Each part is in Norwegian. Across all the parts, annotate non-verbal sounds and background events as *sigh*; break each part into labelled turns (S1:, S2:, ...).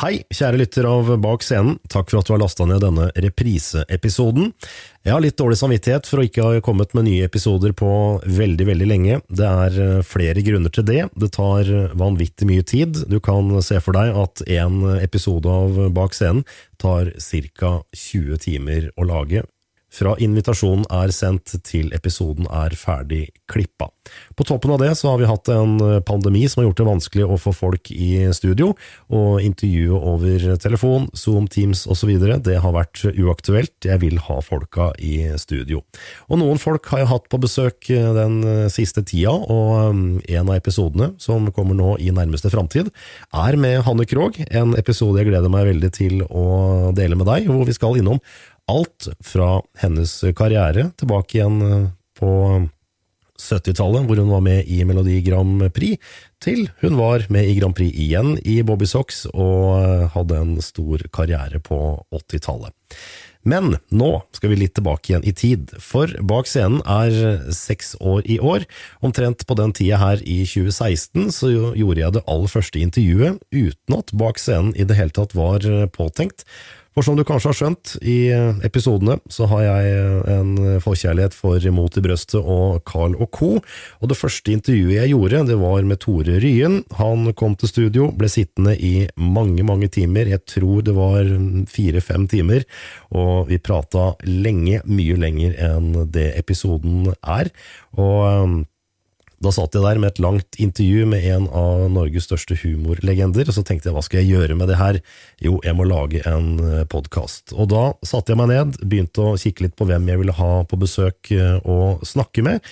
S1: Hei, kjære lytter av Bak scenen. Takk for at du har lasta ned denne repriseepisoden. Jeg har litt dårlig samvittighet for å ikke ha kommet med nye episoder på veldig, veldig lenge. Det er eh, flere grunner til det. Det tar vanvittig mye tid. Du kan se for deg at en episode av Bak scenen tar ca. 20 timer å lage. Fra invitasjonen er sendt til episoden er ferdig klippa. På toppen av det så har vi hatt en pandemi som har gjort det vanskelig å få folk i studio, og intervjue over telefon, Zoom, Teams osv. Det har vært uaktuelt, jeg vil ha folka i studio. Og noen folk har jeg hatt på besøk den siste tida, og um, en av episodene som kommer nå i nærmeste framtid, er med Hanne Krogh, en episode jeg gleder meg veldig til å dele med deg, hvor vi skal innom alt fra hennes karriere tilbake igjen eh, på 70-tallet, hvor hun var med i Melodi Grand Prix, til hun var med i Grand Prix igjen i Bobby Socks og eh, hadde en stor karriere på 80-tallet. Men nå skal vi litt tilbake igjen i tid, for Bak scenen er seks år i år. Omtrent på den tida her i 2016 så gjorde jeg det aller første intervjuet uten at Bak scenen i det hele tatt var påtenkt. For som du kanskje har skjønt i episodene, så har jeg en forkjærlighet for Mot i brøstet og Carl og co., og det første intervjuet jeg gjorde, det var med Tore Ryen. Han kom til studio, ble sittende i mange, mange timer, jeg tror det var fire-fem timer, og vi prata lenge, mye lenger enn det episoden er, og da satt jeg der med et langt intervju med en av Norges største humorlegender, og så tenkte jeg hva skal jeg gjøre med det her? Jo, jeg må lage en podkast. Og da satte jeg meg ned, begynte å kikke litt på hvem jeg ville ha på besøk og snakke med.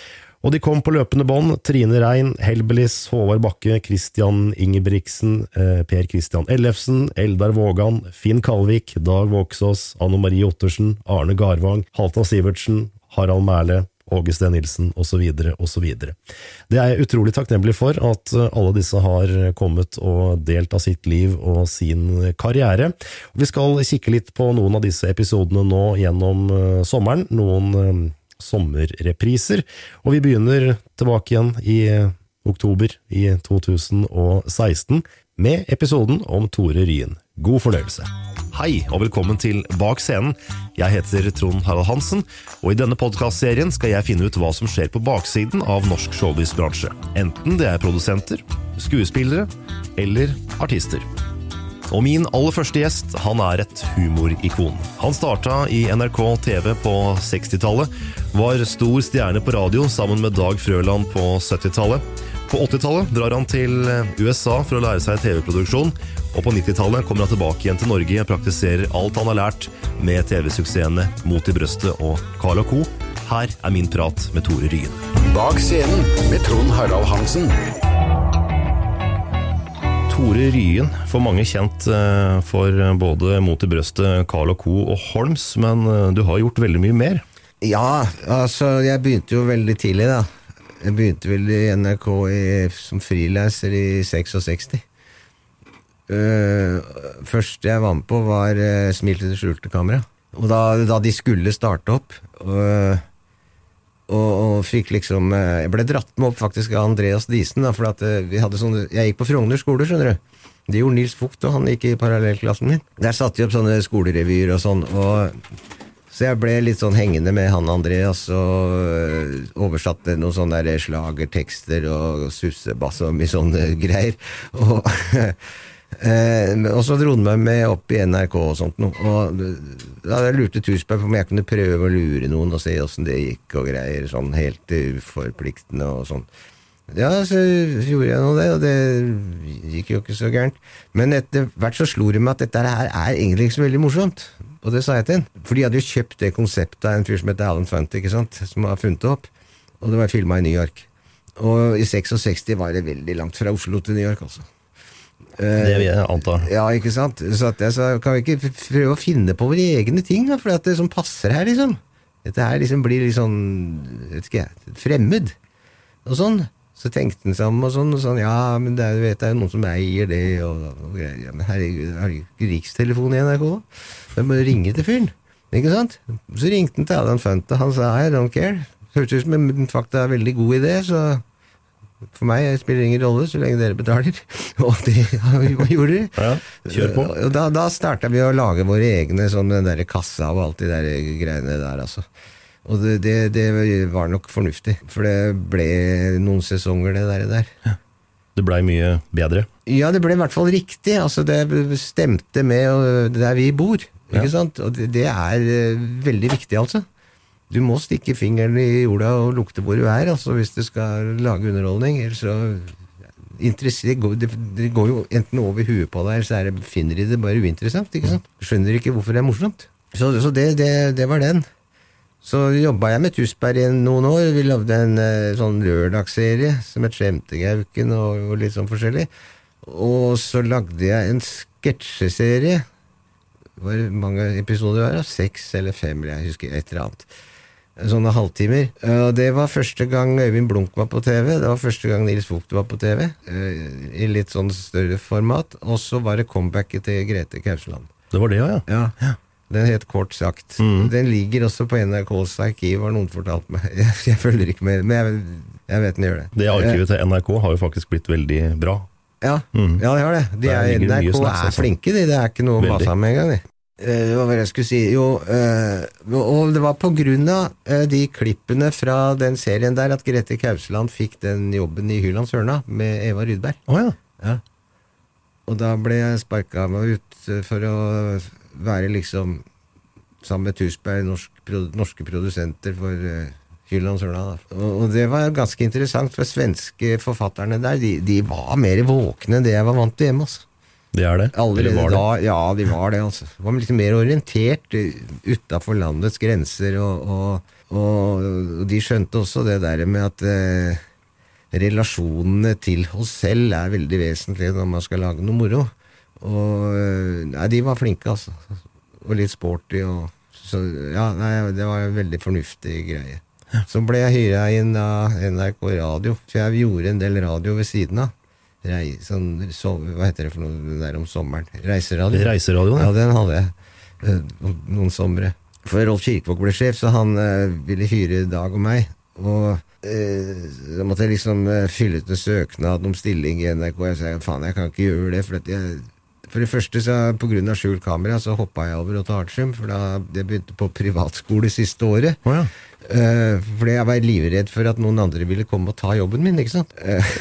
S1: Og de kom på løpende bånd. Trine Rein, Helbelis, Håvard Bakke, Christian Ingebrigtsen, Per Christian Ellefsen, Eldar Vågan, Finn Kalvik, Dag Vågsås, Anne Marie Ottersen, Arne Garvang, Halvdan Sivertsen, Harald Mæhle, Åge Steen Nilsen osv. osv. Det er jeg utrolig takknemlig for, at alle disse har kommet og delt av sitt liv og sin karriere. Vi skal kikke litt på noen av disse episodene nå gjennom sommeren. Noen sommerrepriser, og vi begynner tilbake igjen i oktober i 2016 med episoden om Tore Ryen. God fornøyelse. Hei, og velkommen til Bak scenen. Jeg heter Trond Harald Hansen, og i denne podkastserien skal jeg finne ut hva som skjer på baksiden av norsk showbiz-bransje. Enten det er produsenter, skuespillere eller artister. Og min aller første gjest han er et humorikon. Han starta i NRK TV på 60-tallet, var stor stjerne på radio sammen med Dag Frøland på 70-tallet. På 80-tallet drar han til USA for å lære seg TV-produksjon, og på 90-tallet kommer han tilbake igjen til Norge og praktiserer alt han har lært med TV-suksessene Mot i brøstet og Carl Co. Her er min prat med Tore Ryen.
S2: Bak scenen med Trond Harald Hansen.
S1: Tore Ryen, for mange kjent eh, for både Mot i brøstet, Carl Co. og Holms, men eh, du har gjort veldig mye mer.
S3: Ja, altså jeg begynte jo veldig tidlig, da. Jeg begynte vel i NRK i, som frilanser i 66. Uh, første jeg var med på, var uh, Smil til det skjulte kamera. Og da, da, de skulle starte opp, og, og, og fikk liksom uh, Jeg ble dratt med opp faktisk av Andreas Diesen, da, for at vi hadde sånne Jeg gikk på Frogner skole, skjønner du. Det gjorde Nils Vogt, og han gikk i parallellklassen min. Der satte de opp sånne skolerevyer og sånn. og så jeg ble litt sånn hengende med han Andreas og oversatte noen sånne der slagertekster og sussebass og mye sånne *laughs* greier. Og, eh, og så dro han meg med opp i NRK og sånt noe. Og da jeg lurte Tusberg på om jeg kunne prøve å lure noen og se åssen det gikk og greier. Sånn helt uforpliktende og sånn. Ja, så gjorde jeg nå det, og det gikk jo ikke så gærent. Men etter hvert så slo det meg at dette her er egentlig ikke så veldig morsomt. Og det sa jeg til en For de hadde jo kjøpt det konseptet av en fyr som heter Alan Funt, ikke sant? som har funnet det opp. Og det var filma i New York. Og i 66 var det veldig langt fra Oslo til New York, altså.
S1: Det vil jeg anta.
S3: Ja, ikke sant. Så at jeg sa, kan vi ikke prøve å finne på våre egne ting, da, for at det som passer her, liksom. Dette her liksom blir litt sånn, vet ikke jeg, fremmed. Og sånn. Så tenkte han sammen og sånn, og sånn, ja, men det er, vet, det er noen som eier det, og, og greier. Ja, men herregud, har de ikke rikstelefon i NRK? Jeg må ringe til fyren. Ikke sant? Så ringte han til Alan Funt, han sa I don't care. Hørtes ut som en er veldig god idé, så for meg spiller det ingen rolle så lenge dere betaler. *laughs* Og det gjorde de.
S1: Ja, kjør på.
S3: Da, da starta vi å lage våre egne, sånn den derre kassa og alt de der greiene der, altså. Og det, det, det, var nok fornuftig, for det ble noen sesonger, det der. der.
S1: Ja. Det blei mye bedre?
S3: Ja, det ble i hvert fall riktig. Altså, det stemte med der vi bor. Ikke ja. sant? Og det, det er uh, veldig viktig, altså. Du må stikke fingeren i jorda og lukte hvor du er, altså, hvis du skal lage underholdning. Ellers så det går, det, det går, jo enten over huet på deg, eller så det, finner de det bare uinteressant. ikke sant? Skjønner ikke hvorfor det er morsomt. Så, så det, var den. Så jobba jeg med Tusberg i noen år. Vi lagde en eh, sånn lørdagsserie som het Skjemtegauken og, og, litt sånn forskjellig. Og så lagde jeg en sketsjeserie. Hvor mange episoder var det? Seks eller fem, jeg husker et eller annet. Sånne halvtimer. Og det var første gang Øyvind Blunk var på TV. Det var første gang Nils Vogt var på TV. Eh, I litt sånn større format. Og så var det comebacket til Grete Kausland.
S1: Det var det, ja.
S3: ja. ja. Den het Kort sagt. Mm. Den ligger også på NRKs arkiv, har noen fortalt meg. *laughs* Jeg, jeg følger ikke med, men jeg, jeg, vet den gjør det.
S1: Det arkivet til NRK har jo faktisk blitt veldig bra.
S3: Ja, mm. ja det har det. De er, NRK er flinke, de. Det er ikke noe å mase med engang, hva var det jeg skulle si Jo, uh, og det var på grunn av uh, de klippene fra den serien der at Grete Kausland fikk den jobben i Hylands Hørna med Eva Rydberg.
S1: Oh, ja.
S3: Ja. Og da ble jeg sparka meg ut for å være liksom sammen med Tusberg, norsk, norske produsenter for Hyland Sørna. Og, og, det var ganske interessant, for svenske forfatterne der, de, de var mer våkne enn det jeg var vant til hjemme. altså.
S1: Det er det?
S3: Allerede var det? ja, de var det. altså. De var litt mer orientert utafor landets grenser, og, og, og, de skjønte også det der med at eh, relasjonene til oss selv er veldig vesentlig når man skal lage noe moro. Og eh, Nei, de var flinke, altså. Og litt sporty og Så ja, nei, det var en veldig fornuftig greie. Så ble jeg hyra inn av NRK Radio, for jeg gjorde en del radio ved siden av. Rei, sånn, så, hva heter det for noe der om sommeren? Reiseradio.
S1: Reiseradioen,
S3: ja. ja. Den hadde jeg eh, noen somre. For Rolf Kirkevåg ble sjef, så han eh, ville hyre Dag og meg. Og eh, da måtte jeg liksom fylle ut en søknad om stilling i NRK. Jeg sa faen, jeg kan ikke gjøre det. For, jeg, for det første, så av skjult kamera, så hoppa jeg over Otto Artium. For da jeg begynte på privatskole siste året.
S1: Oh, ja.
S3: Eh, fordi jeg var livredd for at noen andre ville komme og ta jobben min, ikke sant. Eh,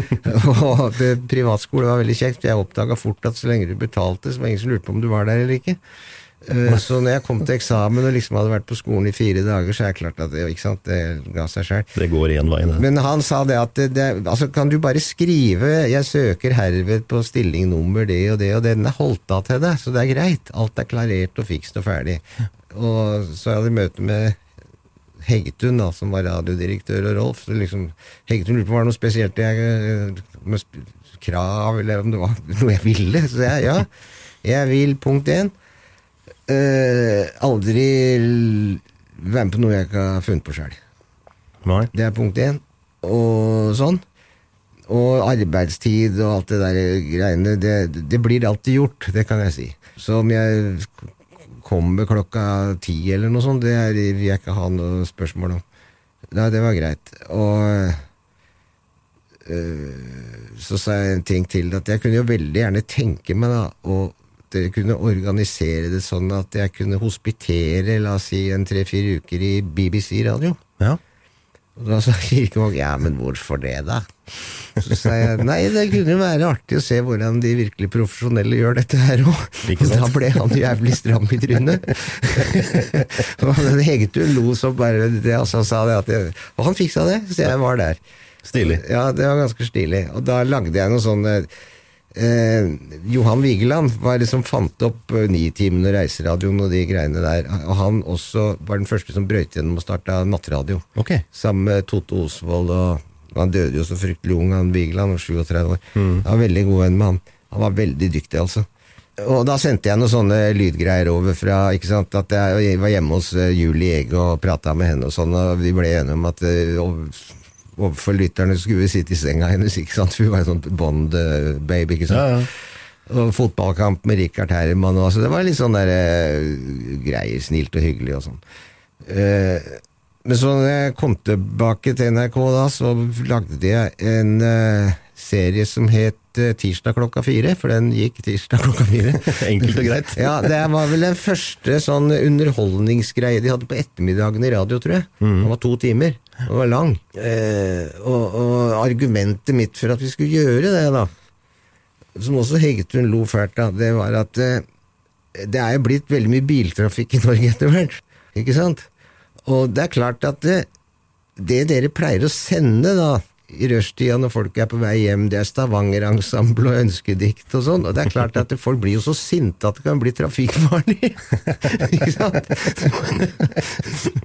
S3: *laughs* og det, privatskole var veldig kjekt, for jeg oppdaga fort at så lenge du betalte, så var det ingen som lurte på om du var der eller ikke. Eh, så når jeg kom til eksamen og liksom hadde vært på skolen i fire dager, så er det klart at det, ikke sant, det ga seg sjøl.
S1: Det går én vei, det.
S3: Men han sa det at det, det, altså kan du bare skrive 'jeg søker herved på stilling nummer det og det og det', den er holdt av til deg, så det er greit. Alt er klarert og fikst og ferdig. Og så hadde jeg møte med Heggetun, da, som var radiodirektør, og Rolf. Så liksom, Heggetun lurte på om det var noe spesielt jeg eh, med krav, eller om det var *laughs* noe jeg ville. Så jeg ja, jeg vil punkt én eh, aldri være med på noe jeg ikke har funnet på sjøl. Det er punkt én. Og sånn. Og arbeidstid og alt det der greiene, det, det blir alltid gjort, det kan jeg si. Så om jeg kommer klokka ti eller noe sånt, det er, vil jeg ikke ha noe spørsmål om. Nei, det var greit. Og øh, så sa jeg en ting til, at jeg kunne jo veldig gjerne tenke meg da, og dere kunne organisere det sånn at jeg kunne hospitere, la oss si, en tre-fire uker i BBC radio.
S1: Ja.
S3: Og da sa Kirkevåg ja, men hvorfor det, da? Så sa jeg nei, det kunne jo være artig å se hvordan de virkelig profesjonelle gjør dette her òg. Da ble han jævlig stram i trynet. og den Hegetun lo så bare det, altså, sa det at jeg, Og han fiksa det, så jeg var der.
S1: Stilig.
S3: Ja, det var ganske stilig. Og da lagde jeg noe sånn eh, eh, Johan Vigeland var det som fant opp Nitimen og Reiseradioen og de greiene der. Og han også var den første som brøyt gjennom og starta nattradio.
S1: Ok.
S3: Sammen med Tote Osvold og Han døde jo så fryktelig ung, han Vigeland, var 37 år. Jeg var veldig god venn med han. Han var veldig dyktig, altså. Og da sendte jeg noen sånne lydgreier over fra ikke sant, at jeg var hjemme hos eh, Julie Ege og prata med henne og sånn, og vi ble enige om at og, ov- overfor lytterne skulle vi sitte i senga hennes, ikke sant, for hun var en sånn Bond-baby, ikke sant.
S1: Ja, ja.
S3: Og fotballkamp med Richard Herman og altså, Det var litt sånn der uh, greier, snilt og hyggelig og sånn. Uh, men så når jeg kom tilbake til NRK da, så lagde jeg en uh, serie som het Tirsdag klokka fire, for den gikk tirsdag klokka fire. *laughs*
S1: Enkelt og greit. *laughs*
S3: Ja, det var vel den første sånn underholdningsgreie de hadde på ettermiddagen i radio, tror jeg.
S1: Mm.
S3: Det var to timer. Den var lang. Eh, og, og argumentet mitt for at vi skulle gjøre det, da, som også Heggetun lo fælt av, det var at eh, det er jo blitt veldig mye biltrafikk i *laughs* Norge etter hvert. Ikke sant? Og det er klart at det, det dere pleier å sende da, i rushtida når folk er på vei hjem, det er Stavanger-ensemble og ønskedikt og sånn, og det er klart at folk blir jo så sinte at det kan bli trafikkfarlig. *laughs* Ikke sant?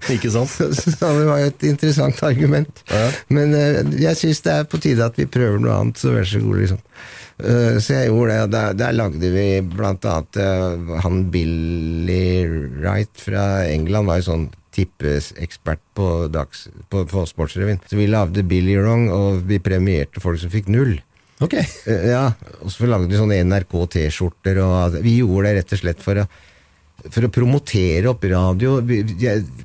S1: Ikke sant?
S3: Så det var jo et interessant argument. Men eh, jeg syns det er på tide at vi prøver noe annet, så vær så god, liksom. Eh, så jeg gjorde det, og der, der lagde vi blant annet eh, han Billy Wright fra England var jo sånn tippeekspert på, dags, på, på Sportsrevyen. Så vi lagde Billy Wrong, og vi premierte folk som fikk null.
S1: Ok.
S3: Eh, Ja, og så lagde vi sånne NRK T-skjorter, og vi gjorde det rett og slett for å for å promotere opp radio. Vi,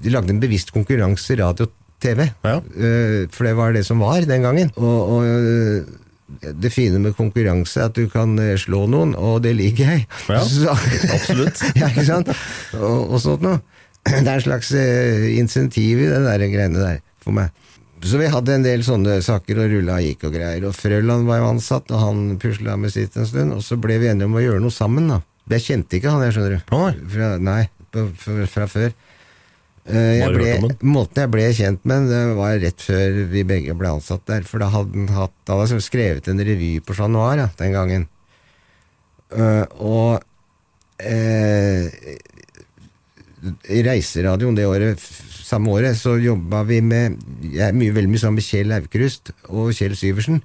S3: lagde en bevisst konkurranse radio-TV.
S1: Ja.
S3: Eh, For det var det som var den gangen. Og, og eh, det fine med konkurranse er at du kan slå noen, og det liker jeg.
S1: Ja, *laughs*
S3: Så-
S1: absolutt. *laughs*
S3: ja, ikke sant? Og, og sånt noe. *clears throat* Det er en slags eh, insentiv i det der greiene der, for meg. Så vi hadde en del sånne saker, og rulla gikk og greier. Og Frøland var jo ansatt, og han pusla med sitt en stund. Og så ble vi enige om å gjøre noe sammen, da. Jeg kjente ikke han, jeg skjønner du. Fra, nei, fra, fra før. Eh, jeg ble, måten jeg ble kjent med, det var rett før vi begge ble ansatt der. For da hadde han hatt, da hadde han skrevet en revy på Chat Noir ja, den gangen. Uh, og eh, i Reiseradioen det året, samme året, så jobba vi med jeg er mye, veldig mye sammen med Kjell Aukrust og Kjell Syversen.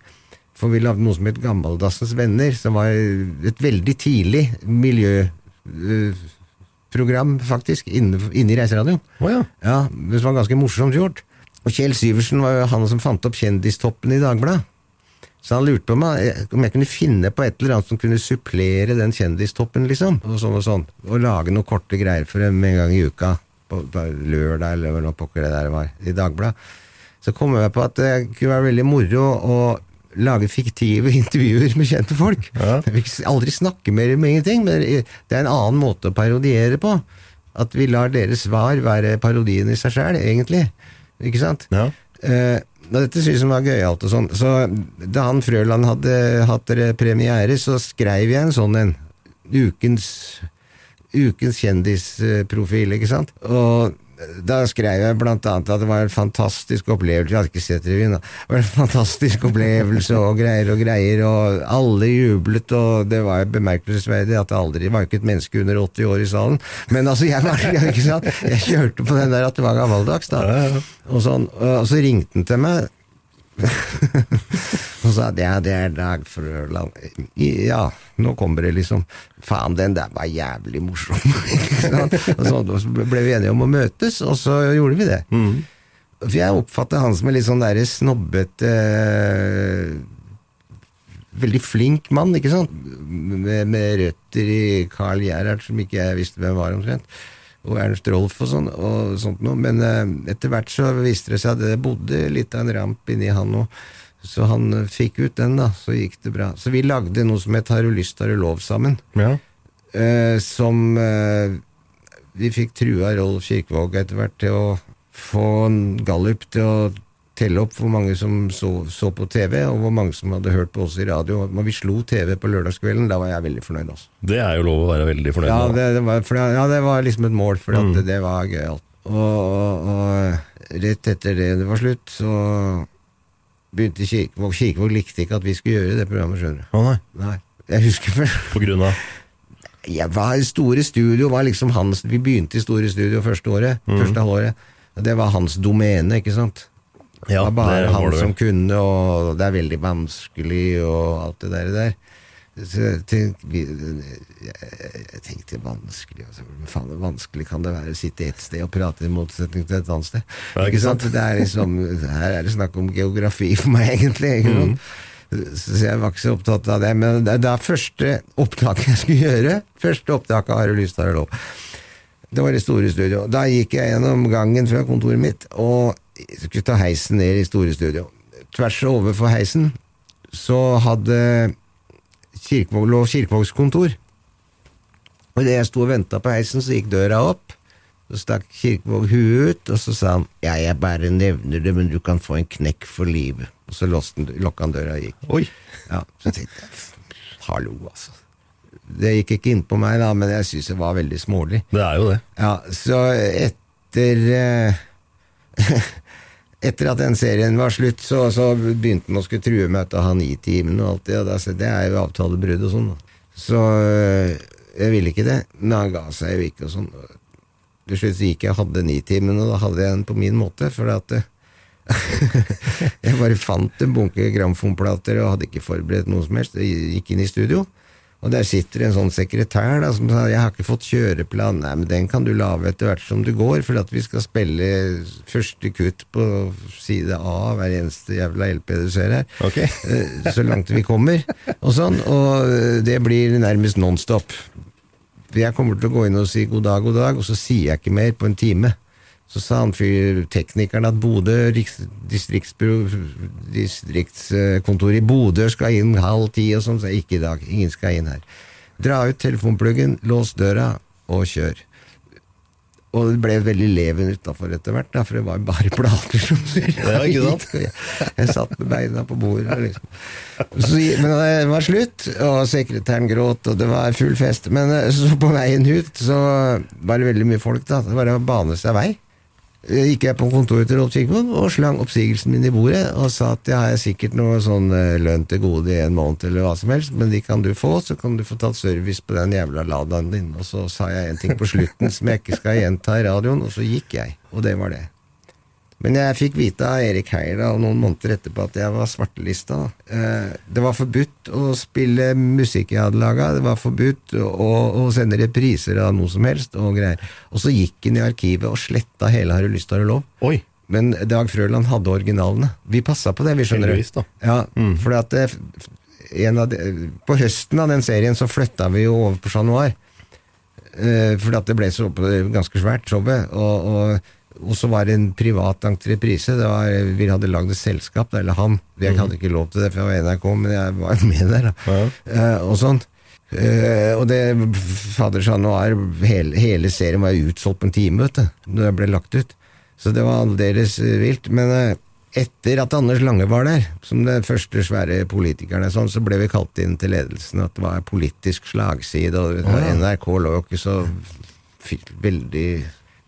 S3: For vi lagde noe som het Gammeldassens venner, som var et veldig tidlig miljøprogram, faktisk, inne, inne i Reiseradioen.
S1: Oh, ja.
S3: Ja, det var ganske morsomt gjort. Og Kjell Syversen var jo han som fant opp Kjendistoppen i Dagbladet. Så han lurte på meg om jeg kunne finne på et eller annet som kunne supplere den kjendistoppen, liksom. Og sånn og sånn. Og lage noen korte greier for dem en gang i uka. På, på lørdag, eller hva pokker det der var. I Dagbladet. Så kom jeg på at det kunne være veldig moro å lage fiktive *laughs* intervjuer med kjente folk. Jeg vil aldri snakke mer om ingenting, men det er en annen måte å parodiere på. At vi lar deres svar være parodien i seg sjæl, egentlig. Ikke sant? Eh, og dette syntes han var gøyalt og sånn. Så da han Frøland hadde hatt premiere, så skrev jeg en sånn en. Ukens, ukens kjendisprofil, ikke sant. Og da skrev jeg blant annet at det var en fantastisk opplevelse Jeg hadde ikke sett revyen, da. Det var en fantastisk opplevelse og greier og greier, og alle jublet, og det var bemerkelsesverdig at det aldri var ikke et menneske under 80 år i salen. Men altså, jeg var ikke sant? Jeg kjørte på den der at det var gammeldags, da. Og, sånn, og så ringte han til meg. *laughs* og sa det er Dag Frøland. Ja, nå kommer det liksom. Faen, den der var jævlig morsom. *laughs* og så, ble vi enige om å møtes, og så gjorde vi det. For jeg oppfatter han som en litt sånn derre snobbete eh, Veldig flink mann, ikke sant? Med, med røtter i Carl Gerhard, som ikke jeg visste hvem var, omtrent. Og Ernst Rolf og sånn, og sånt noe. Men eh, etter hvert så viste det seg at det bodde litt av en ramp inni han òg. Så han eh, fikk ut den, da. Så gikk det bra. Så vi lagde noe som het Har du lyst, har du lov sammen. Eh, som eh, Vi fikk trua Rolf Kirkevåg etter hvert til å få en gallup til å telle opp hvor mange som så, så på TV, og hvor mange som hadde hørt på oss i radio. Når vi slo TV på lørdagskvelden, da var jeg veldig fornøyd. Også.
S1: Det er jo lov å være veldig fornøyd
S3: Ja,
S1: med.
S3: det, det, var, for, ja, det var liksom et mål, for
S1: Mm.
S3: det, det var gøyalt. Og, og, og rett etter det det var slutt, så begynte Kirkevåg Kirkevåg likte ikke at vi skulle gjøre det programmet, skjønner du.
S1: Å nei.
S3: Nei. Jeg husker vel
S1: På grunn av *laughs*
S3: jeg var, Store Studio var liksom hans Vi begynte i Store Studio første året.
S1: Mm.
S3: Første halvåret. Det var hans domene, ikke sant?
S1: Ja,
S3: det var bare
S1: det
S3: han
S1: det
S3: som kunne, og det er veldig vanskelig, og alt det der. der. Så jeg tenkte, jeg, tenkte vanskelig altså, faen, vanskelig kan det være å sitte ett sted og prate i motsetning til et annet sted?
S1: Ja, ikke
S3: sant? Det er liksom, her er det snakk om geografi for meg, egentlig. Ikke sant? Så jeg var ikke så opptatt av det. Men det er første opptaket jeg skulle gjøre Første opptaket Har du lyst til å lov? Det var i Store Studio. Da gikk jeg gjennom gangen fra kontoret mitt og skulle ta heisen ned i Store Studio. Tvers overfor heisen så hadde Kirkevåg, lå Kirkevågs kontor. Og idet jeg sto og venta på heisen, så gikk døra opp. Så stakk Kirkevåg huet ut, og så sa han ja, jeg bare nevner det, men du kan få en knekk for livet. Og så lokka han døra og gikk.
S1: Oi.
S3: Ja, så tenkte jeg hallo, altså. Det gikk ikke innpå meg, da, men jeg syns det var veldig smålig.
S1: Det er jo det.
S3: Ja, så etter eh, *laughs* Etter at den serien var slutt, så, så begynte han å skulle true meg til å ha nitimen og alt det, og det, det er jo avtalebrudd og sånn. Så eh, jeg ville ikke det, men han ga seg jo ikke og sånn. Til slutt så gikk jeg og hadde nitimen, og da hadde jeg den på min måte, for at eh, *laughs* jeg bare fant en bunke gramfonplater og hadde ikke forberedt noe som helst. Jeg gikk inn i studio, og der sitter en sånn sekretær da, som sa jeg har ikke fått kjøreplan. Nei, men den kan du lage etter hvert som du går, for at vi skal spille første kutt på side A av hver eneste jævla LP du ser her. Okay. Så langt vi kommer, og sånn. Og eh, det blir nærmest nonstop. Jeg kommer til å gå inn og si god dag, god dag, og så sier jeg ikke mer på en time. Så sa han teknikeren at Bodø distriktskontor i Bodø skal inn halv ti og sånn, så ikke i dag. Ingen skal inn her. Dra ut telefonpluggen, lås døra og kjør. Og det ble veldig leven utafor etter hvert, da, for det var bare *laughs* plater som? Jeg, jeg satt med beina på bordet, liksom. Så, men det var slutt, og sekretæren gråt, og det var full fest. Men eh, så på veien ut så var det veldig mye folk, da. Det var å bane seg vei. Eh, Gikk jeg på kontoret til Rolf Kirkevåg og slang oppsigelsen min i bordet og sa at jeg har sikkert noe sånn eh, lønn til gode i en måned eller hva som helst, men de kan du få, så kan du få tatt service på den jævla Ladaen din. Og så sa jeg en ting på slutten som jeg ikke skal gjenta i radioen, og så gikk jeg. Og det var det. Men jeg fikk vite av Erik Heier da, noen måneder etterpå at jeg var svartelista. Eh, Det var forbudt å spille musikk jeg hadde laga, det var forbudt å, å sende repriser av noe som helst og greier. Og så gikk han i arkivet og sletta hele Har du lyst, har du lov?
S1: Oi.
S3: Men Dag Frøland hadde originalene. Vi passa på det, vi skjønner
S1: Heldigvis, da.
S3: Ja, fordi at av de, På høsten av den serien så flytta vi jo over på Chat Noir. Eh, fordi at det ble så ganske svært, showet. Og, og, og så var det en privat entreprise. Det var, vi hadde lagd et selskap, eller han. Jeg hadde ikke lov til det, for jeg var NRK, men jeg var med der. Da. Uh, og sånt. Uh, og det Fader Chat er hele, hele serien var utsolgt på en time, vet du, når det ble lagt ut. Så det var aldeles eh, vilt. Men uh, etter at Anders Lange var der, som den første svære politikeren, sånn, så ble vi kalt inn til ledelsen at det var politisk slagside, og NRK lå jo ikke så veldig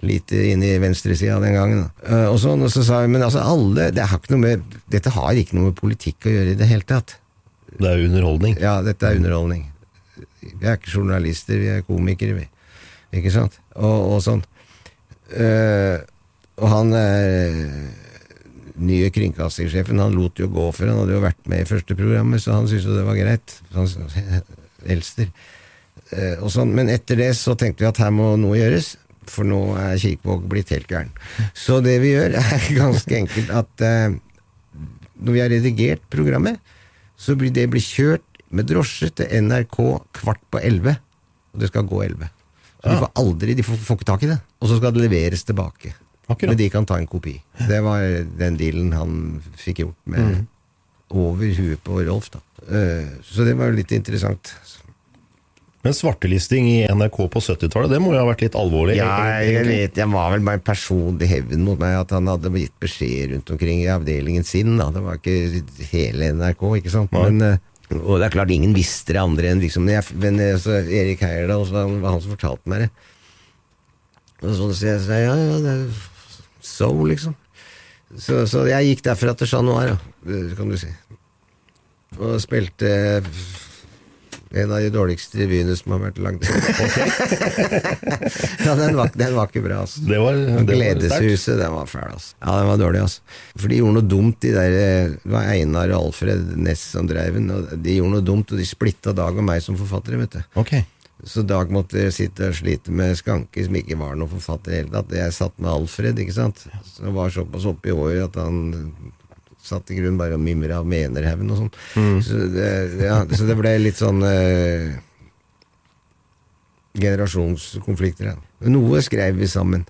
S3: lite inn i venstresida den gangen. Eh, og, så, og så sa vi men altså alle, det har ikke noe med, dette har ikke noe med politikk å gjøre i det hele tatt.
S1: Det er underholdning.
S3: Ja, dette er underholdning. Vi er ikke journalister, vi er komikere, vi. Ikke sant? Og, og sånn. Uh, og han er nye kringkastingssjefen, han lot jo gå for han hadde jo vært med i første programmet, så han syntes jo det var greit. Han, *laughs* Elster. Uh, og sånn. Men etter det så tenkte vi at her må noe gjøres, for nå er Kirkevåg blitt helt gæren. Så det vi gjør, *laughs* er ganske enkelt at eh, når vi har redigert programmet, så blir det blir kjørt med drosje til NRK kvart på elleve. Og det skal gå elleve. Så de får aldri, de får, får ikke tak i det. Og så skal det leveres tilbake.
S1: Akkurat.
S3: Men de kan ta en kopi. Det var den dealen han fikk gjort med over huet på Rolf, da. Uh, Så det var jo litt interessant.
S1: Men svartelisting i NRK på 70-tallet, det må jo ha vært litt alvorlig?
S3: Ja, jeg vet, jeg var vel bare en personlig hevn mot meg at han hadde gitt beskjed rundt omkring i avdelingen sin. Da. Det var ikke hele NRK, ikke sant.
S1: Nei.
S3: Men, eh, og det er klart, ingen visste det andre enn liksom jeg, Men eh, så Erik Heyerdahl, så han- var han som fortalte meg det. Og så sier jeg så, ja, ja, det er so, liksom. Så, så jeg gikk derfra til Chat Noir, ja, kan du si. Og spilte en av de dårligste revyene som har vært lagd. *laughs* ja, den var, den var ikke bra, altså.
S1: Det var, det.
S3: Gledeshuset, den var fæl, altså. Ja, den var dårlig, altså. For de gjorde noe dumt, de der eh, Det var Einar og Alfred Næss som drev den, og de gjorde noe dumt, og de splitta Dag og meg som forfattere, vet du.
S1: Okay.
S3: Så Dag måtte sitte og slite med Skanke, som ikke var noen forfatter i det hele tatt. Jeg satt med Alfred, ikke sant. som var såpass oppe i året at han satt i grunnen bare og mimra av Menerhaugen og sånn. Så, det, ja, så det ble litt sånn eh, generasjonskonflikter. Ja. Noe skrev vi sammen.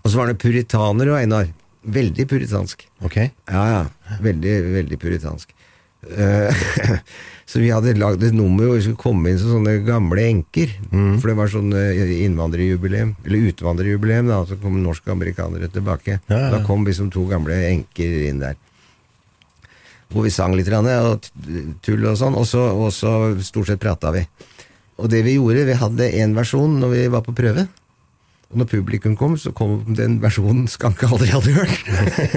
S3: Og så var det puritaner og Einar. Veldig puritansk.
S1: Ok.
S3: Ja, ja. Veldig, veldig puritansk. Eh, *laughs* så vi hadde lagd et nummer hvor vi skulle komme inn som sånne gamle enker. For det var sånn eh, innvandrerjubileum, eller utvandrerjubileum, da. Så kom norske amerikanere tilbake.
S1: Ja, ja.
S3: Da kom liksom to gamle enker inn der. Hvor vi sang litt, og tull og sånn, og så, og så stort sett prata vi. Og det vi gjorde, vi hadde én versjon når vi var på prøve. Og når publikum kom, så kom den versjonen Skanke aldri hadde hørt.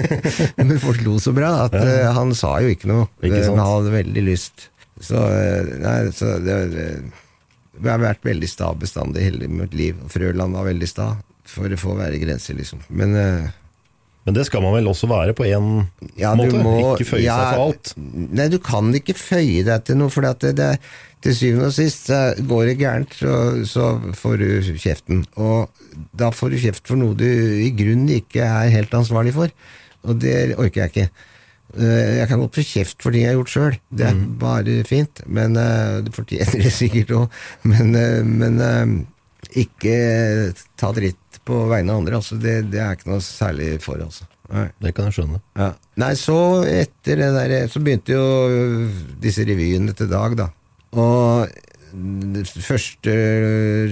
S3: *laughs* Men folk lo så bra at uh, han sa jo ikke noe.
S1: Ikke sant?
S3: Men han hadde veldig lyst. Så, uh, nei, så det, Vi har vært veldig sta bestandig hele mitt liv. Frøland var veldig sta. For det får være grenser, liksom. Men uh,
S1: Men det skal man vel også være på én
S3: ja,
S1: måte?
S3: må-
S1: ikke føye
S3: ja,
S1: seg for alt?
S3: Nei, du kan ikke føye deg til noe, for det, det, til syvende og sist går det gærent, så, så får du kjeften. Og da får du kjeft for noe du i grunnen ikke er helt ansvarlig for. Og det orker jeg ikke. Eh, Jeg kan godt få kjeft for ting jeg har gjort sjøl, det er bare fint. Men eh, Du fortjener det sikkert òg. Men, eh, men ikke ta dritt på vegne av andre. Altså, det, det er ikke noe særlig for, altså. Nei.
S1: Det kan jeg skjønne.
S3: Ja. Nei, så etter det der Så begynte jo disse revyene til Dag, da. Og første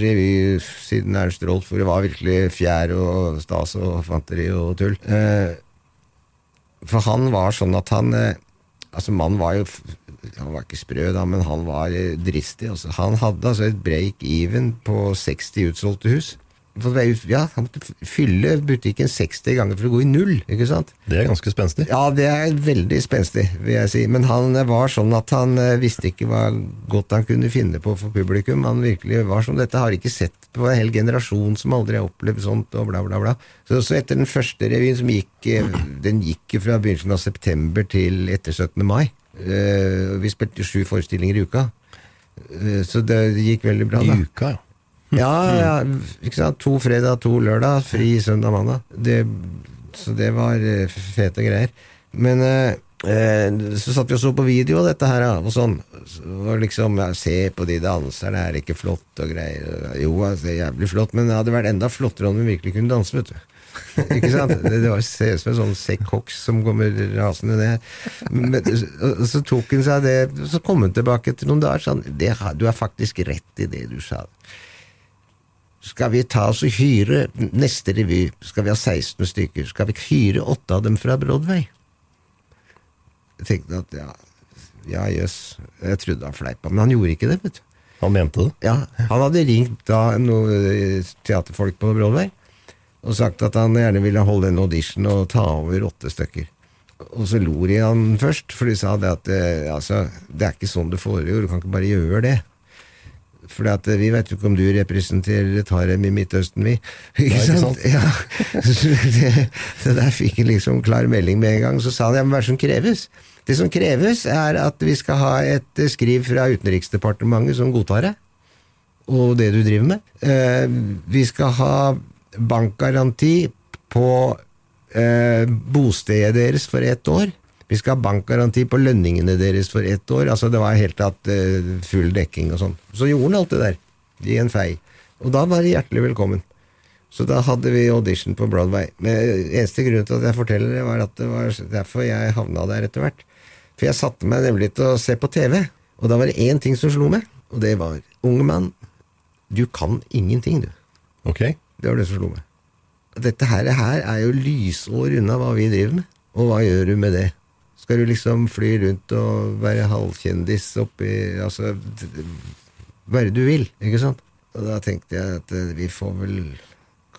S3: revy siden Ernst Rolf, hvor det var virkelig fjær og stas og fanteri og tull. Eh, for han var sånn at han eh, Altså, mannen var jo Han var ikke sprø, da, men han var eh, dristig. Altså. Han hadde altså et break-even på 60 utsolgte hus. Ja, Han måtte fylle butikken 60 ganger for å gå i null, ikke sant?
S1: Det er ganske spenstig.
S3: Ja, det er veldig spenstig, vil jeg si. Men han eh, var sånn at han eh, visste ikke hva godt han kunne finne på for publikum. Han virkelig var sånn, Dette har ikke sett på en hel generasjon som aldri har opplevd sånt, og bla, bla, bla. Så, så etter den første revyen, som gikk eh, Den gikk fra begynnelsen av september til etter 17. mai. Vi spilte sju forestillinger i uka. Så det gikk veldig bra, da.
S1: I uka, ja.
S3: Ja, ja, ikke sant? To fredag, to lørdag, fri søndag, mandag. Det Så det var eh, fete greier. Men eh, eh, så satt vi og så på video av dette her, og sånn. Så, og liksom ja, Se på de danserne, er det ikke flott og greier? Jo, altså, det er jævlig flott, men det hadde vært enda flottere om vi virkelig kunne danse, vet du. *laughs* ikke sant? Det, det var ser ut som en sånn sekk hoks som kommer rasende ned. Men, og så tok hun seg det Så kom hun tilbake etter noen dager sånn det, Du har faktisk rett i det du sa. Skal vi ta oss og hyre neste revy? Skal vi ha 16 stykker? Skal vi hyre åtte av dem fra Broadway? Jeg tenkte at ja, ja jøss. Jeg trodde han fleipa, men han gjorde ikke det. vet du.
S1: Han mente det?
S3: Ja, Han hadde ringt da noen teaterfolk på Broadway og sagt at han gjerne ville holde en audition og ta over åtte stykker. Og så lo de han først, for de sa det at eh, altså, det er ikke sånn det foregår, du kan ikke bare gjøre det. For vi vet jo ikke om du representerer et harem i Midtøsten, vi. Ikke
S1: ikke
S3: sant?
S1: sant?
S3: Ja. Så det, så der fikk jeg liksom klar melding med en gang. Så sa han ja, men hva er det som kreves? Det som kreves, er at vi skal ha et skriv fra Utenriksdepartementet som godtar det, og det du driver med. Eh, vi skal ha bankgaranti på eh, bostedet deres for ett år. Vi skal ha bankgaranti på lønningene deres for ett år. Altså Det var helt tatt uh, full dekking og sånn. Så gjorde han alt det der i en fei. Og da var de hjertelig velkommen. Så da hadde vi audition på Broadway. Men eneste grunn til at jeg forteller det, var at det var derfor jeg havna der etter hvert. For jeg satte meg nemlig til å se på TV, og da var det én ting som slo meg, og det var Unge mann, du kan ingenting, du.
S1: Ok.
S3: Det var det som slo meg. Dette her, her er jo lysår unna hva vi driver med. Og hva gjør du med det? Skal du liksom fly rundt og være halvkjendis oppi Altså være du vil, ikke sant? Og da tenkte jeg at eh, vi får vel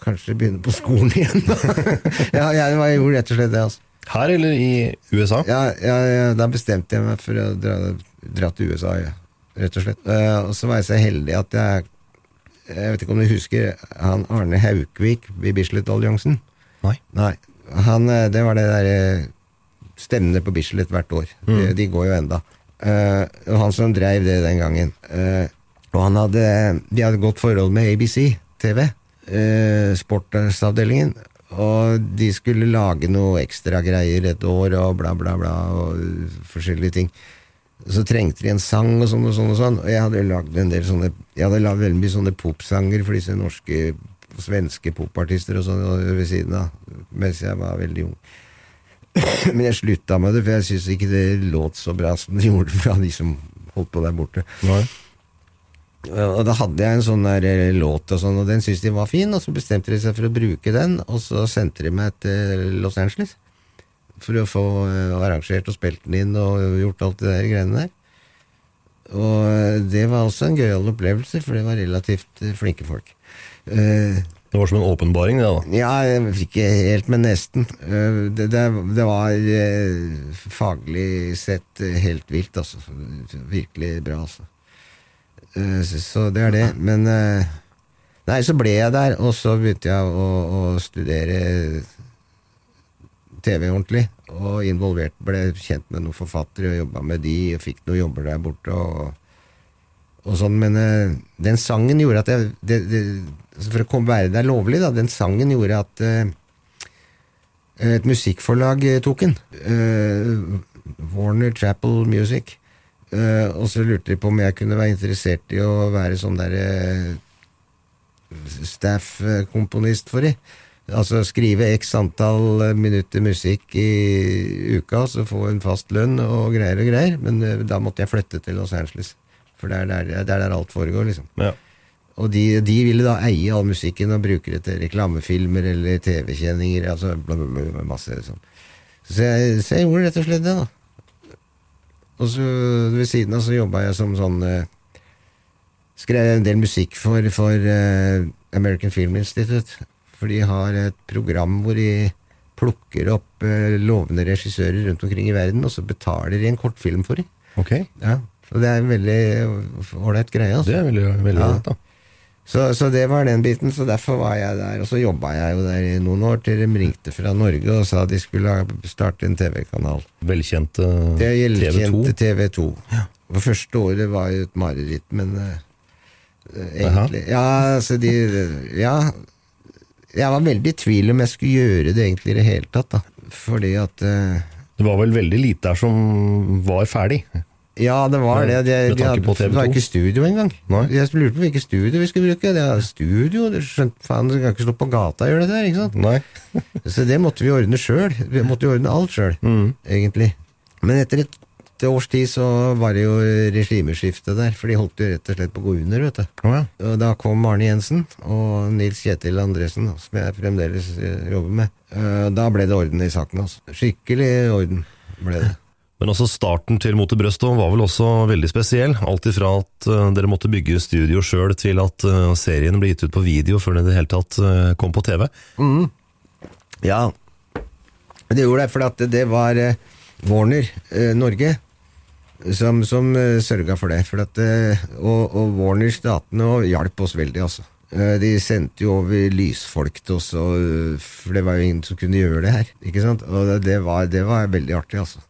S3: kanskje begynne på skolen *laughs* igjen. da. *laughs* ja, jeg, jeg gjorde rett og slett det, altså.
S1: Her eller i USA?
S3: Ja, ja, ja, da bestemte jeg meg for å dra, dra til USA, ja. rett og slett. Uh, og så var jeg så heldig at jeg Jeg vet ikke om du husker han Arne Haukvik i Bislett-alliansen?
S1: Nei.
S3: Nei. Han, eh, det var det derre stevnene på Bislett hvert år. De, de går jo enda. Uh, han som dreiv det den gangen. Uh, og han hadde De hadde godt forhold med ABC TV, uh, sportsavdelingen. Og de skulle lage noe ekstra greier et år, og bla, bla, bla, og forskjellige ting. Så trengte de en sang og sånn og sånn og sånn. Og jeg hadde lagd en del sånne Jeg hadde lagd veldig mye sånne popsanger for disse norske svenske popartister og sånn ved siden av, mens jeg var veldig ung. *coughs* Men jeg slutta med det, for jeg syns ikke det låt så bra som det gjorde fra de som holdt på der borte.
S1: Nei.
S3: Og da hadde jeg en sånn der eh, låt, og sånn, og den syntes de var fin, og så bestemte de seg for å bruke den, og så sendte de meg til Los Angeles for å få eh, arrangert og spilt den inn og gjort alt det der greiene der. Og eh, det var også en gøyal opplevelse, for det var relativt flinke folk.
S1: Det var som en åpenbaring, det, da.
S3: ja, ikke helt, men nesten. Eh, Det, det, det var eh, faglig sett helt vilt, altså. Virkelig bra, altså. Eh, Så det er det. Men Nei, så ble jeg der, og så begynte jeg å, å studere TV ordentlig. Og involvert, ble kjent med noen forfattere og jobba med de, og fikk noen jobber der borte. og, og sånn, Men den sangen gjorde at jeg det, For å være der lovlig, da, den sangen gjorde at eh, et musikkforlag eh, tok den. Eh, Warner Chapel Music. Og så lurte de på om jeg kunne være interessert i å være sånn derre staff-komponist for de. Altså skrive x antall minutter musikk i uka, så få en fast lønn og greier og greier. Men da måtte jeg flytte til Los Angeles. For det er der, det er der alt foregår, liksom.
S1: Ja.
S3: Og de, de ville da eie all musikken og bruke det til reklamefilmer eller TV-kjenninger. Altså bla, bla, bla, masse sånn. Så jeg, så jeg gjorde rett og slett det, da. Og så ved siden av så jobba jeg som sånn eh, Skrev en del musikk for, for eh, American Film Institute. For de har et program hvor de plukker opp eh, lovende regissører rundt omkring i verden, og så betaler de en kortfilm for dem.
S1: Ok.
S3: Ja, så det er en veldig ålreit greie. Altså.
S1: Det er veldig, veldig
S3: Ja.
S1: Rett, da.
S3: Så, så det var den biten, så derfor var jeg der. Og så jobba jeg jo der i noen år til de ringte fra Norge og sa de skulle starte en TV-kanal.
S1: Velkjente TV2.
S3: Velkjente TV2. Det første året var jo et mareritt, men uh, egentlig Ja, altså de Ja, Jeg var veldig i tvil om jeg skulle gjøre det egentlig i det hele tatt, da. Fordi at uh,
S1: Det var vel veldig lite der som var ferdig.
S3: Ja, det var det. Det,
S1: Med
S3: de
S1: tanke på TV2.
S3: det var ikke studio engang. Jeg lurte på hvilket studio vi skulle bruke. Det er studio, det skjønte faen, du kan ikke stå på gata og gjøre dette her, ikke sant?
S1: Nei. *laughs*
S3: Så det måtte vi ordne sjøl. Vi måtte jo ordne alt sjøl,
S1: Mm.
S3: egentlig. Men etter et års tid så var det jo regimeskifte der, for de holdt jo rett og slett på å gå under, vet du.
S1: Ja.
S3: Og da kom Arne Jensen og Nils Kjetil Andresen, som jeg fremdeles eh, jobber med. Eh, Da ble det orden i saken, altså. Skikkelig orden ble det.
S1: Men også starten til Mot i brøstet var vel også veldig spesiell. Alt ifra at eh, dere måtte bygge studio sjøl, til at eh, serien ble gitt ut på video før den i det hele tatt eh, kom på TV.
S3: Ja, det gjorde det, for det var Warner Norge som, som sørga for det. For at, og, og Warner statene hjalp oss veldig, altså. Eh, De sendte jo over lysfolk til oss, eh, for det var jo ingen som kunne gjøre det her. Ikke sant? Og det, var, det var veldig artig, altså.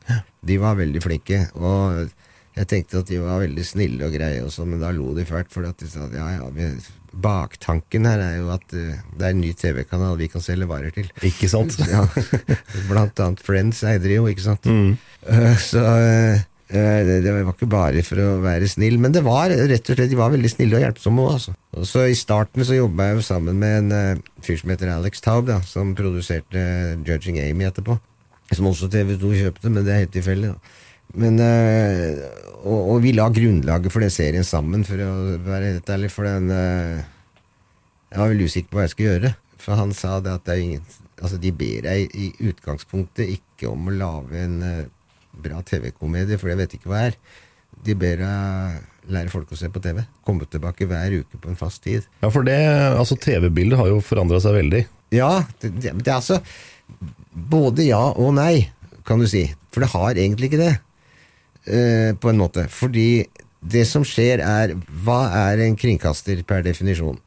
S3: De var veldig flinke. Og jeg tenkte at de var veldig snille og greie, og så, men da lo de fælt. For at de sa ja, ja, vi, baktanken her er jo at eh, det er en ny TV-kanal vi kan selge varer til.
S1: Ikke sant? *laughs*
S3: Ja, blant annet Friends eide de jo, ikke sant? Eh, Så det, det var ikke bare for å være snill, men det var rett og slett, de var veldig snille og hjelpsomme også. Altså. Og så I starten så jobba jeg jo sammen med en uh, fyr som heter Alex Taub, da, som produserte Judging Amy etterpå. Som også TV2 kjøpte, men det er helt tilfeldig. Men, eh, og, og vi la grunnlaget for den serien sammen, for å være helt ærlig. For den eh, Jeg var veldig usikker på hva jeg skulle gjøre. For han sa det at det er ingen Altså, de ber deg i utgangspunktet ikke om å lage en eh, bra TV-komedie, for jeg vet ikke hva er. De ber deg lære folk å se på TV. Komme tilbake hver uke på en fast tid.
S1: Ja, for det, altså TV-bildet har jo forandra seg veldig.
S3: Ja, det, det, det er altså både ja og nei, kan du si. For det har egentlig ikke det, eh, på en måte. Fordi det som skjer er Hva er en kringkaster per definisjon?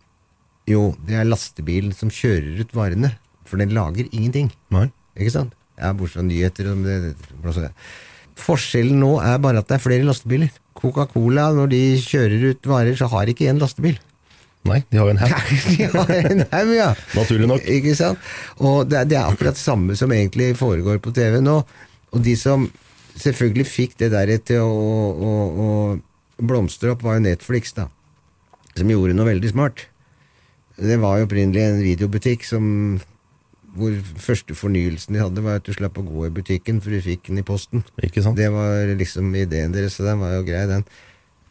S3: Jo, det er lastebilen som kjører ut varene. For den lager ingenting.
S1: Nei.
S3: Ikke sant? Ja, Bortsett fra nyheter. Om det. Forskjellen nå er bare at det er flere lastebiler. Coca-Cola, når de kjører ut varer, så har ikke én lastebil.
S1: Nei, de har jo en haug. *laughs*
S3: De har en haug, ja.
S1: Naturlig nok.
S3: Ikke sant? Og det, er- det er akkurat det samme som egentlig foregår på TV nå. Og de som selvfølgelig fikk det der til å, å, å blomstre opp, var jo Netflix, da. Som gjorde noe veldig smart. Det var jo opprinnelig en videobutikk som hvor første fornyelsen de hadde, var at du slapp å gå i butikken, for du fikk den i posten.
S1: Ikke sant?
S3: Det var liksom ideen deres, så den var jo grei, den.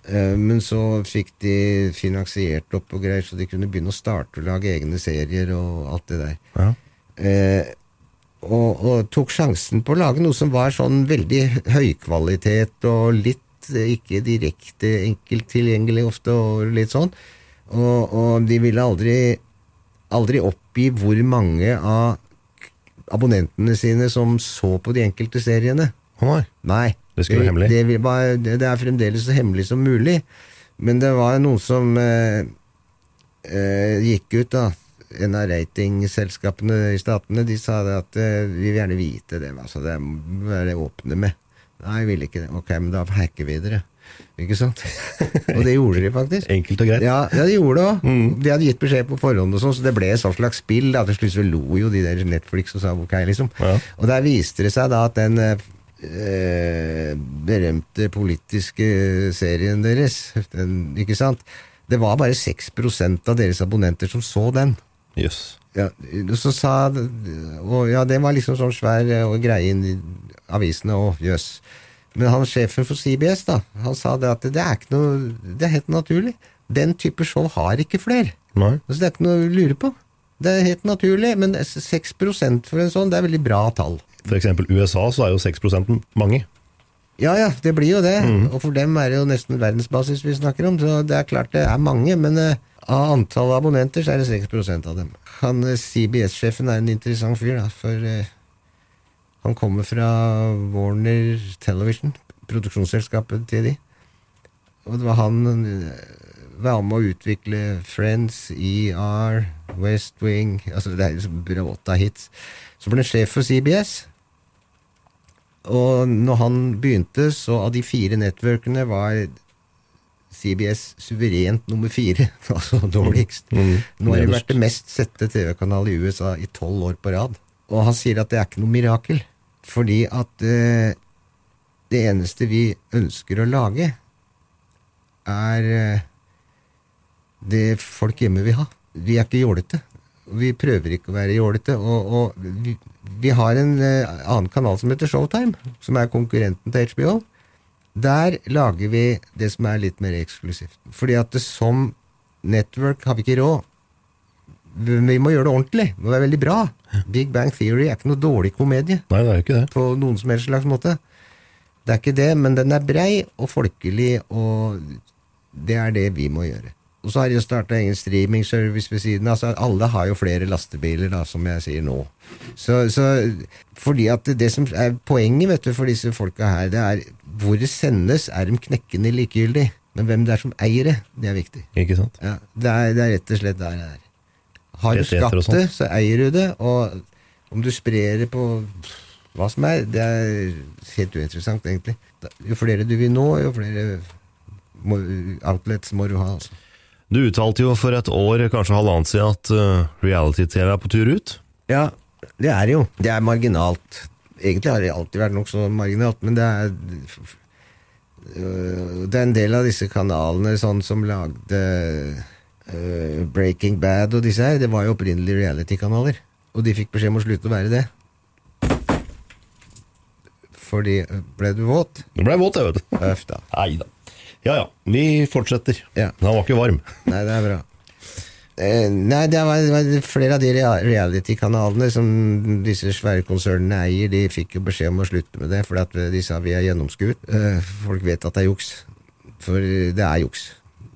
S3: Eh, Men så fikk de finansiert opp og greier, så de kunne begynne å starte og lage egne serier og alt det der.
S1: Ja.
S3: Eh, og, og tok sjansen på å lage noe som var sånn veldig høykvalitet og litt eh, ikke direkte enkelt tilgjengelig ofte, og litt sånn. Og, og de ville aldri, aldri oppgi hvor mange av abonnentene sine som så på de enkelte seriene.
S1: Å nei. Det skulle være hemmelig.
S3: Det, det, det er fremdeles så hemmelig som mulig. Men det var noen som eh, eh, gikk ut, da. En av ratingselskapene i statene de sa det at eh, vi vil gjerne vite det. Altså, det er det åpne med. Nei, jeg ville ikke det. Ok, men da hacker vi dere. Ikke sant? og det gjorde de faktisk.
S1: Enkelt og greit.
S3: Ja, ja de gjorde det òg. De hadde gitt beskjed på forhånd, og sånn, så det ble et sånt slags spill. Da. Til slutt så lo jo de der Netflix og sa ok, liksom.
S1: Ja.
S3: Og der viste det seg da at den eh, berømte politiske serien deres, den, ikke sant, det var bare 6% av deres abonnenter som så den.
S1: Yes.
S3: Ja, så sa og ja, det var liksom sånn svær eh, og greie inn i avisene, og jøss. Men han sjefen for CBS, da, han sa det at det er ikke noe Det er helt naturlig. Den type show har ikke flere. Altså, det er ikke noe å lure på. Det er helt naturlig, men 6% for en sånn, det er veldig bra tall.
S1: Eksempel USA så er jo 6% mange.
S3: Ja, ja, det blir jo det. Og for dem er det jo nesten verdensbasis vi snakker om, så det er klart det er mange, men eh, av antallet abonnenter så er det 6% av dem. Han eh, CBS-sjefen er en interessant fyr, da, for eh, han kommer fra Warner Television, produksjonsselskapet til de. Og det var han eh, var med å utvikle Friends, ER, West Wing Altså det er liksom bråta hits. Så ble han sjef for CBS. Og når han begynte, så av de fire nettverkene var CBS suverent nummer fire, *laughs* altså dårligst. Nå har det vært det mest sette TV-kanal i USA i tolv år på rad. Og han sier at det er ikke noe mirakel, fordi at eh, det eneste vi ønsker å lage, er eh, det folk hjemme vil ha. Vi er ikke jålete. Vi prøver ikke å være jålete. Og, og vi, vi har en eh, annen kanal som heter Showtime, som er konkurrenten til HBO. Der lager vi det som er litt mer eksklusivt. Fordi at det, som network har vi ikke råd. Vi må gjøre det ordentlig. Det må være veldig bra. Big Bang Theory er ikke noe dårlig komedie.
S1: Nei, det er jo ikke det.
S3: På noen som helst slags måte. Det er ikke det, men den er brei og folkelig, og det er det vi må gjøre. Og så har de starta egen streamingservice ved siden av. Altså, alle har jo flere lastebiler, da, som jeg sier nå. Så, så fordi at det, det som er poenget vet du, for disse folka her, det er hvor det sendes, er de knekkende likegyldig. Men hvem det er som eier det, det er viktig.
S1: Ikke sant?
S3: Ja, det, er, det er rett og slett der det er. Har du skapt det, så eier du det. Og om du sprer det på hva som er, det er helt uinteressant, egentlig. Jo flere du vil nå, jo flere må, outlets må du ha. altså.
S1: Du uttalte jo for et år, kanskje halvannet siden, at uh, reality-TV er på tur ut.
S3: Ja, det er det jo. Det er marginalt. Egentlig har det alltid vært nokså marginalt, men det er øh, Det er en del av disse kanalene sånn som lagde øh, Breaking Bad og disse her, det var jo opprinnelig reality-kanaler. Og de fikk beskjed om å slutte å være det. Fordi øh, Ble du våt?
S1: Nå ble jeg våt, jeg, vet du.
S3: Øff da. *laughs*
S1: Nei da. Ja ja, vi fortsetter.
S3: Ja.
S1: Han var ikke varm. *laughs*
S3: Nei, det er bra. Eh, nei, det var, det var flere av de reality-kanalene som disse svære konsernene eier, de fikk jo beskjed om å slutte med det, fordi at de sa vi er gjennomskuet. Eh, folk vet at det er juks. For det er juks,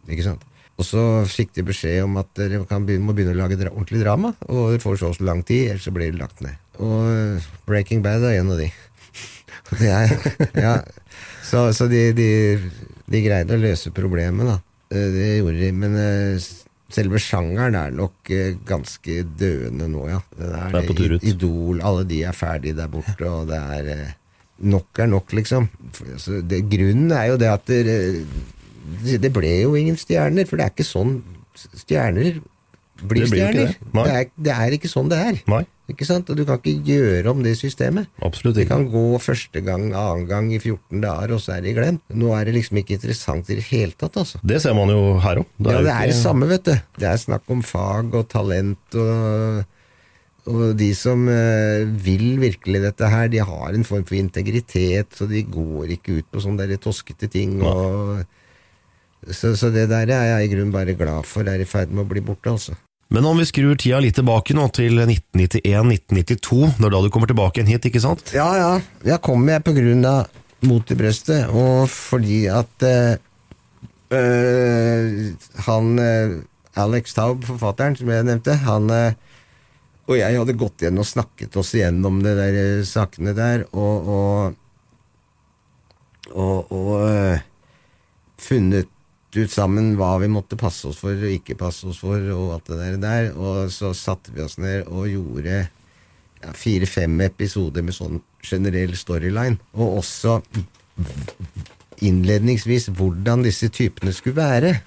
S3: ikke sant? Og så fikk de beskjed om at dere kan begynne, må begynne å lage dra ordentlig drama, og dere får så og så lang tid, ellers så blir det lagt ned. Og eh, Breaking Bad er en av de. *laughs* Er, ja. Så, så de, de, de greide å løse problemet, da. Eh, Det gjorde de. Men eh, selve sjangeren er nok ganske døende nå, ja. Det er,
S1: Det er på tur ut.
S3: Idol, alle de er ferdige der borte, og det er Nok er nok, liksom. Altså, det, grunnen er jo det at det, det ble jo ingen stjerner, for det er ikke sånn stjerner blir
S1: Det blir ikke
S3: stjerner.
S1: det.
S3: Det, er, det er ikke sånn det er.
S1: Nei,
S3: Ikke sant? Og du kan ikke gjøre om det systemet.
S1: absolutt
S3: Det kan gå første gang, annen gang i 14 dager, og så er det glemt. Nå er det liksom ikke interessant i det hele tatt, altså.
S1: Det ser man jo her òg.
S3: Ja, det er det samme, vet du. Det er snakk om fag og talent og og de som eh, vil virkelig dette her, de har en form for integritet, så de går ikke ut på sånne der toskete ting. Og, så, så det der er jeg i grunnen bare glad for er i ferd med å bli borte, altså.
S1: Men om vi skrur tida litt tilbake nå, til 1991-1992, det er da du kommer tilbake igjen hit, ikke sant?
S3: Ja, ja. Jeg kom jeg på grunn av mot i brøstet, og fordi at eh, eh, han eh, Alex Taub, forfatteren som jeg nevnte, han og jeg hadde gått igjen og snakket oss igjennom de der sakene der, og og, og, og funnet ut sammen hva vi måtte passe oss for og ikke passe oss for, og alt det der. der. Og så satte vi oss ned og gjorde ja, fire-fem episoder med sånn generell storyline. Og også innledningsvis hvordan disse typene skulle være.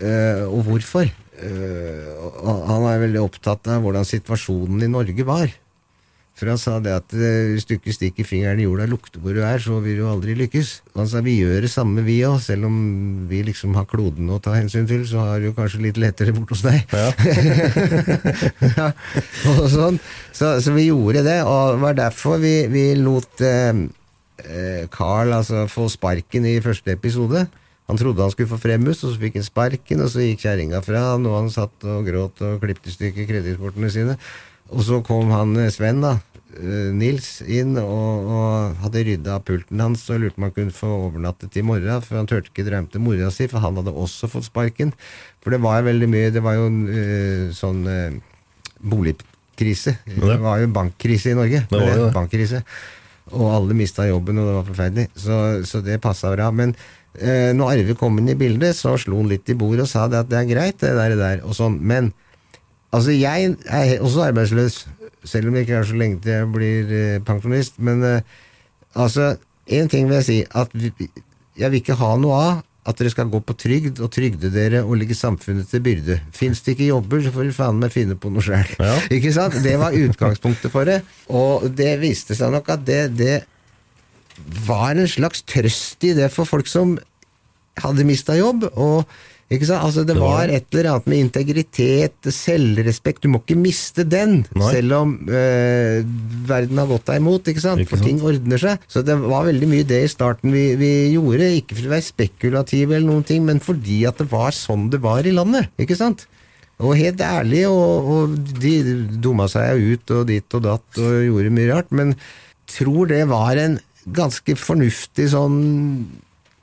S3: Uh, og hvorfor. Uh, og han er veldig opptatt av hvordan situasjonen i Norge var. For han sa det at eh, hvis du ikke stikker fingeren i jorda og lukter hvor du er, så vil du aldri lykkes. Og han sa vi gjør det samme vi òg, selv om vi liksom har kloden å ta hensyn til, så har du kanskje litt lettere bort hos deg. *laughs* Ja. og sånn. Så, så vi gjorde det, og det var derfor vi, vi lot eh, eh, Carl altså, få sparken i første episode. Han trodde han skulle få fremmus, og så fikk han sparken, og så gikk kjerringa fra han, og han satt og gråt og klippet i stykker kredittkortene sine. Og så kom han eh, Sven, da, Nils, inn og, og hadde rydda pulten hans og lurte om han kunne få overnattet i morgen, for han turte ikke drømme til mora si, for han hadde også fått sparken. For det var jo veldig mye Det var jo en eh, sånn eh, boligkrise. Det var jo bankkrise i Norge.
S1: Det var jo.
S3: Bankkrise. Og alle mista jobben, og det var forferdelig. Så, så det passa bra. Men eh, når Arve kom inn i bildet, så slo han litt i bordet og sa det at det er greit, det der, det der og sånn. Men altså, jeg er også arbeidsløs, selv om det ikke er så lenge til jeg blir eh, pensjonist. Men eh, altså, én ting vil jeg si, at vi, jeg vil ikke ha noe av at dere skal gå på trygd og trygde dere og ligge samfunnet til byrde. Fins det ikke jobber, så får du faen meg finne på noe sjøl. *laughs* Ikke sant? Det var utgangspunktet for det. Og det viste seg nok at det, det var en slags trøst i det for folk som hadde mista jobb. og ikke sant? Altså Det var et eller annet med integritet, selvrespekt. Du må ikke miste den,
S1: Nei.
S3: selv om eh, verden har gått deg imot. ikke sant?
S1: Ikke
S3: For
S1: sant?
S3: ting ordner seg. Så det var veldig mye det i starten vi, vi gjorde. Ikke for å være spekulative, eller noen ting, men fordi at det var sånn det var i landet. ikke sant? Og helt ærlig, og, og de dumma seg ut og dit og datt og gjorde mye rart, men tror det var en ganske fornuftig sånn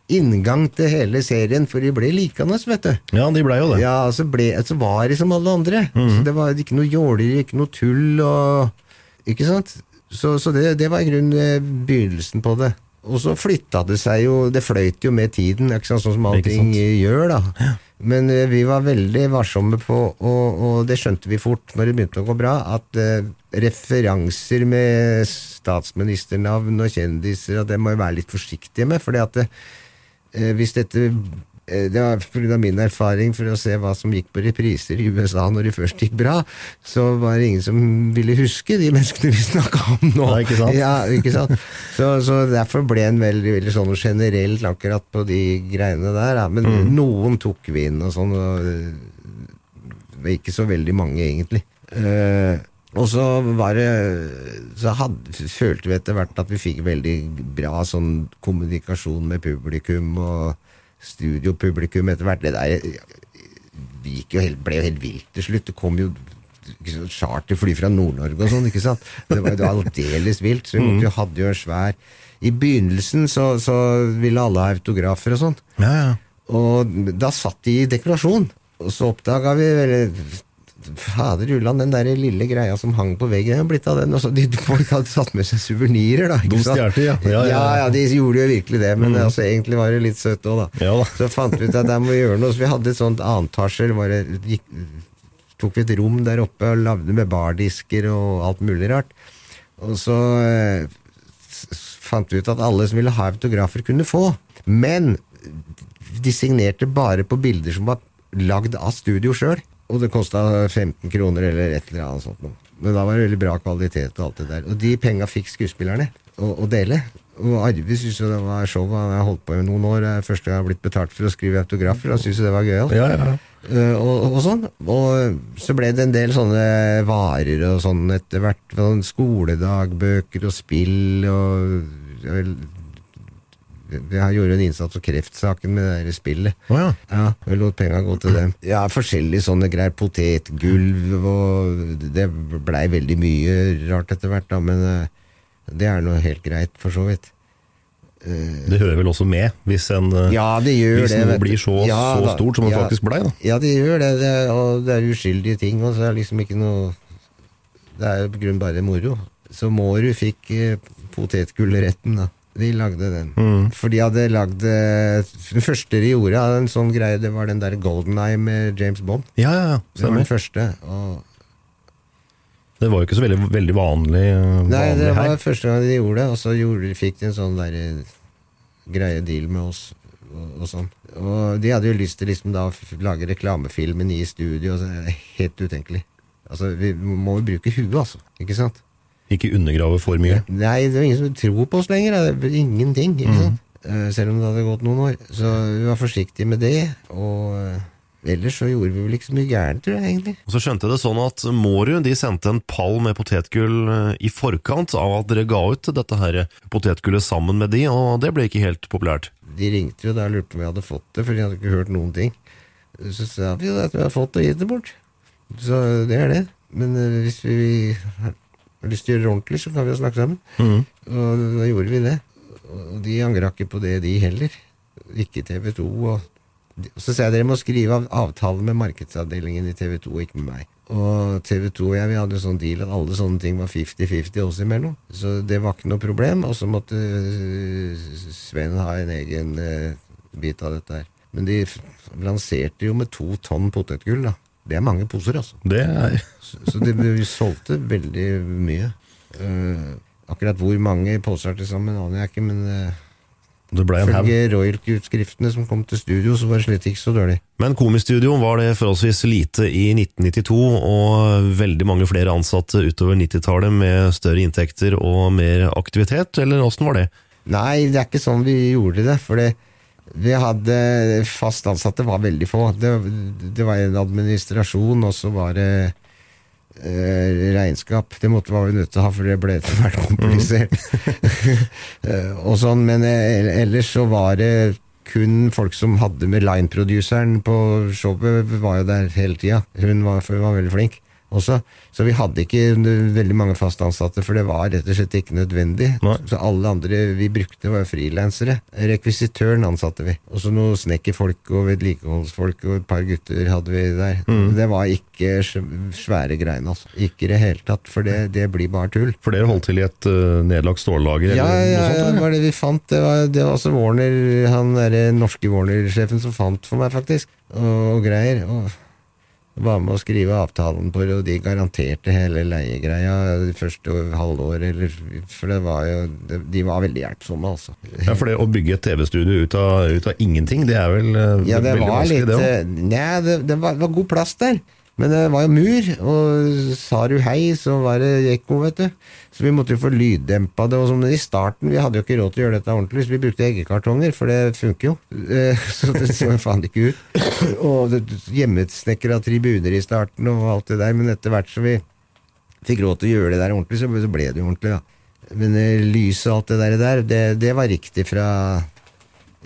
S3: inngang til hele serien, for de ble likende, vet du.
S1: Ja, de ble jo det.
S3: Ja, altså ble, altså var de som alle andre. så det var ikke noe jåleri, ikke noe tull og Ikke sant? Så, så det, det var i grunnen eh, begynnelsen på det. Og så flytta det seg jo Det fløyt jo med tiden, ikke sant? sånn som allting gjør, da. Men eh, vi var veldig varsomme på, og, og det skjønte vi fort når det begynte å gå bra, at eh, referanser med statsministernavn og kjendiser, at det må vi være litt forsiktige med. fordi at det, eh, hvis dette eh, det var pga. min erfaring for å se hva som gikk på repriser i USA når det først gikk bra, så var det ingen som ville huske de menneskene vi snakka om nå.
S1: Ja, ikke sant?
S3: Ja, ikke sant? Så, så derfor ble en veldig, veldig sånn generelt akkurat på de greiene der. Ja. Men
S1: Mm.
S3: noen tok vi inn og sånn, og var ikke så veldig mange egentlig. Eh, og så var det Så hadde, følte vi etter hvert at vi fikk veldig bra sånn kommunikasjon med publikum og studiopublikum etter hvert. Det der jo helt, ble jo helt vilt til slutt. Det kom jo charterfly fra Nord-Norge og sånn, ikke sant. Det var, jo aldeles vilt. Så vi måtte jo, hadde jo en svær I begynnelsen så, så ville alle ha autografer og sånn.
S1: Ja, ja.
S3: Og da satt de i dekorasjon. Og så oppdaga vi Fader ulland, den der lille greia som hang på veggen, er blitt av den. Også, de, folk hadde satt med seg suvenirer, da. ikke sant?
S1: ja. Ja, ja, ja.
S3: ja, de gjorde jo virkelig det, men altså, egentlig var det litt søtt òg, da.
S1: Ja.
S3: Så fant vi ut at der må vi gjøre noe. Så vi hadde et sånt annentasjer. gikk- Tok vi et rom der oppe og lagde med bardisker og alt mulig rart. Og så eh, fant vi ut at alle som ville ha autografer, kunne få. Men de signerte bare på bilder som var lagd av studio sjøl. Og det kosta 15 kroner eller et eller annet sånt. noe. Men da var det veldig bra kvalitet og alt det der. Og de penga fikk skuespillerne å, å dele. Og Arve syntes jo det var show. Han har holdt på i noen år. Første gang jeg har blitt betalt for å skrive autografer. Han syntes jo det var gøyalt.
S1: Ja, ja, ja.
S3: Eh, og, og sånn. Og så ble det en del sånne varer og sånn etter hvert. Sånn skoledagbøker og spill og jeg gjorde en innsats for kreftsaken med det der spillet.
S1: Oh, ja.
S3: Ja, jeg lot penga gå til dem. Ja, forskjellige sånne greier. Potetgulv og Det blei veldig mye rart etter hvert, da, men eh, det er nå helt greit, for så vidt.
S1: Det hører vel også med, hvis, en, eh,
S3: Ja, det gjør
S1: hvis
S3: det.
S1: noe blir så,
S3: Ja,
S1: så
S3: da.
S1: stort som det
S3: Ja.
S1: faktisk blei.
S3: Ja, det gjør det, det og det er uskyldige ting, og så er det liksom ikke noe Det er jo på grunn bare moro. Så Mårud fikk eh, potetgullretten, da. De lagde den.
S1: Mm.
S3: For de hadde lagd eh, Den første de gjorde av en sånn greie, det var den der Golden Eye med James Bond.
S1: Ja, ja, ja.
S3: Det var den første. Og
S1: Det var jo ikke så veldig, veldig vanlig, eh,
S3: Nei, det
S1: vanlig
S3: var
S1: her.
S3: første gang de gjorde det, og så gjorde, fikk de en sånn der eh, greie deal med oss. Og, og sånn. Og de hadde jo lyst til liksom da å lage reklamefilmen i studio. Og så, helt utenkelig. Altså, Vi må jo bruke huet, altså. Ikke sant?
S1: Ikke undergrave for mye.
S3: Nei, det er ingen som tror på oss lenger. Det er ingenting. ikke
S1: Mm.
S3: sant? Mm. selv om det hadde gått noen år. Så vi var forsiktige med det. Og eh, ellers så gjorde vi vel ikke så mye gærent, tror jeg egentlig.
S1: Og så skjønte jeg det sånn at Mårud de sendte en pall med potetgull eh, i forkant av at dere ga ut dette her potetgullet sammen med de, og det ble ikke helt populært.
S3: De ringte jo da og lurte på om vi hadde fått det, for de hadde ikke hørt noen ting. Så sa vi jo at vi hadde fått det og gitt det bort. Så det er det. Men hvis vi lyst til å gjøre det ordentlig, så kan vi jo snakke sammen. Og da gjorde vi det. Og de angra ikke på det, de heller. Ikke TV 2. Og og så sa jeg dere må skrive av avtale med markedsavdelingen i TV 2, og ikke med meg. Og TV 2 og jeg vi hadde sånn deal at alle sånne ting var 50-50 oss imellom. Så det var ikke noe problem. Og så måtte øh, Sven ha en egen øh, bit av dette her. Men de lanserte jo med to tonn potetgull, da. Det er mange poser, altså.
S1: Det er
S3: Så, så det, vi solgte veldig mye. Uh, akkurat hvor mange poser til sammen aner jeg ikke, men uh,
S1: Det ble en.
S3: Ifølge royalty-utskriftene som kom til studio, så var det slett ikke så dårlig.
S1: Men Komistudio var det forholdsvis lite i 1992, og veldig mange flere ansatte utover 90-tallet med større inntekter og mer aktivitet, eller åssen var det?
S3: Nei, det er ikke sånn vi gjorde det. For det, vi hadde fast ansatte var veldig få. Det, det var en administrasjon, og så var det eh, regnskap. Det måtte var vi nødt til å ha, for det ble etter hvert komplisert. *laughs* Eh, og sånn, men eh, ellers så var det kun folk som hadde med line-produceren på showet, var jo der hele tida. Hun var, hun var veldig flink også. Så vi hadde ikke veldig mange fast ansatte, for det var rett og slett ikke nødvendig.
S1: Nei.
S3: Så alle andre vi brukte, var frilansere. Rekvisitøren ansatte vi. Og så noen snekkerfolk og vedlikeholdsfolk og et par gutter hadde vi der.
S1: Mm.
S3: Det var ikke svære greiene, altså. Ikke i det hele tatt, for det, det blir bare tull.
S1: For dere holdt til i et uh, nedlagt stållager?
S3: Ja,
S1: eller
S3: ja,
S1: sånt,
S3: ja, det var det vi fant. Det var, det var også Warner, han derre norske Warner-sjefen som fant for meg, faktisk. Og, og greier. Og var med å skrive avtalen på det, og de garanterte hele leiegreia det første halvåret. Eller, for det var jo De var veldig hjelpsomme, altså.
S1: Ja, for det å bygge et TV-studio ut, ut av ingenting, det er vel uh,
S3: Ja, det
S1: veldig
S3: var
S1: vanskelig,
S3: litt
S1: det òg?
S3: eh, Nei, det, det, var, det var god plass der. Men det var jo mur, og sa du hei, så var det ekko, vet du. Så vi måtte jo få lyddempa det. Og sånn. I starten, vi hadde jo ikke råd til å gjøre dette ordentlig, så vi brukte eggekartonger, for det funker jo. *laughs* Eh, Så det så faen ikke ut. Og hjemmesnekra tribuner i starten og alt det der, men etter hvert så vi fikk råd til å gjøre det der ordentlig, så ble det jo ordentlig, da. Men eh, lyset og alt det der det, det var riktig fra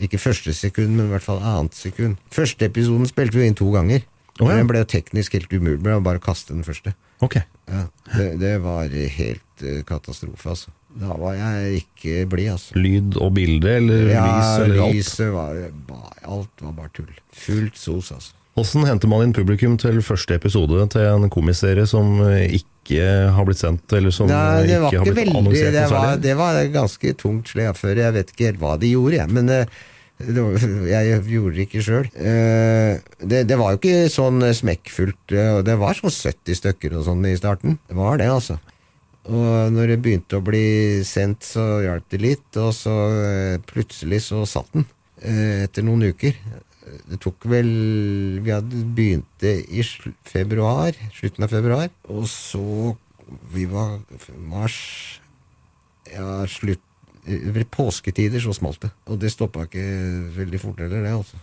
S3: ikke første sekund, men i hvert fall annet sekund. Første episoden spilte vi inn to ganger.
S1: Å, ja.
S3: Den ble teknisk helt umulig. Det var bare å kaste den første.
S1: Ok.
S3: Ja, det, det var helt eh, katastrofe, altså. Da var jeg ikke blid, altså.
S1: Lyd og bilde, eller
S3: Ja,
S1: lys, eller alt?
S3: lyset var bare, Alt var bare tull. Fullt sos, altså.
S1: Hvordan henter man inn publikum til første episode til en komiserie som eh, ikke har blitt sendt, eller som
S3: Nei,
S1: eh,
S3: det var
S1: ikke har blitt
S3: veldig
S1: annonsert
S3: det var, det var ganske tungt slagføre. Jeg vet ikke helt hva de gjorde, jeg. Men eh, var, jeg gjorde det ikke sjøl. Det, det var jo ikke sånn eh, smekkfullt. eh, Det var sånn 70 stykker og sånn i starten. Det var det, altså. Og når det begynte å bli sendt, så hjalp det litt. Og så eh, plutselig så satt den. eh, Etter noen uker. Det tok vel Vi hadde begynte i februar, slutten av februar. Og så Vi var mars Ja, slutt Ved påsketider så smalt det. Og det stoppa ikke veldig fort heller, det. altså.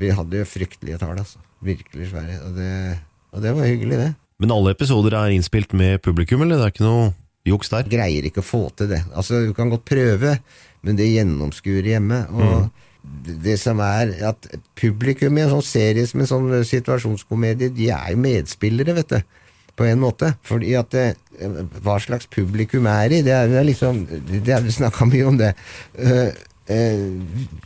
S3: Vi hadde jo fryktelige tall, altså. Virkelig svære. Og det, og det var hyggelig, det.
S1: Men alle episoder er innspilt med publikum, eller det er ikke noe juks der?
S3: Greier ikke å få til det. Altså, Du kan godt prøve, men det gjennomskuer hjemme. Og Mm det som er at publikum i en sånn serie som en sånn situasjonskomedie, de er jo medspillere, vet du. På en måte. Fordi at det, hva slags publikum er i, det er, det er liksom Det er vi snakka mye om det. Uh, uh,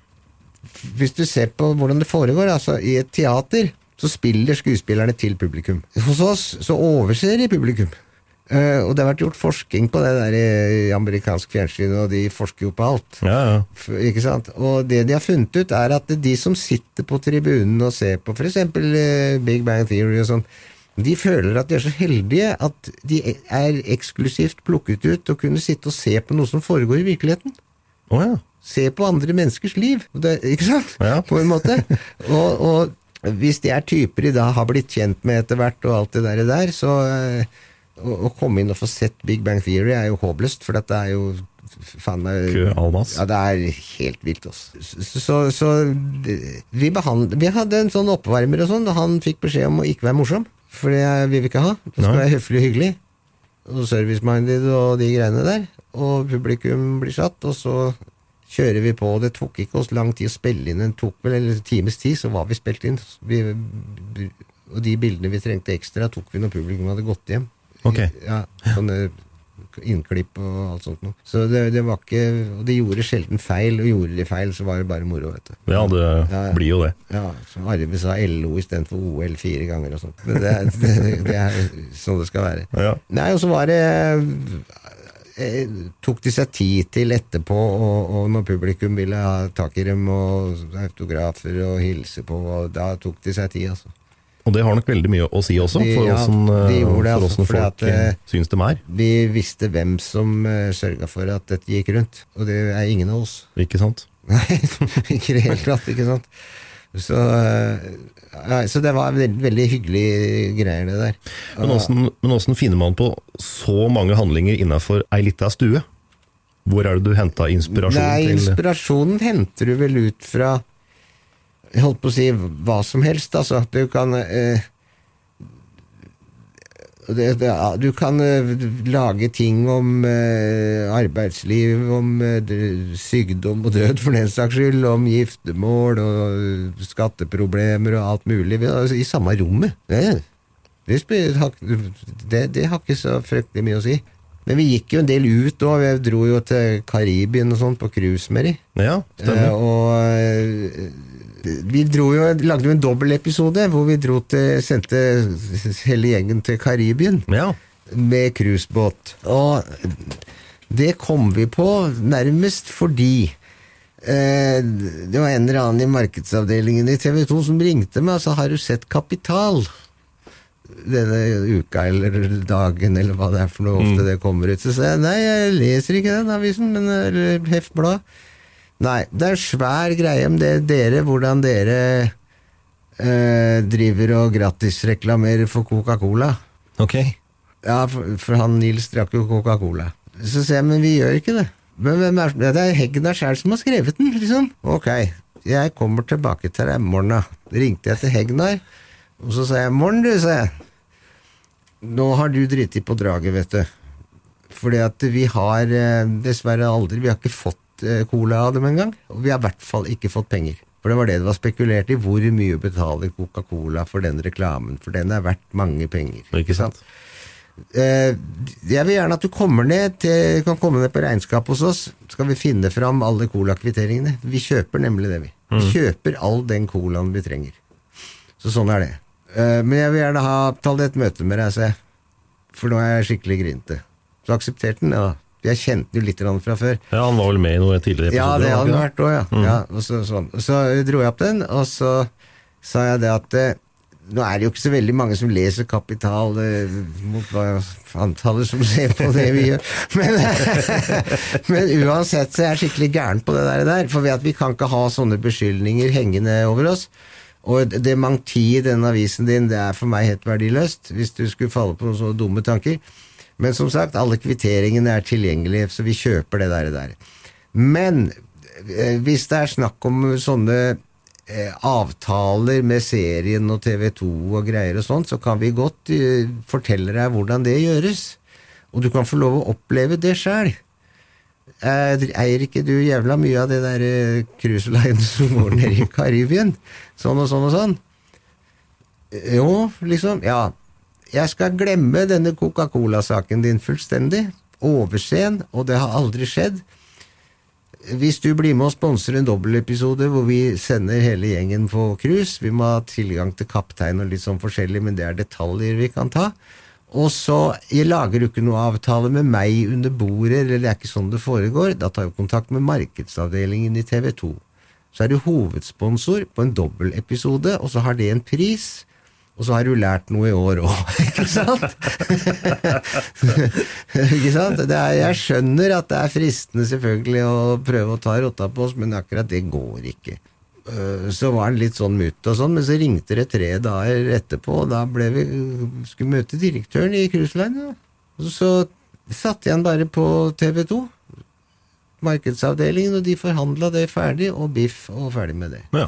S3: hvis du ser på hvordan det foregår, altså i et teater, så spiller skuespillerne til publikum. Hos oss så overser de publikum. Uh, og det har vært gjort forskning på det der i amerikansk fjernsyn, og de forsker jo på alt.
S1: Ja, ja.
S3: Ikke sant? Og det de har funnet ut, er at de som sitter på tribunen og ser på f.eks. Big Bang Theory og sånn, de føler at de er så heldige at de er eksklusivt plukket ut og kunne sitte og se på noe som foregår i virkeligheten.
S1: Oh, ja.
S3: Se på andre menneskers liv. Det, ikke sant?
S1: Ja.
S3: På en måte. Og, og hvis de er typer de da har blitt kjent med etter hvert, og alt det der, der så eh, å, å komme inn og få sett Big Bang Theory er jo håpløst, for dette er jo faen meg. Ja, det er helt vilt, altså. Så, så, så vi, behandlet, vi hadde en sånn oppvarmer og sånn, og han fikk beskjed om å ikke være morsom. For det vil vi ikke ha. Det skal
S1: Nei.
S3: være høflig og hyggelig. Og service-minded og de greiene der. Og publikum blir satt, og så kjører vi på. Det tok ikke oss lang tid å spille inn. Det tok vel en times tid, så var vi spilt inn. Vi, og de bildene vi trengte ekstra, tok vi når publikum hadde gått hjem.
S1: Ok.
S3: Ja, sånne innklipp og alt sånt noe. Så det, det var ikke Og de gjorde sjelden feil, og gjorde de feil, så var det bare moro, vet du.
S1: Ja, det
S3: Ja,
S1: blir jo det.
S3: Ja, så Arve sa LO istedenfor OL fire ganger og sånt. Men det, det, det er sånn det skal være.
S1: Ja.
S3: Nei, og så var det eh, Tok de seg tid til etterpå, og, og når publikum ville ha tak i dem, og autografer og hilse på, og da tok de seg tid, altså.
S1: Og det har nok veldig mye å si også,
S3: De-
S1: for
S3: ja,
S1: åssen eh, for
S3: altså,
S1: folk
S3: at, eh,
S1: eh, syns dem er.
S3: Vi visste hvem som uh, sørga for at dette gikk rundt, og det er ingen av oss.
S1: Ikke sant? *laughs*
S3: Nei, ikke i det hele tatt, ikke sant. Så, ja, så det var veldig, veldig hyggelige greier, det der.
S1: Men åssen men åssen finner man på så mange handlinger innafor ei lita stue? Hvor er det du henta inspirasjon
S3: Nei,
S1: til?
S3: inspirasjonen henter du vel ut fra Jeg holdt på å si hva som helst, altså. Du kan eh, det, det, Du kan eh, lage ting om eh, arbeidsliv, om eh, sykdom og død, for den saks skyld, om giftermål og skatteproblemer og alt mulig, altså, i samme rommet. Det, det, har- ikke så fryktelig mye å si. Men vi gikk jo en del ut òg. Vi dro jo til Karibien og sånn på cruise med de.
S1: Ja, stemmer.
S3: Eh, og eh, vi jo, lagde jo en dobbeltepisode hvor vi dro til, sendte hele gjengen til Karibien
S1: Ja.
S3: med cruisebåt. Og det kom vi på nærmest fordi eh, det var en eller annen i markedsavdelingen i TV 2 som ringte meg og sa 'Har du sett Kapital?' denne uka eller dagen, eller hva det er for noe ofte det kommer ut. Så sa jeg nei, jeg leser ikke den avisen, men Heft heftblad. Nei, det er en svær greie om det dere, hvordan dere eh, driver og gratisreklamerer for Coca-Cola.
S1: Ok.
S3: Ja, for, for han Nils drakk jo Coca-Cola. Så sier jeg, men vi gjør ikke det. Men hvem er, det er Hegna sjæl som har skrevet den, liksom. Ok, jeg kommer tilbake til deg i morgen, da. Ringte jeg til Hegnar, og så sa jeg, morgen du, sa jeg. Nå har du driti på draget, vet du. Fordi at vi har eh, dessverre aldri, vi har ikke fått eh, cola av dem engang. Og vi har i hvert fall ikke fått penger. For det var det det var spekulert i. Hvor mye betaler Coca-Cola for den reklamen? For den er verdt mange penger.
S1: Ikke sant?
S3: Eh, jeg vil gjerne at du kommer ned til, kan komme ned på regnskap hos oss. Skal vi finne fram alle colakvitteringene. Vi kjøper nemlig det, vi. Vi
S1: Mm.
S3: kjøper all den colaen vi trenger. Så sånn er det. Eh, men jeg vil gjerne ha ta et møte med deg, se. For nå er jeg skikkelig grinete. Så aksepterte den, ja. Jeg kjente jo litt fra før.
S1: Ja, Han var vel med i noen tidligere
S3: Ja, det hadde
S1: han
S3: vært òg, ja.
S1: Mm.
S3: ja og så, sånn. så dro jeg opp den, og så sa jeg det at eh, nå er det jo ikke så veldig mange som leser Kapital eh, mot hva antallet som ser på det vi gjør. *laughs* Men, *laughs* men uansett så er jeg skikkelig gæren på det der, for vi kan ikke ha sånne beskyldninger hengende over oss. Og det mangti i denne avisen din, det er for meg helt verdiløst, hvis du skulle falle på noen sånne dumme tanker. Men som sagt, alle kvitteringene er tilgjengelige, så vi kjøper det der. der. Men eh, hvis det er snakk om sånne eh, avtaler med serien og TV 2 og greier og sånt, så kan vi godt eh, fortelle deg hvordan det gjøres. Og du kan få lov å oppleve det sjæl. Eier ikke du jævla mye av det der cruise line *laughs* som går ned i Karibien? Sånn og sånn og sånn? Jo, liksom. Ja. Jeg skal glemme denne Coca-Cola-saken din fullstendig. Overse den, og det har aldri skjedd. Hvis du blir med og sponser en dobbeltepisode hvor vi sender hele gjengen på cruise Vi må ha tilgang til kaptein og litt sånn forskjellig, men det er detaljer vi kan ta. Og så jeg lager du ikke noe avtale med meg under bordet, eller det er ikke sånn det foregår. Da tar vi kontakt med markedsavdelingen i TV 2. Så er du hovedsponsor på en dobbeltepisode, og så har det en pris. Og så har du lært noe i år òg, *laughs* ikke sant? *laughs* ikke sant? Er, jeg skjønner at det er fristende selvfølgelig å prøve å ta rotta på oss, men akkurat det går ikke. Øh, Så var han litt sånn mutt og sånn, men så ringte det tre dager etterpå, og da vi, skulle møte direktøren i Cruise Line. Og så satte jeg han bare på TV 2, markedsavdelingen, og de forhandla det ferdig, og biff, og ferdig med det.
S1: Ja.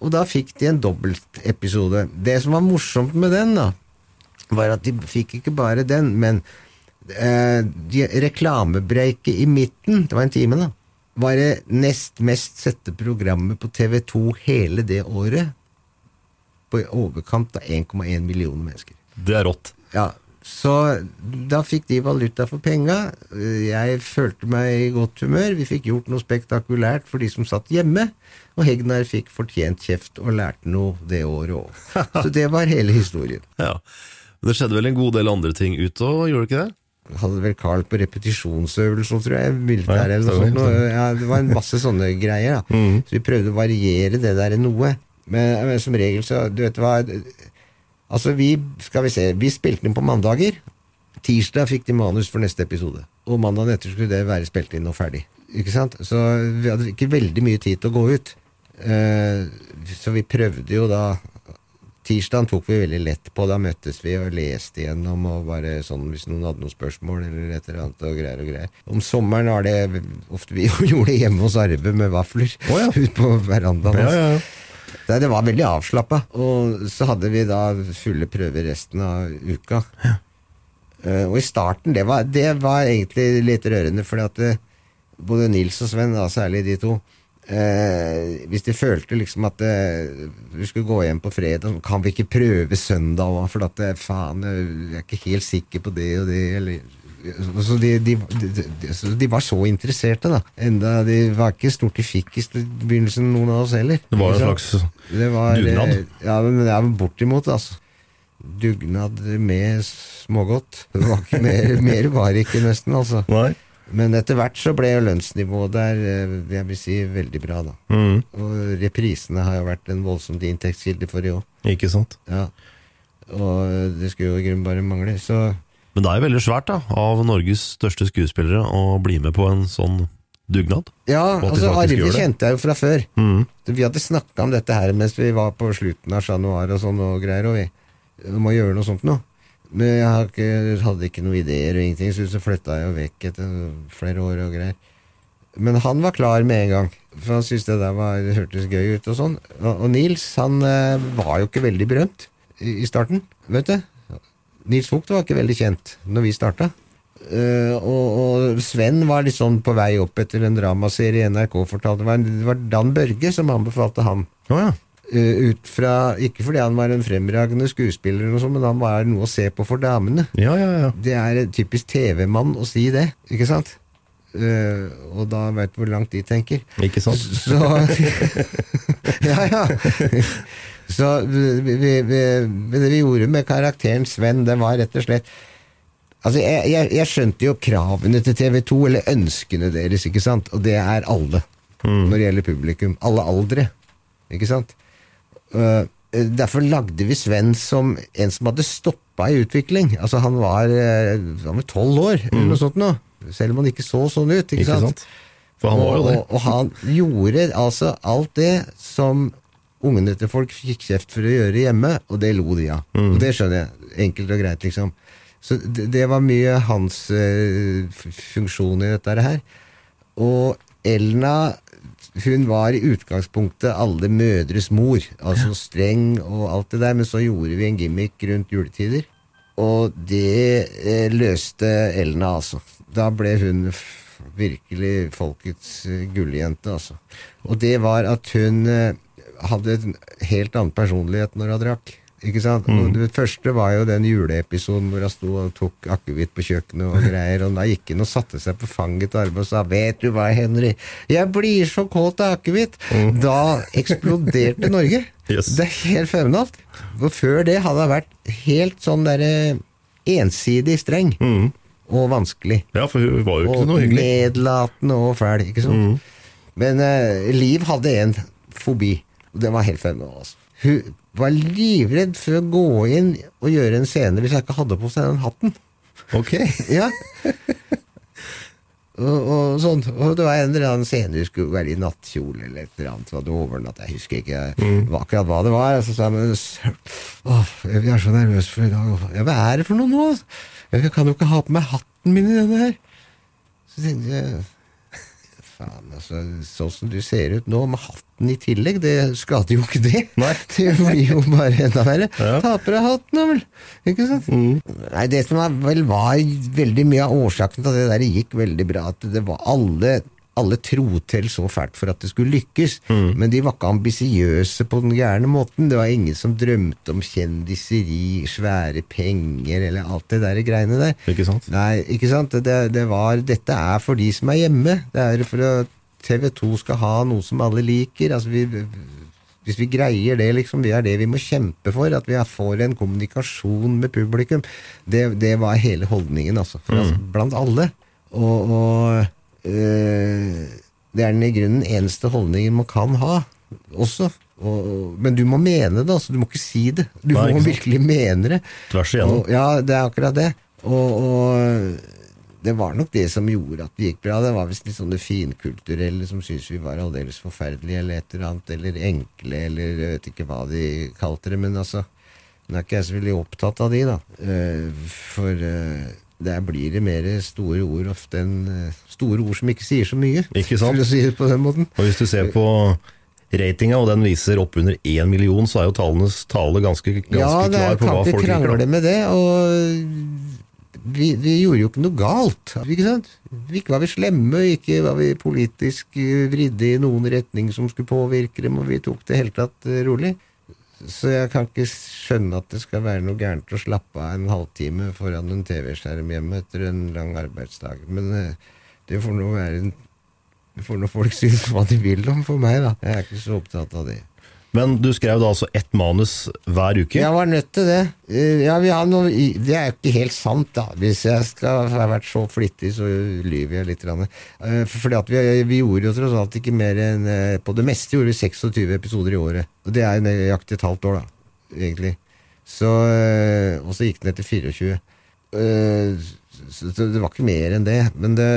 S3: Og da fikk de en dobbeltepisode. Det som var morsomt med den, da, var at de fikk ikke bare den, men eh, de, reklamebreiket i midten, det var en time, da, var det nest mest sette programmet på TV2 hele det året. På i overkant av 1,1 millioner mennesker.
S1: Det er rått.
S3: Ja, så da fikk de valuta for penga. Jeg følte meg i godt humør. Vi fikk gjort noe spektakulært for de som satt hjemme. Og Hegnar fikk fortjent kjeft og lærte noe det året òg. *laughs* Så det var hele historien.
S1: Ja. Men det skjedde vel en god del andre ting ute òg, gjorde det ikke det?
S3: Hadde vel Carl på repetisjonsøvelse, tror jeg. Militær eller noe sånt. Ja, det var en masse sånne greier. da *laughs* Så vi prøvde å variere det der noe. Men, men som regel så Du vet hva Altså, vi, skal vi se, vi spilte inn på mandager. Tirsdag fikk de manus for neste episode. Og mandagen etter skulle det være spilt inn og ferdig. Ikke sant? Så vi hadde ikke veldig mye tid til å gå ut. Eh, så vi prøvde jo da Tirsdagen tok vi veldig lett på. Da møttes vi og leste igjennom og bare sånn hvis noen hadde noen spørsmål eller et eller annet og greier og greier. Om sommeren var det ofte vi *laughs* gjorde hjemme hos Arve med vafler
S1: oh, ja.
S3: ut på verandaen.
S1: Ja, ja, ja.
S3: Nei, det var veldig avslappa. Og så hadde vi da fulle prøver resten av uka. Eh, og i starten, det var, det var egentlig litt rørende, fordi at det, både Nils og Sven, da, særlig de to, eh, hvis de følte liksom at eh, vi skulle gå hjem på fredag, kan vi ikke prøve søndag òg, for at eh, faen, eh, jeg er ikke helt sikker på det og det, eller så de, de, de, de, de var så interesserte, da. Enda de var ikke stort de fikk i begynnelsen, noen av oss heller.
S1: Det var en slags
S3: var,
S1: dugnad.
S3: eh, Ja, men det er bortimot, altså. Dugnad med smågodt. Det var ikke mer, *laughs* mer var ikke, nesten, altså.
S1: Nei.
S3: Men etter hvert så ble jo lønnsnivået der, eh, jeg vil si, veldig bra, da.
S1: Mm.
S3: Og reprisene har jo vært en voldsomt inntektskilde for i år.
S1: Ikke sant?
S3: Ja. Og det skulle jo i grunnen bare mangle. Så
S1: Men det er jo veldig svært da, av Norges største skuespillere å bli med på en sånn dugnad.
S3: Ja, altså Arve kjente jeg jo fra før.
S1: Mm.
S3: Vi hadde snakka om dette her mens vi var på slutten av januar og sånn og greier, og vi vi må gjøre noe sånt nå. Men jeg ikke, hadde ikke noen ideer og ingenting, så så flytta jeg jo vekk etter flere år og greier. Men han var klar med en gang, for han syntes det der var, det hørtes gøy ut og sånn. Og, og Nils, han eh, var jo ikke veldig berømt i, i starten, vet du. Nils Vogt var ikke veldig kjent når vi starta. Uh, og, og Sven var sånn på vei opp etter en dramaserie NRK fortalte. Det var, det var Dan Børge som anbefalte han.
S1: Oh, ja.
S3: uh, ut fra, Ikke fordi han var en fremragende skuespiller, sånt, men han var noe å se på for damene.
S1: Ja, ja, ja.
S3: Det er en typisk TV-mann å si det, ikke sant? Uh, og da veit du hvor langt de tenker.
S1: Ikke sant?
S3: Så *laughs* Ja, ja. *laughs* Så vi, vi, vi, det vi gjorde med karakteren Sven, det var rett og slett Altså, jeg, jeg, jeg skjønte jo kravene til TV 2, eller ønskene deres, ikke sant? Og det er alle, når det gjelder publikum. Alle aldre, ikke sant? Uh, derfor lagde vi Sven som en som hadde stoppa i utvikling. Altså, han var eh, han var tolv år, eller noe sånt nå. Selv om han ikke så sånn ut, ikke,
S1: Ikke sant? For han var jo det.
S3: Og, og han gjorde altså alt det som ungene til folk fikk kjeft for å gjøre hjemme, og det lo de av.
S1: Mm.
S3: Og det skjønner jeg. Enkelt og greit, liksom. Så det, det var mye hans uh, funksjon i dette her. Og Elna hun var i utgangspunktet alle mødres mor. Altså streng og alt det der, men så gjorde vi en gimmick rundt juletider. Og det eh, løste Elna, altså. Da ble hun virkelig folkets eh, gulljente, altså. Og det var at hun eh, hadde en helt annen personlighet når hun drakk. Ikke sant? Og det første var jo den juleepisoden hvor hun sto og tok akevitt på kjøkkenet og greier, og da gikk hun og satte seg på fanget til Arve og sa 'Vet du hva, Henry, jeg blir så kåt av akevitt'. Da eksploderte Norge.
S1: Yes.
S3: Det er helt fenomenalt. For før det hadde hun vært helt sånn derre ensidig streng. Og vanskelig.
S1: Ja, for hun var jo ikke
S3: Og
S1: noe hyggelig.
S3: nedlatende og fæl, ikke sant? Men uh, Liv hadde en fobi, den var helt fenomenalt. Altså. Hun var livredd for å gå inn og gjøre en scene hvis jeg ikke hadde på seg den hatten.
S1: Ok. *laughs*
S3: Ja. og, og, sånn. og det var en eller annen scene hun skulle være i nattkjole eller et eller annet. Så hadde overnatt, jeg husker ikke mm. akkurat hva det var. Så sa jeg men jeg er så nervøs for i dag. Ja, hva er det for noe nå? Jeg kan jo ikke ha på meg hatten min i denne her. Så tenkte jeg Faen, altså, sånn som du ser ut nå, med hatten i tillegg, det skader jo ikke det.
S1: Nei. *laughs*
S3: Det blir jo bare enda verre.
S1: Ja.
S3: Ta på deg hatten, da vel. Ikke sant? Nei, det som vel var veldig mye av årsaken til at det der gikk veldig bra, at det var alle alle tro til så fælt for at det skulle lykkes, men de var ikke ambisiøse på den gærne måten. Det var ingen som drømte om kjendiseri, svære penger eller alt det der greiene der.
S1: Ikke sant?
S3: Nei, ikke sant? Det, det var, dette er for de som er hjemme. Det er for at TV 2 skal ha noe som alle liker. Altså, vi, hvis vi greier det, liksom, det er det vi må kjempe for. At vi får en kommunikasjon med publikum. Det, det var hele holdningen, altså. For, altså blant alle. Og, og det er den i grunnen eneste holdningen man kan ha. også. Og, men du må mene det, altså. Du må ikke si det. Du
S1: Nei,
S3: må virkelig mene det.
S1: Tvers igjennom.
S3: Og, ja, det er akkurat det. Og, og det var nok det som gjorde at det gikk bra. Det var visst litt sånn det finkulturelle som syntes vi var aldeles forferdelige, eller et eller annet, eller enkle, eller jeg vet ikke hva de kalte det, men altså Nå er ikke jeg så veldig opptatt av de, da. Eh, For eh, der blir det mer store ord ofte enn eh, store ord som ikke sier så mye.
S1: Ikke sant?
S3: For å si det på den måten.
S1: Og hvis du ser på ratinga, og den viser oppunder én million, så er jo tallenes tale ganske, ganske
S3: ja, det
S1: klar
S3: er,
S1: på hva
S3: kan ikke
S1: folk liker.
S3: krangle
S1: da.
S3: med det. Og vi, vi gjorde jo ikke noe galt. Ikke sant? Ikke var vi slemme, ikke var vi politisk eh, vridde i noen retning som skulle påvirke dem, og vi tok det helt tatt eh, rolig. Så jeg kan ikke skjønne at det skal være noe gærent å slappe av en halvtime foran en TV-skjerm hjemme etter en lang arbeidsdag. Men eh, det får nå være en Det får nå folk synes hva de vil om for meg, da. Jeg er ikke så opptatt av det.
S1: Men du skrev da altså ett manus hver uke?
S3: Jeg var nødt til det. Eh, Ja, noe, det er jo ikke helt sant, da. Hvis jeg skal ha vært så flittig, så lyver jeg litt. Eh, for- Fordi vi, vi gjorde jo tross alt ikke mer enn eh, På det meste gjorde vi 26 episoder i året. Og det er nøyaktig et halvt år, da. Egentlig. Så, og så gikk den ned til 24. Eh, det var ikke mer enn det. Men det,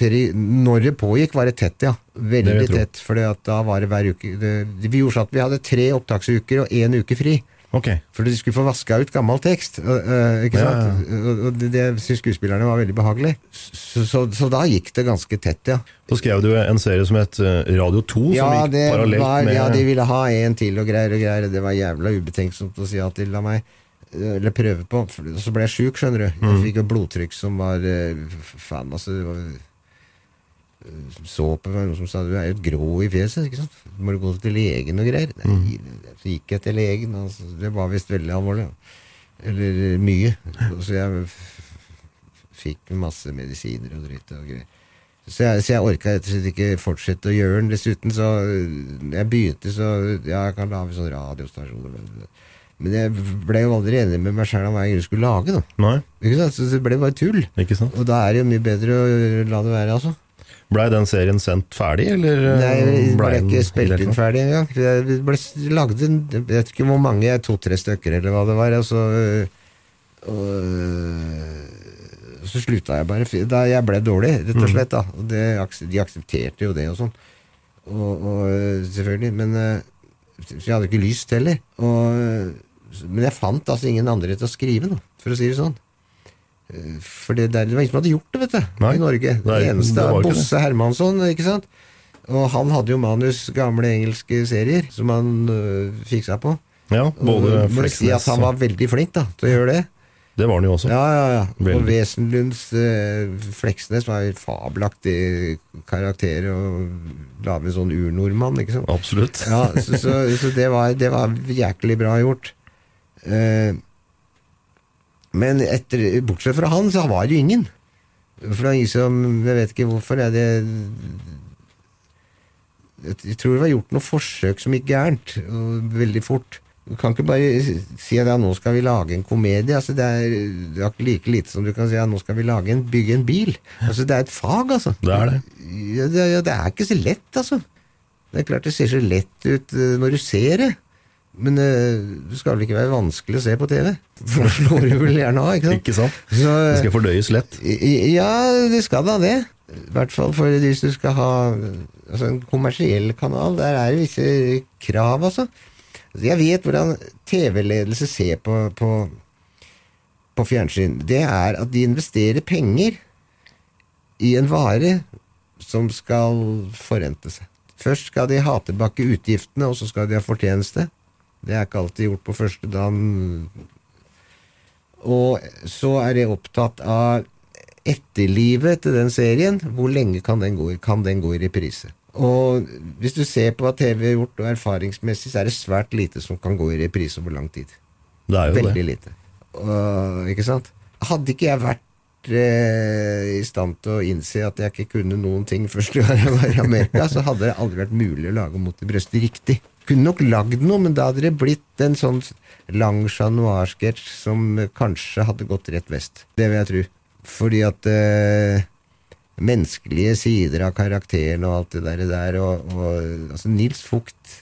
S3: peri, når det pågikk, var det tett, ja. Veldig tett. For da var det hver uke det, Vi gjorde sånn at vi hadde tre opptaksuker og én uke fri.
S1: Okay.
S3: For de skulle få vaska ut gammel tekst. øh, ikke
S1: Ja,
S3: sant? Og- Og det, det syntes skuespillerne var veldig behagelig. Så, så, så da gikk det ganske tett, ja.
S1: Så skrev du en serie som het eh, Radio 2,
S3: Ja,
S1: som gikk parallelt
S3: var,
S1: med
S3: ja, de ville ha en til og greier og greier. Det var jævla ubetenksomt å si ja til av meg. Øh, Eller prøve på. og så ble jeg sjuk, skjønner du. Jeg
S1: Mm.
S3: fikk jo blodtrykk som var øh, Faen, altså. Det var, så på meg noen som sa du er jo grå i fjeset. ikke sant? Må du gå til legen og greier? Nei, så gikk jeg til legen. Altså, det var visst veldig alvorlig. Eller mye. Så jeg fikk masse medisiner og dritt og greier. Så jeg, så jeg orka rett og slett ikke fortsette å gjøre den. Dessuten, så jeg begynte, så Ja, jeg kan lage sånn radiostasjon. Men jeg ble jo aldri enig med meg sjæl om hva jeg skulle lage, da.
S1: Nei,
S3: Ikke sant? Så det ble bare tull.
S1: ikke sant?
S3: Og da er det jo mye bedre å la det være, altså.
S1: Blei den serien sendt ferdig, eller eh,
S3: Nei, den ble ikke spilt inn ferdig engang. Det ble lagd en Jeg vet ikke hvor mange, to-tre stykker eller hva det var. Og så, øh, og, øh, så slutta jeg bare. Da jeg ble dårlig, rett
S1: Mm.
S3: og slett. da Og det, De aksepterte jo det og sånn. Og, og øh, selvfølgelig. Men jeg hadde ikke lyst heller. Og, men jeg fant altså ingen andre til å skrive, da, for å si det sånn. Eh, For det, der, det var ingen som hadde gjort det, vet du,
S1: Nei,
S3: i Norge. Det,
S1: det
S3: eneste
S1: det.
S3: Bosse Hermansson, ikke sant? Og han hadde jo manus gamle engelske serier som han øh, fiksa på.
S1: Ja,
S3: Og
S1: både
S3: må si at han var veldig flink da, til å gjøre det.
S1: Det var han jo også.
S3: Ja, ja, ja. Og
S1: Veldig.
S3: Wesenlunds øh, Fleksnes var en fabelaktig karakter og lage en sånn urnordmann, ikke sant?
S1: Absolutt.
S3: Ja, så, så, så det, var, det var jæklig bra gjort. Eh, men etter, bortsett fra han, så var det jo ingen. For det var ingen som Jeg vet ikke hvorfor. Jeg, det Jeg tror det var gjort noen forsøk som gikk gærent, veldig fort. Du kan ikke bare si at ja, nå skal vi lage en komedie. Altså, det, er, det er like lite som du kan si at nå skal vi lage en, bygge en bil. Altså, det er et fag, altså.
S1: Det er det.
S3: Ja, det, ja, det er ikke så lett, altså. Det er klart det ser så lett ut eh, når du ser det. Men eh, det skal vel ikke være vanskelig å se på TV? For da slår du vel gjerne av, ikke sant?
S1: Ikke sant?
S3: Så,
S1: Det skal fordøyes lett.
S3: Ja, det skal da det. I hvert fall for hvis du skal ha altså en kommersiell kanal. Der er det visse krav, altså. Altså, Jeg vet hvordan TV-ledelse ser på, på, på fjernsyn. Det er at de investerer penger i en vare som skal forrente seg. Først skal de ha tilbake utgiftene, og så skal de ha fortjeneste. Det er ikke alltid gjort på første dagen. Og så er jeg opptatt av etterlivet til den serien. Hvor lenge kan den gå, i- kan den gå i reprise? Og hvis du ser på hva TV har gjort, og erfaringsmessig, så er det svært lite som kan gå i reprise over lang tid.
S1: Det er jo
S3: Veldig
S1: det.
S3: lite. Og, ikke sant? Hadde ikke jeg vært eh, i stand til å innse at jeg ikke kunne noen ting første gang jeg var i Amerika, så hadde det aldri vært mulig å lage Mot i brøstet riktig. Kunne nok lagd noe, men da hadde det blitt en sånn lang Chat Noir-sketsj som kanskje hadde gått rett vest. Det vil jeg tro. Fordi at eh, menneskelige sider av karakteren og alt det der og, og, altså Nils Fugt,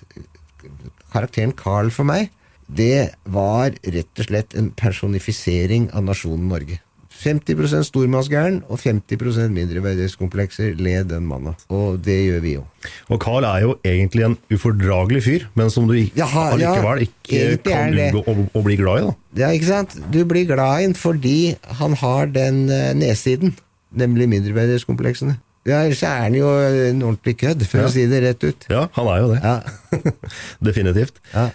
S3: karakteren Carl for meg, det var rett og slett en personifisering av nasjonen Norge. 50% stormannsgæren og 50% mindreverdighetskomplekser Le den mannen. Og det gjør vi jo.
S1: Og Carl er jo egentlig en ufordragelig fyr, men som du
S3: Jaha,
S1: allikevel
S3: ja,
S1: ikke kan unngå å, å bli glad i. da.
S3: Ja, ikke sant? Du blir glad i den fordi han har den eh, nedsiden, nemlig mindreverdighetskompleksene. Ja, ellers er han jo en ordentlig kødd, for
S1: Ja.
S3: å si det rett ut.
S1: Ja, han er jo det.
S3: Ja. *laughs*
S1: Definitivt.
S3: Ja.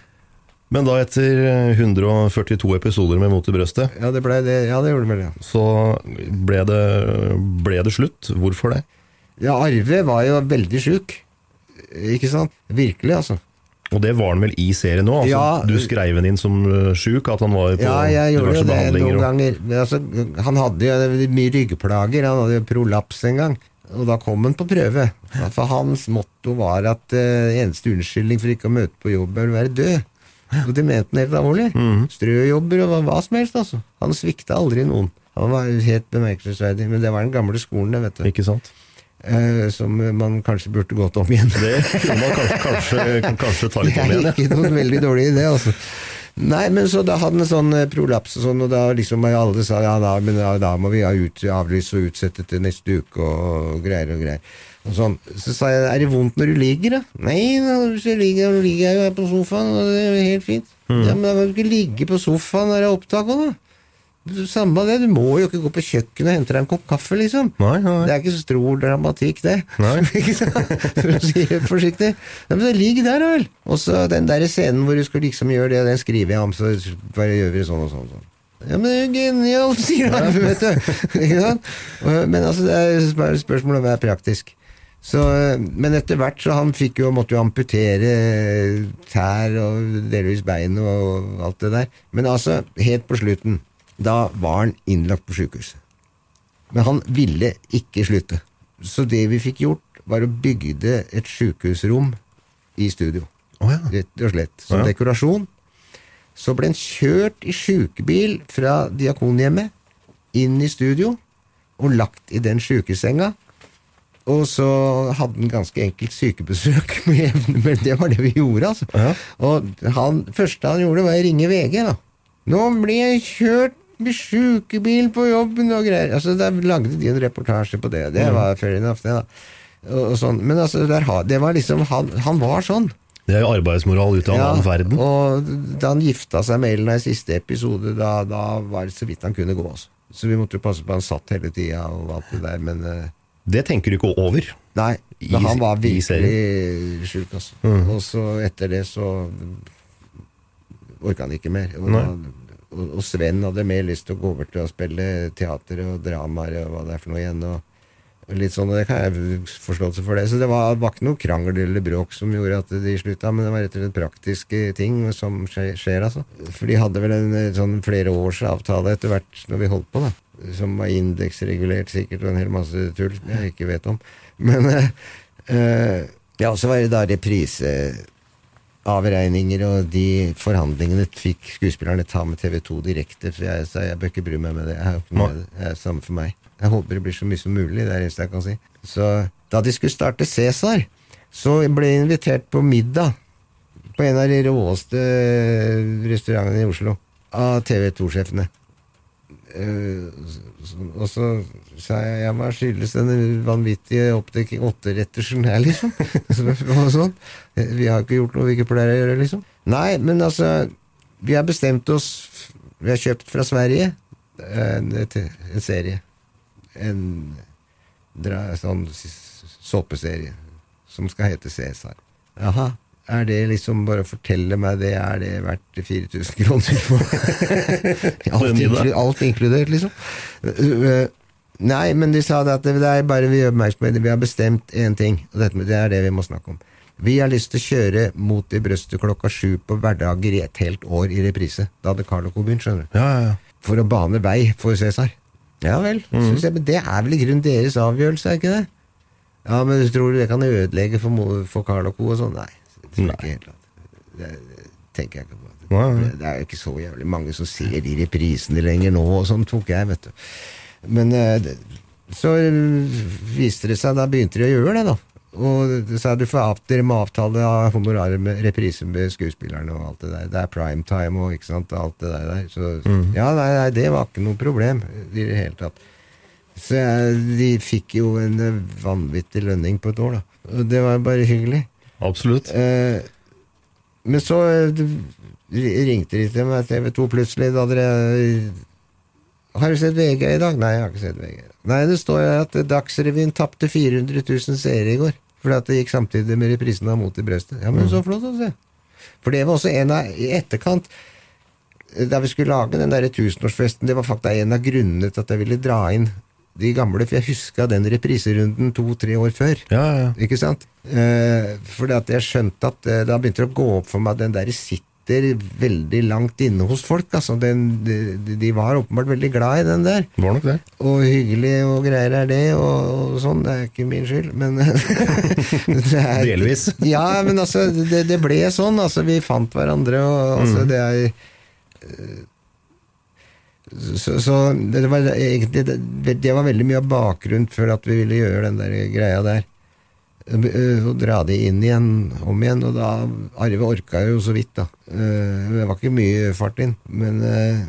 S1: Men da, etter 142 episoder med Mot i brøstet,
S3: Ja, det ble det. Ja, det gjorde det vel, ja.
S1: så ble det, ble det slutt. Hvorfor det?
S3: Ja, Arve var jo veldig sjuk. Ikke sant? Virkelig, altså.
S1: Og det var han vel i serien nå? Altså,
S3: Ja.
S1: du skrev han inn som uh, sjuk, at han var på
S3: Ja, jeg gjorde
S1: diverse
S3: det
S1: behandlinger.
S3: noen ganger. Altså, han hadde jo mye ryggplager, han hadde jo prolaps en gang. Og da kom han på prøve. For hans motto var at uh, eneste unnskyldning for ikke å møte på jobb er å være død. *laughs* Og de mente den helt alvorlig.
S1: Mm.
S3: Strøjobber og hva, hva som helst, altså. Han svikta aldri noen. Han var helt bemerkelsesverdig. Men det var den gamle skolen, det, vet du.
S1: Ikke sant?
S3: Eh, som man kanskje burde gått om igjen.
S1: Det kunne man kanskje, kanskje, kanskje ta litt om igjen ja.
S3: ikke noen veldig dårlig idé, altså. Nei, men så da hadde han en sånn eh, prolaps og sånn, og da liksom alle sa ja, da, men da, da må vi ha ut, avlyse og utsette til neste uke og greier og greier. Og sånn. Så sa jeg er det vondt når du ligger, da? Nei, jeg ligger, ligger jeg jo her på sofaen, og det er helt fint.
S1: Mm.
S3: Ja, Men da kan du ikke ligge på sofaen når det er opptak òg, da. Samme det, du må jo ikke gå på kjøkkenet og hente deg en kopp kaffe, liksom.
S1: Nei, nei.
S3: Det er ikke så stor dramatikk, det. *laughs* For å si det forsiktig. Ja, men ligg der, da vel. Og så den der scenen hvor du skal liksom gjøre det, den skriver jeg om, så bare gjør vi sånn og sånn. sånn. Ja, men det er jo genialt, sier han, *laughs* vet du. Og- Men altså, det er spørsmålet om det er praktisk. Så, men etter hvert så han fikk jo, måtte jo amputere tær og delvis bein og alt det der. Men altså, helt på slutten, da var han innlagt på sjukehuset. Men han ville ikke slutte. Så det vi fikk gjort, var å bygde et sjukehusrom i studio.
S1: Oh, ja.
S3: Rett og slett. Som
S1: Ja.
S3: dekorasjon. Så ble han kjørt i sjukebil fra Diakonhjemmet inn i studio og lagt i den sjukesenga. Og så hadde han ganske enkelt sykebesøk, *laughs* men det var det vi gjorde, altså.
S1: Ja.
S3: Og han, første han gjorde, var å ringe VG, da. Nå blir jeg kjørt med sjukebil på jobben og greier. Altså, Der lagde de en reportasje på det. Det var fair enough, det, da. Og, og sånn. Men altså, der, det var liksom Han, han var sånn.
S1: Det er jo arbeidsmoral ut av
S3: Ja,
S1: annen verden.
S3: Og da han gifta seg med Elna i siste episode, da, da var det så vidt han kunne gå. Altså. Så vi måtte jo passe på han satt hele tida og alt det der, men eh,
S1: Det tenker du ikke over.
S3: Nei,
S1: I-
S3: men han var virkelig sjuk, altså.
S1: Mm.
S3: Og så etter det så orka han ikke mer. Og, og, Sven hadde mer lyst til å gå over til å spille teater og dramaer og hva det er for noe igjen. og Litt sånn, Det kan jeg forståelse for. det Så det var, var ikke noe krangel eller bråk som gjorde at de slutta, men det var rett og slett praktiske ting som skjer, skjer altså. For de hadde vel en sånn flere års avtale etter hvert når vi holdt på, da. Som var indeksregulert sikkert, og en hel masse tull jeg ikke vet om. Men øh, øh, Ja, så var det da repriseavregninger, og de forhandlingene fikk skuespillerne ta med TV2 direkte, for jeg sa jeg bør ikke bry meg med det. Jeg har ikke med det. Det er samme for meg. Jeg håper det blir så mye som mulig, det er det eneste jeg kan si. Så da de skulle starte Cæsar, så ble jeg invitert på middag på en av de råeste restaurantene i Oslo av TV2-sjefene. Eh, og så sa jeg ja, hva skyldes denne vanvittige åtterettersen her, liksom? *laughs* Sånn. Vi har ikke gjort noe vi ikke pleier å gjøre, liksom. Nei, men altså Vi har bestemt oss Vi har kjøpt fra Sverige en, en serie. En sånn såpeserie som skal hete Cæsar. Jaha. Er det liksom bare å fortelle meg det? Er det verdt 4000 kroner for *laughs* alt, inkludert, alt inkludert, liksom? Uh, Nei, men de sa det at det er bare vi gjør oppmerksomhet. Vi har bestemt én ting, og dette, det er det vi må snakke om. Vi har lyst til å kjøre Mot i brøstet klokka sju på hverdager i et helt år i reprise. Da hadde Carlo Co begynt, skjønner du.
S1: Ja, ja, ja.
S3: For å bane vei for Cæsar. Ja vel. Mm. jeg, men det er vel i grunnen deres avgjørelse, er ikke det? Ja, men tror du det kan ødelegge for, for Carl og Co og sånn? Nei. Det tror jeg ikke helt. at- Det, tenker jeg ikke på.
S1: Nei, nei.
S3: Det, det er jo ikke så jævlig mange som ser de reprisene lenger nå, og sånn tok jeg, vet du. Men eh, så viste det seg, da begynte de å gjøre det, da. Og så er du for dere må avtale av honorarer med reprise med skuespillerne og alt det der. Det er primetime og ikke sant, alt det der. Så ja, nei, nei, det var ikke noe problem i det hele tatt. Så jeg, de fikk jo en eh, vanvittig lønning på et år, da. Og det var bare hyggelig.
S1: Absolutt.
S3: Eh, men så eh, ringte de til meg, TV 2 plutselig, da dere Har du sett VG i dag? Nei, jeg har ikke sett VG. Nei, det står at Dagsrevyen tapte 400 000 seere i går. Fordi at det gikk samtidig med reprisen av Mot i brøstet. Ja, men så flott, altså. For det var også en av I etterkant, da vi skulle lage den der tusenårsfesten, det var faktisk en av grunnene til at jeg ville dra inn de gamle, for jeg huska den repriserunden to-tre år før.
S1: Ja, ja.
S3: Ikke sant? Eh, fordi at jeg skjønte at eh, da begynte det å gå opp for meg den den der sitter veldig langt inne hos folk. Altså, den, de, de var åpenbart veldig glad i den der.
S1: Var nok det.
S3: Og hyggelig og greier er det, og, og sånn. Det er ikke min skyld, men *laughs* er,
S1: Delvis.
S3: Ja, men altså, det, det ble sånn. Altså, vi fant hverandre, og altså, det er eh, så, så det var egentlig det, det var veldig mye av bakgrunnen for at vi ville gjøre den der greia der. Eh, dra de inn igjen, om igjen, og da Arve orka jo så vidt, da. Eh, Det var ikke mye fart inn, men eh,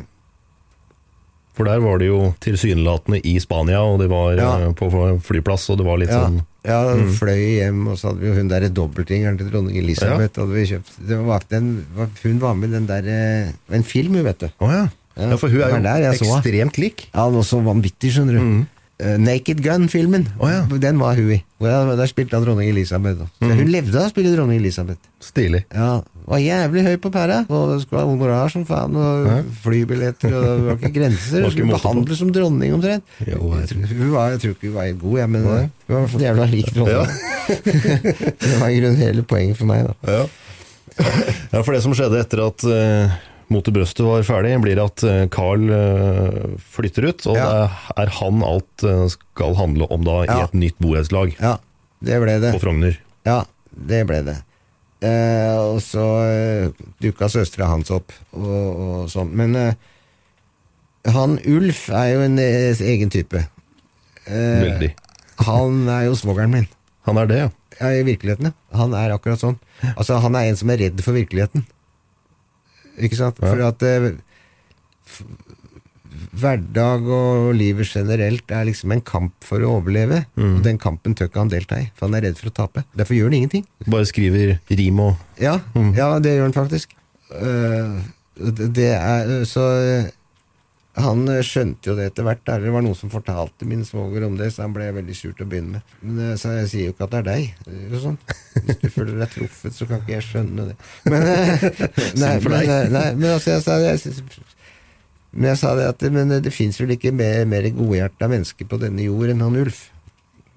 S1: For der var det jo tilsynelatende i Spania, og det var
S3: Ja.
S1: på flyplass, og det var litt
S3: Ja,
S1: sånn
S3: ja fløy hjem, og så hadde vi jo hun der dobbelttingeren til dronning Elisabeth. Hadde vi kjøpt. Det var, den, hun var med i den der eh, En film, hun, vet du.
S1: Oh, ja. ja. For hun er
S3: var der
S1: jo ekstremt lik.
S3: Ja, noe så vanvittig, skjønner du. Eh, Naked Gun-filmen.
S1: Oh, ja.
S3: Den var hun i. Der, spilte hun dronning Elisabeth. Så Hun levde av å spille dronning Elisabeth.
S1: Stilig.
S3: Ja, Var jævlig høy på pæra. Og skulle ha honorar som faen, og flybilletter, og det var ikke grenser. *laughs* Hun skulle behandles som dronning, omtrent.
S1: Jo,
S3: Jeg, tror- hun var, jeg tror ikke hun var god, jeg, men hun var i jævla lik dronning. *laughs* det var i grunnen hele poenget for meg, da.
S1: Ja. ja, for det som skjedde etter at uh, Mot i brøstet var ferdig, blir at eh, Carl eh, flytter ut, og
S3: Ja.
S1: det er han alt eh, skal handle om da i
S3: Ja.
S1: et nytt borettslag
S3: Ja, det ble det.
S1: på Frogner.
S3: Ja, det ble det. Eh, og så eh, dukka søstera hans opp, og, og sånn. Men eh, han Ulf er jo en egen type. Eh,
S1: Veldig.
S3: Han er jo svogeren min.
S1: Han er det, ja.
S3: Ja, I virkeligheten, ja. Han er akkurat sånn. Altså, han er en som er redd for virkeligheten. Ikke sant?
S1: Ja.
S3: For at eh, hverdag og livet generelt er liksom en kamp for å overleve. Og den kampen tør ikke han delta i, for han er redd for å tape. Derfor gjør han ingenting.
S1: Bare skriver rim og
S3: Ja, ja det gjør han faktisk. Uh, det er Så eh, han eh, skjønte jo det etter hvert. Det var noen som fortalte min svoger om det, så han ble veldig sur til å begynne med. Men eh, Så jeg sier jo ikke at det er deg. Det er sånn. Hvis du føler deg truffet, så kan ikke jeg skjønne det. Men, eh, *laughs* *laughs* nei, men, nei, men altså, jeg sa det jeg, synes- men jeg sa det at men det fins vel ikke mer, mer godhjerta mennesker på denne jord enn han Ulf.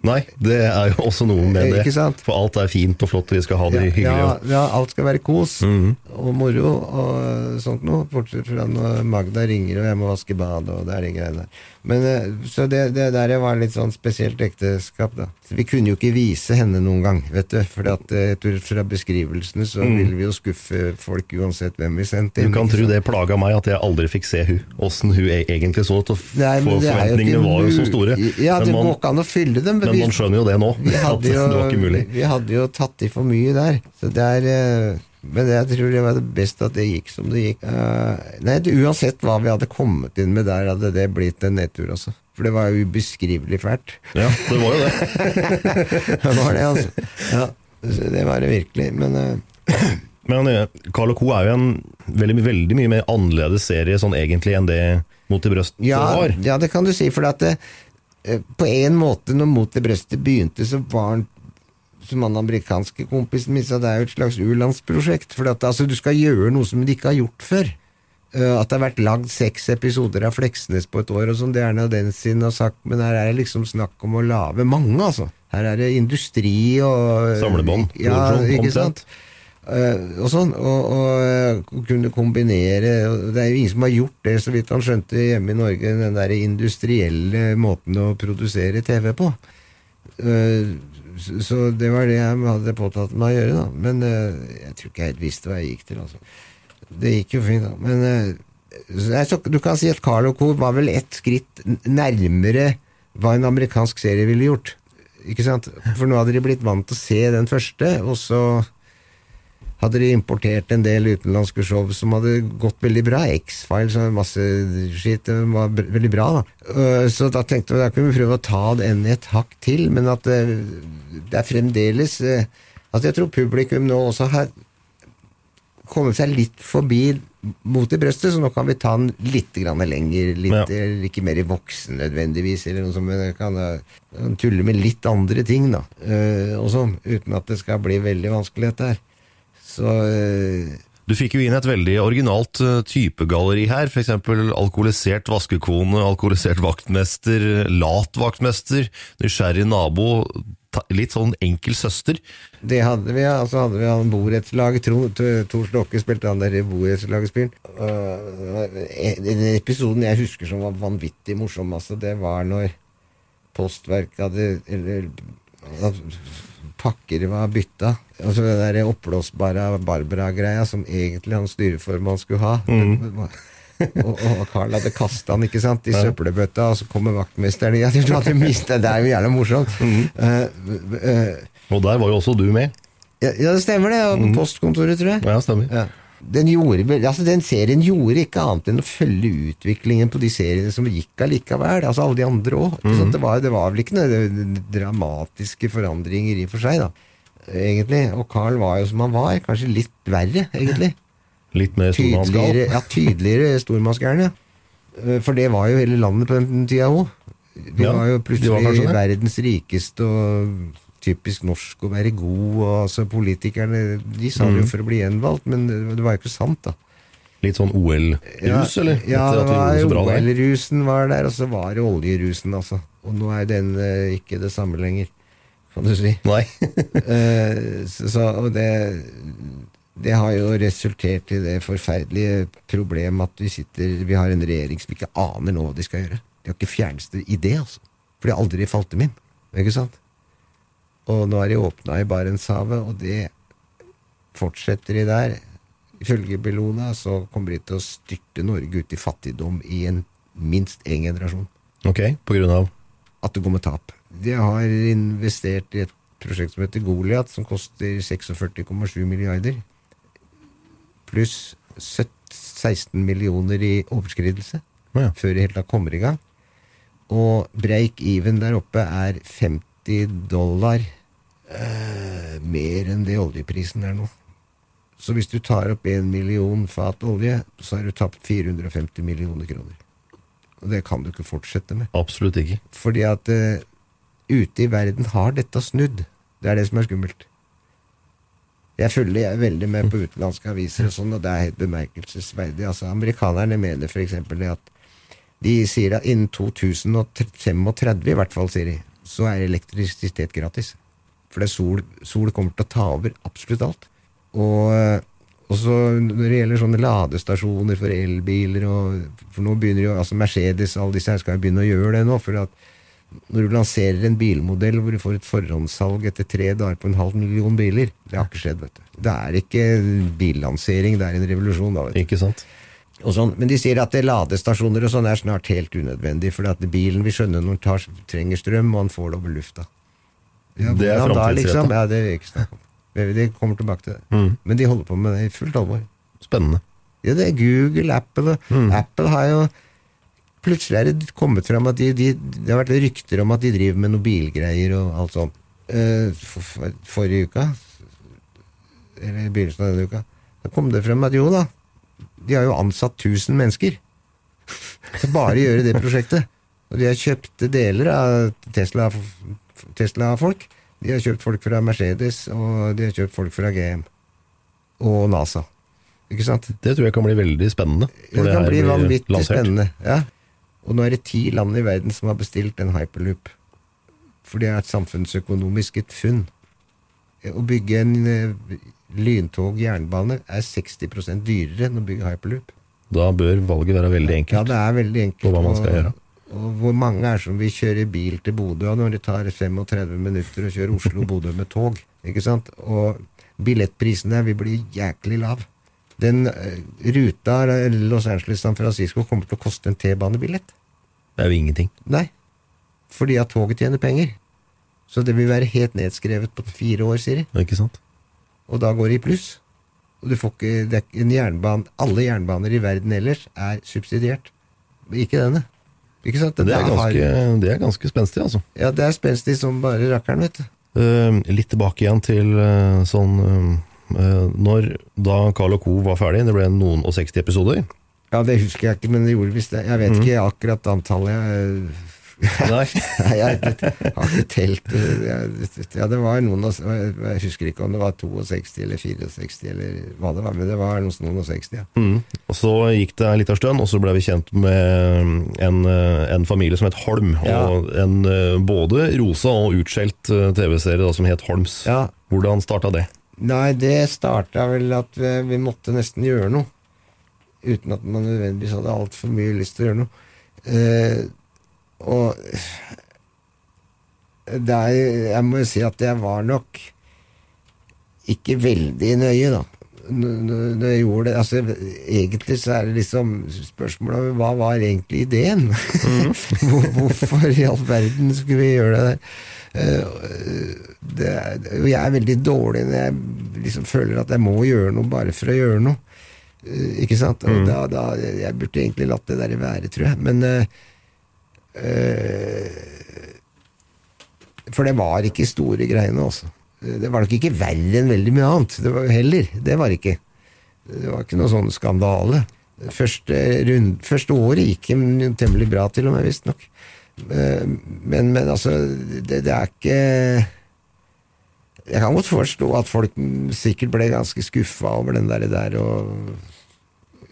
S1: Nei, det er jo også noe med det.
S3: Ikke sant?
S1: For alt er fint og flott, vi skal ha det hyggelig.
S3: Ja, ja, alt skal være kos
S1: Mhm.
S3: og moro og sånt noe. Bortsett fra når Magda ringer og jeg må vaske badet og det er de greiene der. Men, eh, så det, det der var litt sånn spesielt ekteskap, da. Vi kunne jo ikke vise henne noen gang, vet du. For eh, fra beskrivelsene så ville vi jo skuffe folk uansett hvem vi sendte
S1: inn. Du kan tro det plaga meg at jeg aldri fikk se hun, åssen hun e- egentlig så ut.
S3: Nei,
S1: for forventningene var jo så store.
S3: Ja, det
S1: man,
S3: går ikke an å fylle dem.
S1: men
S3: Vi-
S1: man skjønner jo det nå,
S3: vi hadde, *laughs* jo,
S1: det
S3: vi hadde jo tatt i for mye der. Så det er, eh, men jeg tror det var det beste at det gikk som det gikk. Eh, nei, det, Uansett hva vi hadde kommet inn med der, hadde det blitt en nedtur, altså. For det var jo ubeskrivelig fælt.
S1: Ja, det var jo det. *laughs*
S3: Det var det, altså. Ja, det var det virkelig. Men uh...
S1: Men Carl Co. er jo en veldig, veldig mye mer annerledes serie sånn egentlig enn det Mot i brøstet
S3: ja,
S1: var.
S3: ja, det kan du si. For at det, eh, på en måte, når Mot i brøstet begynte, så var han som han amerikanske kompisen min sa, det er jo et slags u-landsprosjekt. For at altså, du skal gjøre noe som du ikke har gjort før. Uh, at det har vært lagd seks episoder av Fleksnes på et år, og sånn, det er den sin har sagt, men her er det liksom snakk om å lage mange, altså. Her er det industri og
S1: Samlebånd,
S3: Ja, ikke sant? Uh, og sånn, og, og eh, kunne kombinere Det er jo ingen som har gjort det, så vidt han skjønte, hjemme i Norge, den der industrielle måten å produsere TV på. Eh, så, det var det jeg hadde påtatt meg å gjøre, da. Men eh, jeg tror ikke jeg helt visste hva jeg gikk til, altså. Det gikk jo fint, da. Men eh, så du kan si at Carl Co. var vel ett skritt nærmere hva en amerikansk serie ville gjort. Ikke sant? For nå hadde de blitt vant til å se den første, og så hadde de importert en del utenlandske show som hadde gått veldig bra. X-Files og masse skitt. Det var veldig bra, da. Øh, Så da tenkte vi da kunne vi prøve å ta den et hakk til, men at det, det er fremdeles Altså At jeg tror publikum nå også har kommet seg litt forbi mot i brøstet, så nå kan vi ta den litt grann lenger. Litt,
S1: Ja.
S3: Ikke mer i voksen nødvendigvis, eller noe sånt, men kan, øh, kan tulle med litt andre ting, da. også, og uten at det skal bli veldig vanskelig, dette her. Så øh,
S1: Du fikk jo inn et veldig originalt eh, typegalleri her, f.eks. alkoholisert vaskekone, alkoholisert vaktmester, lat vaktmester, nysgjerrig nabo, litt sånn enkel søster.
S3: Det hadde vi, ja. Så hadde vi han borettslaget. Tor Stokke spilte han der i borettslagsspillen. Den episoden jeg husker som var vanvittig morsom, altså, det var når Postverket hadde Eller at pakker var bytta. Altså den der oppblåsbare Barbara-greia som egentlig han styreformann skulle ha. og, og Carl hadde kasta den ikke sant, i søppelbøtta, og så kommer vaktmesteren Ja, du hadde mistet, det er jo jævla morsomt. Mm. Uh, uh,
S1: Og der var jo også du med.
S3: ja, ja, det stemmer det. og På postkontoret, tror jeg.
S1: Ja, stemmer.
S3: Ja. Den, gjorde, altså den serien gjorde ikke annet enn å følge utviklingen på de seriene som gikk allikevel. Altså alle de andre òg. Det, var- det var vel ikke noen dramatiske forandringer i og for seg, da. Egentlig. Og Carl var jo som han var. Kanskje litt verre, egentlig. *laughs*
S1: Litt mer stormannsgal.
S3: ja, tydeligere stormannsgæren, ja. Eh, For det var jo hele landet på den tida òg. Vi
S1: Ja,
S3: var jo plutselig
S1: var
S3: verdens rikeste og typisk norsk å være god. Og altså Politikerne de sa det jo
S1: Mhm.
S3: for å bli gjenvalgt, men det, det var jo ikke sant, da.
S1: Litt sånn OL-rus, eller?
S3: Ja,
S1: Etter bra der.
S3: OL-rusen var der, og så var det oljerusen, altså. Og nå er den uh, ikke det samme lenger, kan du si.
S1: Nei.
S3: uh, *laughs* så, så, og det, det har jo resultert i det forferdelige problemet at vi sitter Vi har en regjering som ikke aner nå hva de skal gjøre. De har ikke fjerneste idé, altså. For det har aldri falt dem inn. Ikke sant? Og nå er de åpna i Barentshavet, og det fortsetter de der. Ifølge Bellona så kommer de til å styrte Norge ut i fattigdom i en minst én generasjon.
S1: Ok, på grunn av
S3: At det går med tap. De har investert i et prosjekt som heter Goliat, som koster 46,7 milliarder. Pluss 17 16 millioner i overskridelse
S1: Ja.
S3: før det hele da kommer i gang. Og break-even der oppe er 50 dollar eh, mer enn det oljeprisen er nå. Så hvis du tar opp en million fat olje, så har du tapt 450 millioner kroner. Og det kan du ikke fortsette med.
S1: Absolutt ikke.
S3: Fordi at uh, ute i verden har dette snudd. Det er det som er skummelt. Jeg følger jeg veldig med på utenlandske aviser, og sånn, og det er helt bemerkelsesverdig. Altså, amerikanerne mener f.eks. det at de sier at innen 2035, i hvert fall, sier de, så er elektrisitet gratis. For det sol, sol kommer til å ta over absolutt alt. Og, eh, og så når det gjelder sånne ladestasjoner for elbiler og, For nå begynner jo altså Mercedes og alle disse her skal jo begynne å gjøre det nå. for at når du lanserer en bilmodell hvor du får et forhåndssalg etter tre dager på en halv million biler Det har ikke skjedd, vet du. Det er ikke billansering, det er en revolusjon. da, vet du.
S1: Ikke sant?
S3: Og sånn. Men de sier at ladestasjoner og sånn er snart helt unødvendig, for at bilen vil skjønne når den tar, trenger strøm, og han får det over lufta. Ja,
S1: Det er
S3: hvordan liksom? Ja, det vil jeg ikke snakke om. De kommer tilbake til det.
S1: Mm.
S3: Men de holder på med det i fullt alvor.
S1: Spennende.
S3: Ja, det er Google, Apple
S1: Mm.
S3: Apple har jo Plutselig er det kommet fram at de, de, det har vært rykter om at de driver med noen bilgreier og alt sånt. Eh, for, for, forrige uka, eller i begynnelsen av denne uka, da kom det frem at jo da, de har jo ansatt 1000 mennesker *laughs* bare gjøre det prosjektet. Og de har kjøpt deler av Tesla- Tesla-folk. de har kjøpt folk fra Mercedes, og de har kjøpt folk fra GM. Og NASA. Ikke sant?
S1: Det tror jeg kan bli veldig spennende.
S3: Det
S1: det
S3: kan bli vanvittig
S1: lansert.
S3: spennende. Ja. Og nå er det ti land i verden som har bestilt en hyperloop. For det er et samfunnsøkonomisk et funn. Å bygge en eh, lyntog jernbane er 60% dyrere enn å bygge hyperloop.
S1: Da bør valget være veldig
S3: Ja,
S1: enkelt.
S3: det er veldig enkelt.
S1: på hva man skal gjøre.
S3: Og hvor mange er som vil kjøre bil til Bodø når det tar 35 minutter å kjøre Oslo-Bodø med tog? Ikke sant? Og billettprisen der vil bli jæklig lav. Den eh, ruta Los Angeles-San Francisco kommer til å koste en T-banebillett.
S1: Det er jo ingenting.
S3: Nei. Fordi at toget tjener penger. Så det vil være helt nedskrevet på fire år, sier de.
S1: Ikke sant?
S3: Og da går det i pluss. Og du får ikke en jernbane, Alle jernbaner i verden ellers er subsidiert. Ikke denne. Ikke sant?
S1: Det er
S3: ganske, har-
S1: det er ganske spenstig, altså.
S3: Ja, det er spenstig som bare rakkeren, vet du.
S1: Uh, litt tilbake igjen til uh, sånn eh, Når da Carl og Co. var ferdig, det ble noen og 60 episoder
S3: Ja, det husker jeg ikke, men det gjorde visst det. Jeg vet
S1: mm.
S3: ikke akkurat antallet. Jeg, *laughs*
S1: Nei.
S3: Jeg, har ikke telt. Ja, det var noen Jeg husker ikke om det var 62 eller 64 eller hva det var, men det var noen, og 60. Ja.
S1: Mm. Og Så gikk det en liten stund, og så ble vi kjent med en, eh, en familie som het Holm.
S3: Ja.
S1: Og en eh, både rosa og utskjelt eh, TV-serie som het Holms.
S3: Ja.
S1: Hvordan starta det?
S3: Nei, det starta vel at vi, vi måtte nesten gjøre noe. Uten at man nødvendigvis hadde altfor mye lyst til å gjøre noe. Eh, og er, jeg må jo si at jeg var nok ikke veldig nøye, da. Når jeg gjorde det altså, Egentlig så er det liksom spørsmålet om hva var egentlig ideen? *laughs* Mm. Hvorfor i all verden skulle vi gjøre det der? Eh, det er, jeg er veldig dårlig når jeg liksom føler at jeg må gjøre noe bare for å gjøre noe. Eh, Ikke sant? Og da, da, jeg burde egentlig latt det der være, tror jeg. Men eh, For det var ikke store greiene, altså. Det var nok ikke verre enn veldig mye annet. Det var heller. Det var ikke. Det var ikke noe sånn skandale. Første, rund, første året gikk temmelig bra, til og med, visstnok. Eh, Men, men altså, det, det er ikke Jeg kan godt forstå at folk sikkert ble ganske skuffa over den der, der og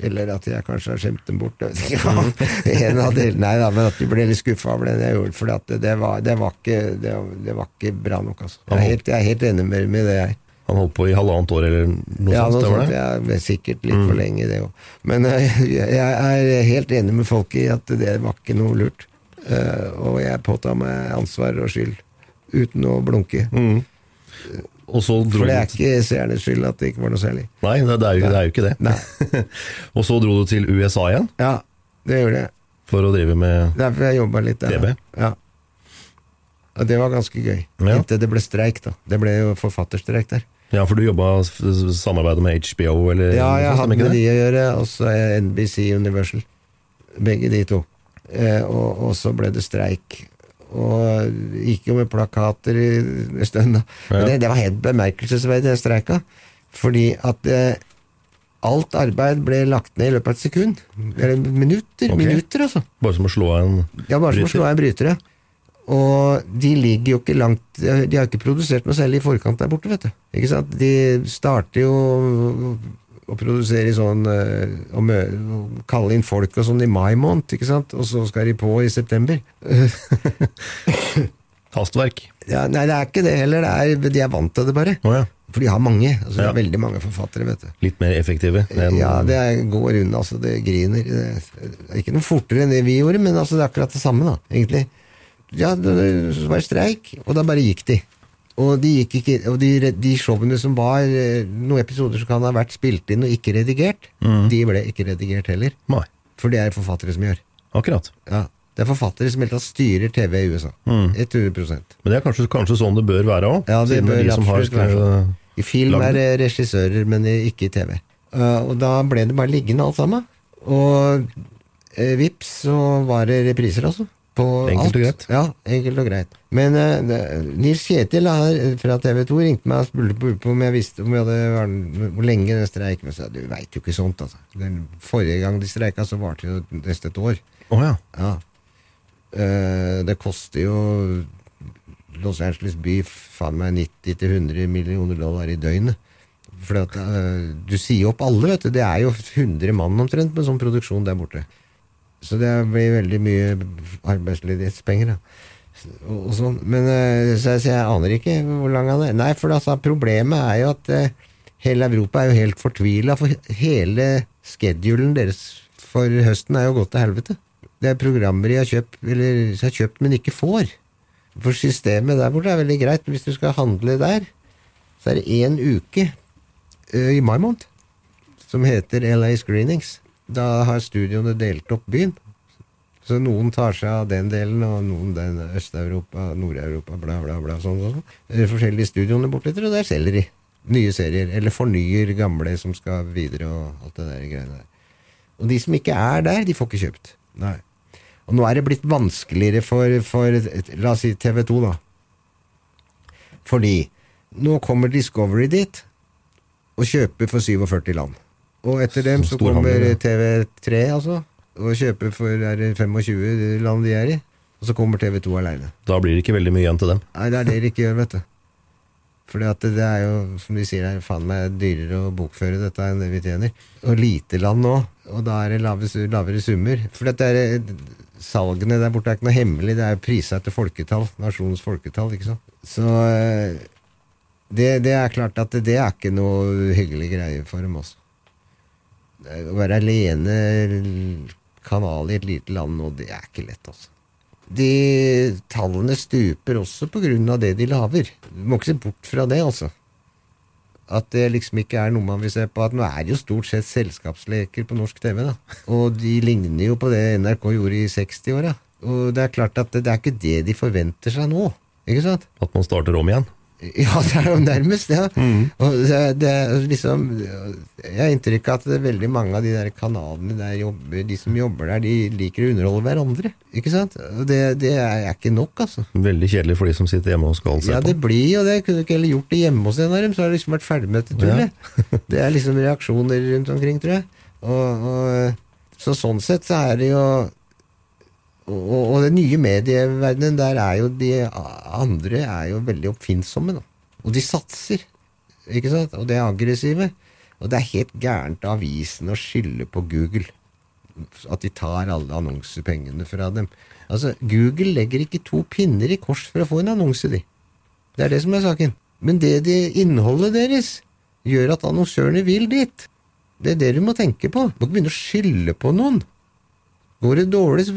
S3: Eller at jeg kanskje har skjemt dem bort. Jeg hva. *laughs* En av delene, nei da, men at de ble litt skuffa over det jeg gjorde. For det, det, var, det, var ikke, det, var ikke bra nok, altså. Jeg er helt, jeg er helt enig med, med det, jeg.
S1: Han holdt på i halvannet år eller noe
S3: Ja,
S1: sånt?
S3: noe sånt. Jeg er sikkert litt for lenge, det òg. Men eh, *laughs* jeg er helt enig med folk i at det var ikke noe lurt. Uh, og jeg påtar meg ansvar og skyld uten å blunke.
S1: Mm.
S3: For det er ikke seernes skyld at det ikke var noe særlig.
S1: Nei, det, er jo, det er jo ikke det. *laughs* Og så dro du til USA igjen
S3: Ja, det gjorde jeg.
S1: for å drive med
S3: Derfor jeg jobba litt der. Ja. Og det var ganske gøy.
S1: Ja.
S3: Inntil det ble streik, da. Det ble jo forfatterstreik der.
S1: Ja, for du jobba samarbeidet med HBO, eller
S3: Ja, jeg hadde med de å gjøre, og så NBC Universal. Begge de to. Eh, og, og så ble det streik. Og gikk jo med plakater en stund.
S1: Ja.
S3: det, det var helt bemerkelsesverdig, den streika. Fordi at eh, alt arbeid ble lagt ned i løpet av et sekund. Eller minutter.
S1: Okay.
S3: Minutter, altså.
S1: Bare som å slå av en
S3: Ja, bare som å slå av en bryter, ja. Og de ligger jo ikke langt De har ikke produsert noe særlig i forkant der borte, vet du. Ikke sant? De starter jo å produsere i sånn eh, å mø, å Kalle inn folk og sånn i mai måned, ikke sant? Og så skal de på i september. *laughs*
S1: Hastverk.
S3: Ja, nei, det er ikke det heller. Det er, de er vant til det, bare.
S1: Oh, ja.
S3: For de har mange. Altså, Det
S1: Ja.
S3: er veldig mange forfattere, vet du.
S1: Litt mer effektive. enn-
S3: Ja, det er, går unna, altså. Det griner. Det er ikke noe fortere enn det vi gjorde, men altså, det er akkurat det samme, da, egentlig. Ja, det det var streik, og da bare gikk de. Og de, ikke, og de, de showene som var eh, noen episoder som kan ha vært spilt inn og ikke redigert, de ble ikke redigert heller.
S1: Nei,
S3: For det er forfattere som gjør.
S1: akkurat.
S3: Ja, Det er forfattere som helt tatt styrer TV i USA. 100
S1: Men det er kanskje, kanskje sånn det bør være òg?
S3: Ja, det bør
S1: de absolutt har
S3: være sånn. I film er
S1: det
S3: regissører, men ikke i TV. Uh, og da ble det bare liggende alt sammen. Og uh, vips, så var det repriser, altså. På
S1: Enkelt og greit.
S3: Ja, enkelt og greit. Men uh, Nils Kjetil her fra TV 2 ringte meg og spurte på, på om jeg visste om jeg hadde, vært- hvor lenge den streiken var. Du veit jo ikke sånt, altså. Den forrige gang de streika, så varte det nesten et år.
S1: Oh, ja.
S3: Ja. Uh, det koster jo Los Angeles by faen meg 90-100 millioner dollar i døgnet. For at, uh, du sier opp alle, vet du. Det er jo 100 mann omtrent med sånn produksjon der borte. Så det blir veldig mye arbeidsledighetspenger. Sånn. Men eh, så jeg, så jeg aner ikke hvor lang han er. Nei, for altså, problemet er jo at eh, hele Europa er jo helt fortvila, for hele schedulen deres for høsten er jo gått til helvete. Det er programmer de har kjøpt, eller har kjøpt, men ikke får. For systemet der borte er veldig greit. Hvis du skal handle der, så er det én uke ø, i mai måned som heter LA Screenings. Da har studioene delt opp byen. Så noen tar seg av den delen, og noen den Øst-Europa, Nord-Europa, bla, bla, bla. sånn og sånn. Det er Forskjellige studioene bortetter, og der selger de nye serier. Eller fornyer gamle som skal videre, og alt det der greiene der. Og de som ikke er der, de får ikke kjøpt. Nei. Og nå er det blitt vanskeligere for, for la oss si TV 2, da. Fordi nå kommer Discovery dit og kjøper for 47 land. Og etter dem så kommer TV3, altså, og kjøper for er det 25 land de er i. Og så kommer TV2 aleine.
S1: Da blir det ikke veldig mye igjen til dem.
S3: Nei, det er det de ikke gjør, vet du. Fordi at det er jo, som de sier, det er faen meg dyrere å bokføre dette enn det vi tjener. Og lite land nå, og da er det lave, lavere summer. For dette er, salgene der borte er ikke noe hemmelig, det er prisa etter folketall. Nasjonens folketall, ikke sant. Så eh, det, det er klart at det er ikke noe hyggelig greie for dem også. Å være alene kanal i et lite land nå, det er ikke lett, altså. De tallene stuper også av det de lager. Du må ikke se bort fra det, altså. At det liksom ikke er noe man vil se på. At nå er det jo stort sett selskapsleker på norsk TV, da. Og de ligner jo på det NRK gjorde i 60-åra. Og det er klart at det, det er ikke det de forventer seg nå. Ikke sant?
S1: At man starter om igjen? *laughs*
S3: Ja, det er jo nærmest. Ja. Og det, det liksom Jeg har inntrykk av at veldig mange av de der kanalene der jobber, de som jobber der, de liker å underholde hverandre. Ikke sant? Det, det er ikke nok, altså.
S1: Veldig kjedelig for de som sitter hjemme og skal se
S3: Ja,
S1: på.
S3: det blir jo det. Kunne du ikke heller gjort det hjemme hos en av dem, så har du liksom vært ferdig med dette tullet. *laughs* det er liksom reaksjoner rundt omkring, tror jeg. Og, og, så sånn sett så er det jo og, og den nye medieverdenen, der er jo de andre er jo veldig oppfinnsomme, da. Og de satser, ikke sant? Og de er aggressive. Og det er helt gærent av avisen å skylde på Google. At de tar alle annonsepengene fra dem. Altså, Google legger ikke to pinner i kors for å få en annonse, de. Det er det som er saken. Men det de, innholdet deres gjør at annonsørene vil dit. Det er det du må tenke på. Du må ikke begynne å skylde på noen. Går det dårlig, så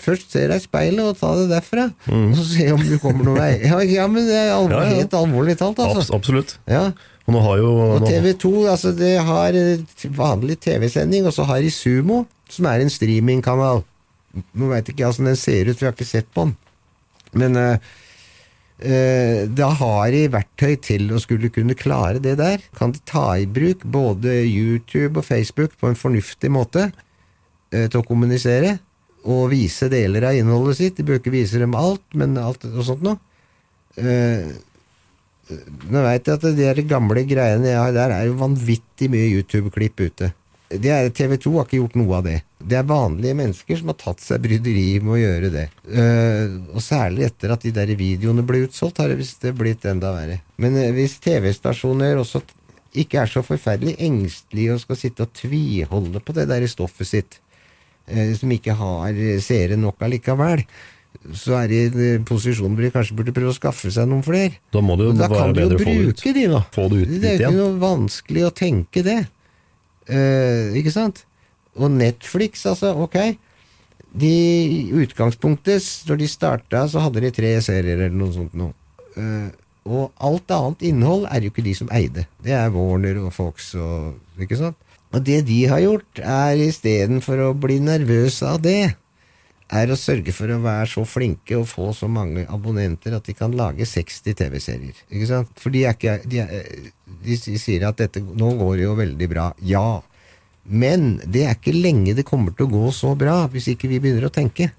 S3: først se deg i speilet og ta det derfra. Og så se om du kommer noen vei. *laughs* Ja, ja men det er alvor,
S1: Ja, ja.
S3: helt alvorlig talt, altså.
S1: Abs absolutt.
S3: Ja.
S1: Og jo
S3: Og TV 2 altså det har eh, vanlig TV-sending, og så har de Sumo, som er en streamingkanal. Nå veit ikke jeg åssen den ser ut, for jeg har ikke sett på den. Men uh, Uh, da har de verktøy til å skulle kunne klare det der. Kan de ta i bruk både YouTube og Facebook på en fornuftig måte til å kommunisere, og vise deler av innholdet sitt. De bør ikke vise dem alt, men alt og sånt noe. Eh, nå veit jeg at de gamle greiene jeg har der, er jo vanvittig mye YouTube-klipp ute. Er, TV 2 har ikke gjort noe av det. Det er vanlige mennesker som har tatt seg bryderi med å gjøre det. Eh, og særlig etter at de der videoene ble utsolgt, har det visst blitt enda verre. Men eh, hvis TV-stasjoner også ikke er så forferdelig engstelige og skal sitte og tviholde på det der stoffet sitt, eh, som ikke har eh, seere nok allikevel, så er de i en eh, posisjon hvor de kanskje burde prøve å skaffe seg noen flere.
S1: Da må det jo
S3: da
S1: være
S3: kan du jo
S1: bedre å få det ut.
S3: de, da.
S1: Få det ut
S3: det er jo ikke noe vanskelig å tenke det. Eh, ikke sant? Og Netflix, altså, ok. De i utgangspunktet, når de starta, så hadde de tre serier eller noe sånt noe. Eh, og alt annet innhold er jo ikke de som eide. Det er Warner og Fox og Ikke sant? Og det de har gjort, er istedenfor å bli nervøse av det, er å sørge for å være så flinke og få så mange abonnenter at de kan lage 60 TV-serier. Ikke sant? For de, er ikke, de, de sier at dette, nå går jo veldig bra. Ja. Men det er ikke lenge det kommer til å gå så bra hvis ikke vi begynner å tenke.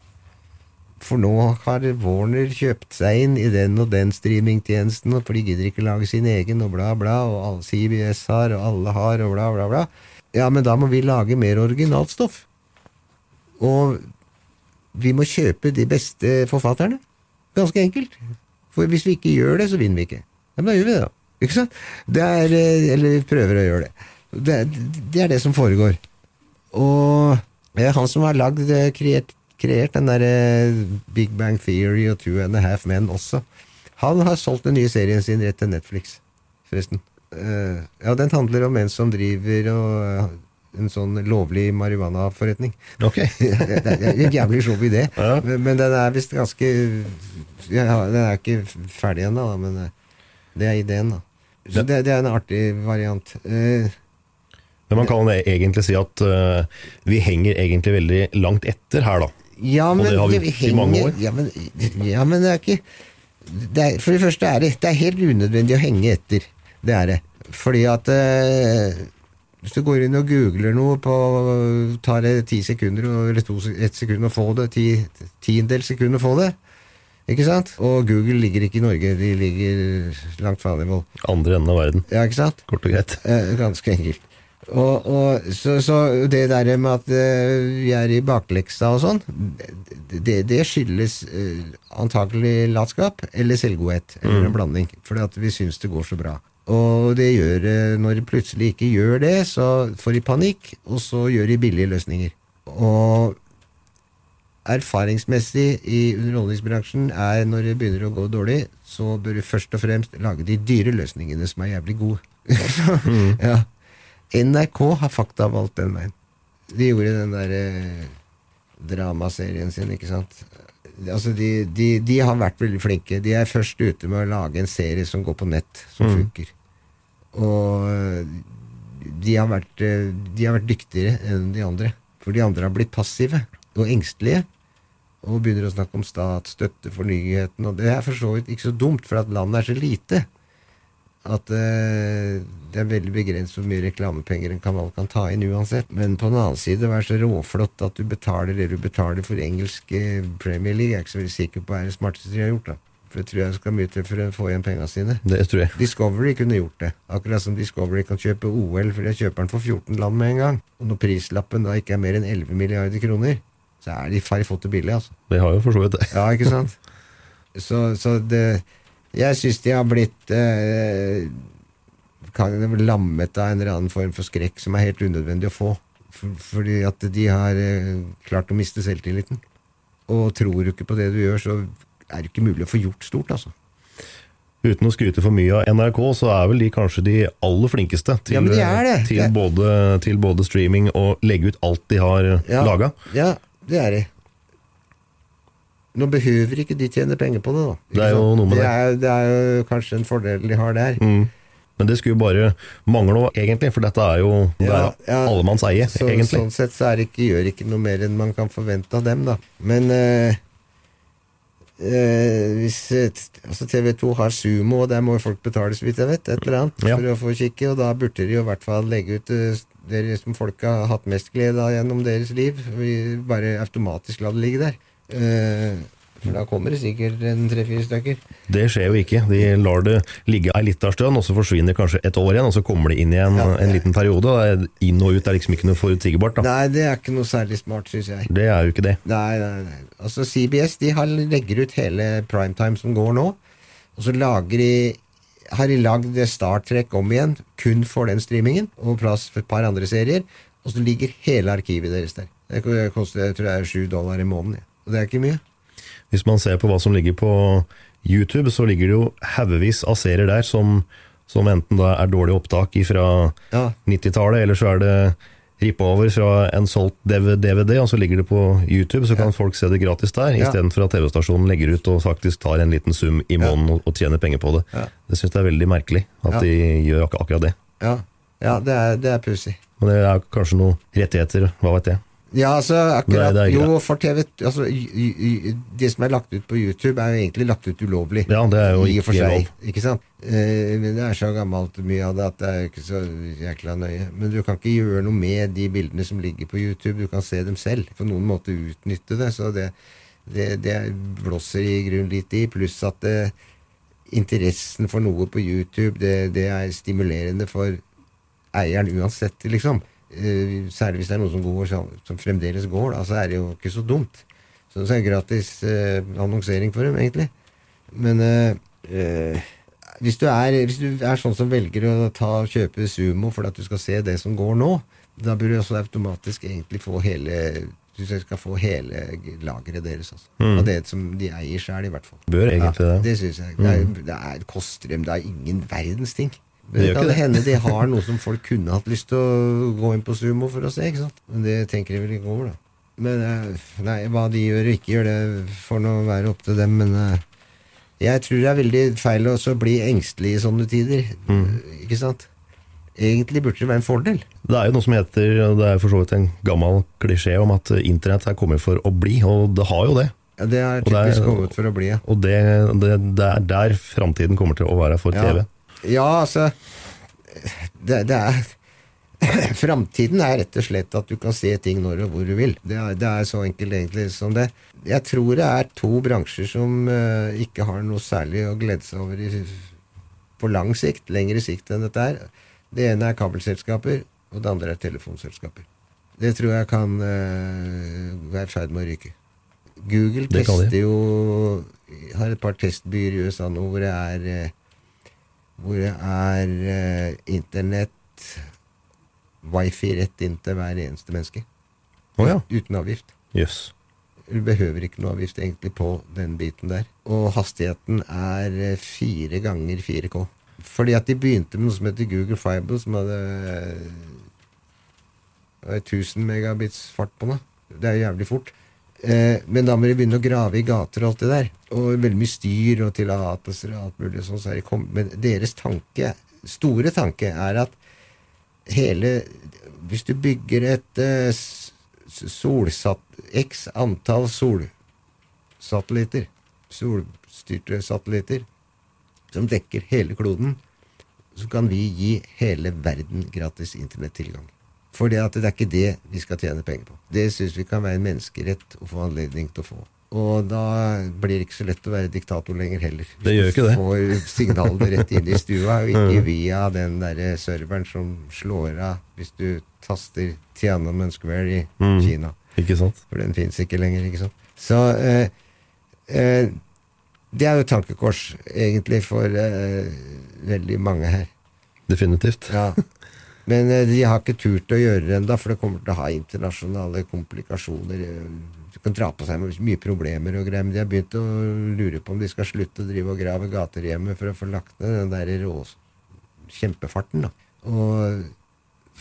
S3: For nå har Warner kjøpt seg inn i den og den streamingtjenesten, for de gidder ikke lage sin egen, og bla, bla, og CBS har, og alle har, og bla, bla, bla. Ja, men da må vi lage mer originalt stoff. Og vi må kjøpe de beste forfatterne. Ganske enkelt. For hvis vi ikke gjør det, så vinner vi ikke. Ja, men da gjør vi det, da. Ikke sant? Det er, eh, eller vi prøver å gjøre det. Det, det er det som foregår. Og eh, han som har lagd, eh, kreert, kreert den derre Big Bang Theory og Two and a Half Men også, han har solgt den nye serien sin rett til Netflix, forresten. Eh, ja, den handler om en som driver og uh, en sånn lovlig marihuanaforretning.
S1: Ok. *laughs*
S3: det er en jævlig show idé,
S1: Ja.
S3: men, den er visst ganske ja, Den er ikke ferdig ennå, men eh, det er ideen, da. Så det, det er en artig variant. Uh,
S1: Men man kan egentlig si at uh, vi henger egentlig veldig langt etter her, da.
S3: Ja,
S1: Og
S3: men
S1: det har vi
S3: det
S1: gjort i mange år.
S3: Ja, men, ja, men det er ikke det er, For det første er det Det er helt unødvendig å henge etter. Det er det. Fordi at eh, Hvis du går inn og googler noe på Tar det ti sekunder eller to, ett sekund å få det, ti, tiendedels sekund å få det. Ikke sant? Og Google ligger ikke i Norge, de ligger langt fra nivå.
S1: Andre enden av verden.
S3: Ja, ikke sant?
S1: Kort og greit.
S3: Eh, ganske enkelt. Og, og så, så det der med at eh, vi er i bakleksa og sånn, det, det skyldes eh, antakelig latskap eller selvgodhet, eller en blanding, fordi at vi syns det går så bra. Og det gjør eh, Når de plutselig ikke gjør det, så får de panikk, og så gjør de billige løsninger. Og erfaringsmessig i underholdningsbransjen er når det begynner å gå dårlig, så bør du først og fremst lage de dyre løsningene som er jævlig gode. *laughs* ja. NRK har fakta valgt den veien. De gjorde den der eh, dramaserien sin, ikke sant. Altså de, de, de har vært veldig flinke. De er først ute med å lage en serie som går på nett, som funker. Og eh, de har, vært, eh, de har vært dyktigere enn de andre. For de andre har blitt passive og engstelige. Og begynner å snakke om statsstøtte for nyheten. Og det er for så vidt ikke så dumt, for at landet er så lite at uh, det er veldig begrenset hvor mye reklamepenger en kanal kan ta inn uansett. Men på den annen side, vær så råflott at du betaler det du betaler for engelsk Premier League. Jeg er ikke så veldig sikker på er det smarteste de har gjort. da. For det tror jeg skal mye til for å få igjen pengene sine.
S1: Det tror jeg.
S3: Discovery kunne gjort det. Akkurat som Discovery kan kjøpe OL, for jeg kjøper den for 14 land med en gang. Og når prislappen da ikke er mer enn 11 milliarder kroner, så er de færre fått det billig, altså.
S1: Det har jo for så vidt det.
S3: Ja, ikke sant? Så, så det Jeg syns de har blitt eh, kan, lammet av en eller annen form for skrekk som er helt unødvendig å få. For, fordi at de har eh, klart å miste selvtilliten. Og tror du ikke på det du gjør, så er det ikke mulig å få gjort stort, altså.
S1: Uten å skryte for mye av NRK, så er vel de kanskje de aller flinkeste til,
S3: Ja, de det.
S1: til, både, til både streaming og legge ut alt de har
S3: Ja,
S1: laga.
S3: Ja, det er de. Nå behøver ikke de tjene penger på det, da.
S1: Det er jo noe med
S3: det. Er, det er jo kanskje en fordel de har der.
S1: Mm. Men det skulle jo bare mangle noe, egentlig, for dette er jo det
S3: Ja, ja.
S1: allemanns eie,
S3: Så,
S1: egentlig.
S3: Sånn sett så det ikke, gjør ikke noe mer enn man kan forvente av dem, da. Men eh, eh, hvis altså TV 2 har Sumo, og der må folk betale, så vidt jeg vet, et eller annet,
S1: Ja.
S3: for å få kikke, og da burde de jo i hvert fall legge ut eh, det som folk har hatt mest glede av gjennom deres liv. Vi bare automatisk la det ligge der. Eh, for da kommer det sikkert en tre-fire stykker.
S1: Det skjer jo ikke. De lar det ligge ei lita stund, og så forsvinner kanskje et år igjen, og så kommer det inn igjen
S3: Ja.
S1: en liten periode. og Inn og ut er liksom ikke noe forutsigbart. da.
S3: Nei, det er ikke noe særlig smart, syns jeg.
S1: Det er jo ikke det.
S3: Nei, nei, nei. Altså CBS de har, legger ut hele primetime som går nå, og så lager de har de lagd Star Trek om igjen, kun for den streamingen, og plass for et par andre serier, og så ligger hele arkivet deres der. Det koster jeg tror det er sju dollar i måneden, og det er ikke mye.
S1: Hvis man ser på hva som ligger på YouTube, så ligger det jo haugevis av serier der som, som enten da er dårlig opptak fra
S3: Ja.
S1: 90-tallet, eller så er det rippa over fra en solgt DVD, og så ligger det på YouTube, så kan folk se det gratis der,
S3: Ja.
S1: istedenfor at TV-stasjonen legger ut og faktisk tar en liten sum i måneden og, og tjener penger på det.
S3: Ja.
S1: Det syns jeg er veldig merkelig, at
S3: Ja.
S1: de gjør ak akkurat det.
S3: Ja, ja det er, det er pussig.
S1: Men det er kanskje noen rettigheter, hva vet jeg.
S3: Ja, altså akkurat
S1: Nei,
S3: Jo, for TV altså, y- y- Det som er lagt ut på YouTube, er jo egentlig lagt ut ulovlig.
S1: Ja, det er jo
S3: I
S1: ikke
S3: seg,
S1: lov.
S3: ikke sant? Eh, men det er så gammelt mye av det at det er ikke så jækla nøye. Men du kan ikke gjøre noe med de bildene som ligger på YouTube. Du kan se dem selv. På noen måte utnytte det. Så det, det, det blåser i grunnen litt i. Pluss at det, interessen for noe på YouTube, det, det er stimulerende for eieren uansett, liksom. Eh, særlig hvis det er noen som går som, fremdeles går, da, så er det jo ikke så dumt. Så det er gratis eh, annonsering for dem, egentlig. Men eh, hvis, du er, hvis du er sånn som velger å ta, kjøpe Sumo for at du skal se det som går nå, da burde du også automatisk egentlig få hele du skal få hele lageret deres. Altså.
S1: Mm.
S3: Og det som de eier sjøl, i hvert fall.
S1: Bør egentlig
S3: ja,
S1: det.
S3: Det syns jeg. Det, er, det er, koster dem det er ingen verdens ting.
S1: Det
S3: kan
S1: det.
S3: hende de har noe som folk kunne hatt lyst til å gå inn på Sumo for å se. ikke sant? Men det tenker de vel ikke over, da. Men eh, nei, hva de gjør og ikke gjør, det får nå være opp til dem. Men eh, jeg tror det er veldig feil å så bli engstelig i sånne tider.
S1: Mm.
S3: Ikke sant? Egentlig burde det være en fordel.
S1: Det er jo noe som heter, det er for så vidt en gammel klisjé om at internett er kommet for å bli, og det har jo det.
S3: Ja, Det
S1: det er-
S3: typisk kommet for å bli, ja.
S1: Og det, det, det er der framtiden kommer til å være for TV.
S3: Ja, altså Det, det er *laughs* Framtiden er rett og slett at du kan se ting når og hvor du vil. Det er, det er så enkelt egentlig som det. Jeg tror det er to bransjer som uh, ikke har noe særlig å glede seg over i, på lang sikt, lengre sikt enn dette er. Det ene er kabelselskaper, og det andre er telefonselskaper. Det tror jeg kan uh, være i ferd med å ryke. Google tester jo Har et par testbyer i USA nå hvor det er eh, hvor det er eh, internett wifi rett inn til hver eneste menneske.
S1: Oh, ja.
S3: Uten avgift.
S1: Yes.
S3: Du behøver ikke noe avgift egentlig på den biten der. Og hastigheten er eh, fire ganger 4K. Fordi at de begynte med noe som heter Google Fiber, som hadde eh, 1000 megabits fart på det. Det er jævlig fort. Eh, men da må de begynne å grave i gater og alt det der. Og veldig mye styr og tillatelser og alt mulig sånn. Så de kom, men deres tanke, store tanke, er at hele Hvis du bygger et uh, s- s- solsatt x antall solsatellitter, solstyrte satellitter, som dekker hele kloden, så kan vi gi hele verden gratis internettilgang. For det, det er ikke det vi skal tjene penger på. Det syns vi kan være en menneskerett å få anledning til å få. Og da blir det ikke så lett å være diktator lenger heller.
S1: Det gjør ikke det.
S3: Du får signalene rett inn i stua, og ikke via den derre serveren som slår av hvis du taster Tiananmen Square i
S1: Mm.
S3: Kina.
S1: Ikke sant?
S3: For den fins ikke lenger, ikke sant. Så eh, eh, det er jo tankekors, egentlig, for eh, veldig mange her.
S1: Definitivt.
S3: Ja. Men eh, de har ikke turt å gjøre det ennå, for det kommer til å ha internasjonale komplikasjoner. Eh, Du kan dra på seg mye problemer og greier, men de har begynt å lure på om de skal slutte å drive og grave gater hjemme for å få lagt ned den der rå kjempefarten. da. Og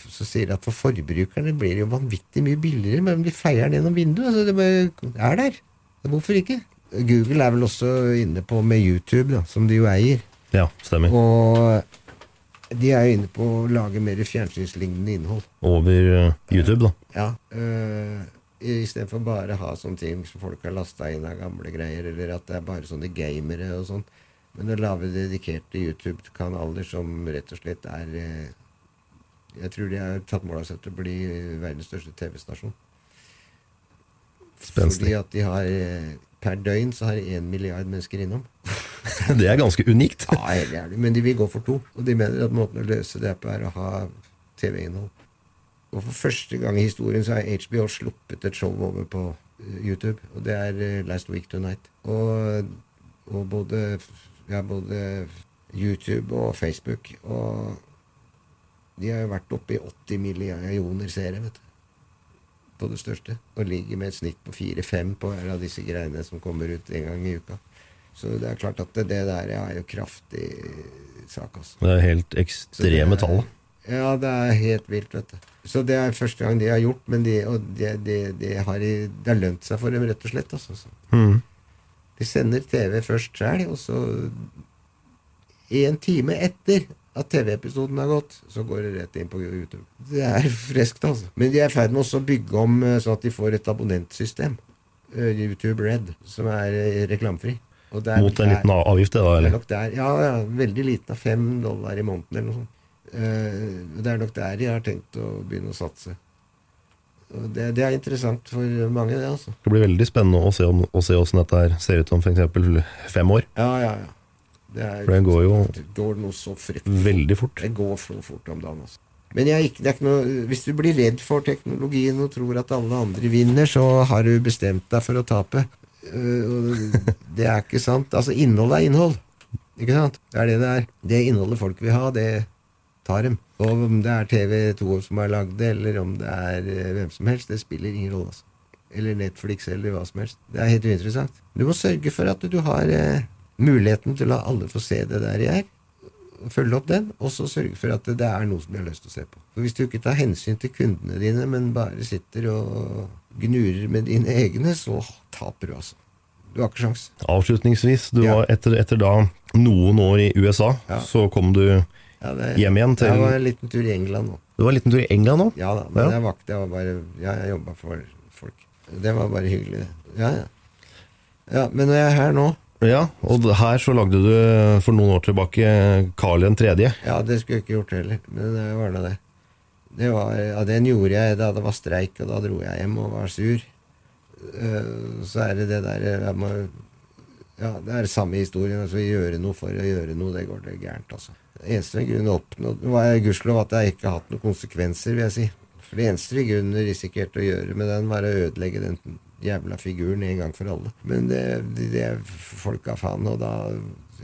S3: så sier de at for forbrukerne blir det jo vanvittig mye billigere, men de feier den gjennom vinduet. Så det er der. Hvorfor ikke? Google er vel også inne på med YouTube, da, som de jo eier.
S1: Ja, stemmer.
S3: Og de er jo inne på å lage mer fjernsynslignende innhold.
S1: Over eh, YouTube, da.
S3: Ja. Uh, Istedenfor bare å ha sånne ting som folk har lasta inn av gamle greier, eller at det er bare sånne gamere og sånn. Men å lage dedikerte YouTube-kanaler som rett og slett er eh, Jeg tror de har tatt mål av seg til å bli verdens største TV-stasjon.
S1: Spenstig.
S3: Fordi at de har eh, Per døgn så har én milliard mennesker innom. *laughs*
S1: Det er ganske unikt.
S3: Ja, helt jævlig. Men de vil gå for to. Og de mener at måten å løse det på er å ha TV-innhold. Og for første gang i historien så har HBO sluppet et show over på eh, YouTube. Og det er eh, Last Week Tonight. Og, og både, ja, både YouTube og Facebook og De har jo vært oppe i 80 millioner seere, vet du. På det største. Og ligger med et snitt på 4-5 på hver av disse greiene som kommer ut en gang i uka. Så det er klart at det, det der er jo kraftig sak, altså.
S1: Det er helt ekstreme tall.
S3: Ja, det er helt vilt, vet du. Så det er første gang de har gjort, men de, og det de, de har, har lønt seg for dem, rett og slett. Altså. Så
S1: Mhm.
S3: De sender TV først sjøl, og så en time etter at TV-episoden har gått, så går det rett inn på YouTube. Det er friskt, altså. Men de er i ferd med også å bygge om sånn at de får et abonnentsystem. Eh, YouTube Red, som er eh, reklamefri. Og det
S1: Mot en liten avgift, det da,
S3: er
S1: eller?
S3: ja, ja, veldig liten fem dollar i måneden eller noe sånt. Eh, det er nok der jeg har tenkt å begynne å satse. Det, det er interessant for mange, det, altså.
S1: Det blir veldig spennende å se, om, å se hvordan dette her ser ut om f.eks. fem år.
S3: Ja, ja, ja. Det, er,
S1: For det går jo
S3: det går noe så
S1: veldig fort.
S3: Det går så fort om dagen, altså. Men jeg, det er ikke noe, hvis du blir redd for teknologien og tror at alle andre vinner, så har du bestemt deg for å tape. Eh, det er ikke sant. Altså, innhold er innhold. Ikke sant? Det er det det er. Det innholdet folk vil ha, det tar dem. Og om det er TV2 som har lagd det, eller om det er eh, hvem som helst, det spiller ingen rolle. Altså. Eller Netflix, eller hva som helst. Det er helt uinteressant. Du må sørge for at du har eh, muligheten til å la alle få se det der jeg er følge opp den, og så sørge for at det er noe som de har lyst til å se på. For Hvis du ikke tar hensyn til kundene dine, men bare sitter og gnurer med dine egne, så taper du, altså. Du har ikke sjans.
S1: Avslutningsvis, du
S3: Ja.
S1: var etter, etter da noen år i USA,
S3: Ja.
S1: så kom du
S3: Ja, det,
S1: hjem igjen til
S3: Jeg var en liten tur i England nå.
S1: Du var en liten tur i England nå?
S3: Ja da, men
S1: Ja.
S3: jeg var ikke det. var bare Ja, jeg jobba for folk. Det var bare hyggelig, det. Ja, ja. Ja, men jeg er her nå
S1: Ja, og her så lagde du eh, for noen år tilbake Carl 3.
S3: Ja, det skulle jeg ikke gjort heller, men det var nå det. det var, ja, den gjorde jeg da det var streik, og da dro jeg hjem og var sur. Eh, Så er det det der jeg må, Ja, det er samme historien. Altså gjøre noe for å gjøre noe, det går det gærent, altså. Det eneste grunnen oppnådd var gudskjelov at ikke har hatt noen konsekvenser, vil jeg si. For det eneste vi kunne risikerte å gjøre med den, var å ødelegge den jævla figuren en gang for alle. Men det, det, det folk ga faen, og da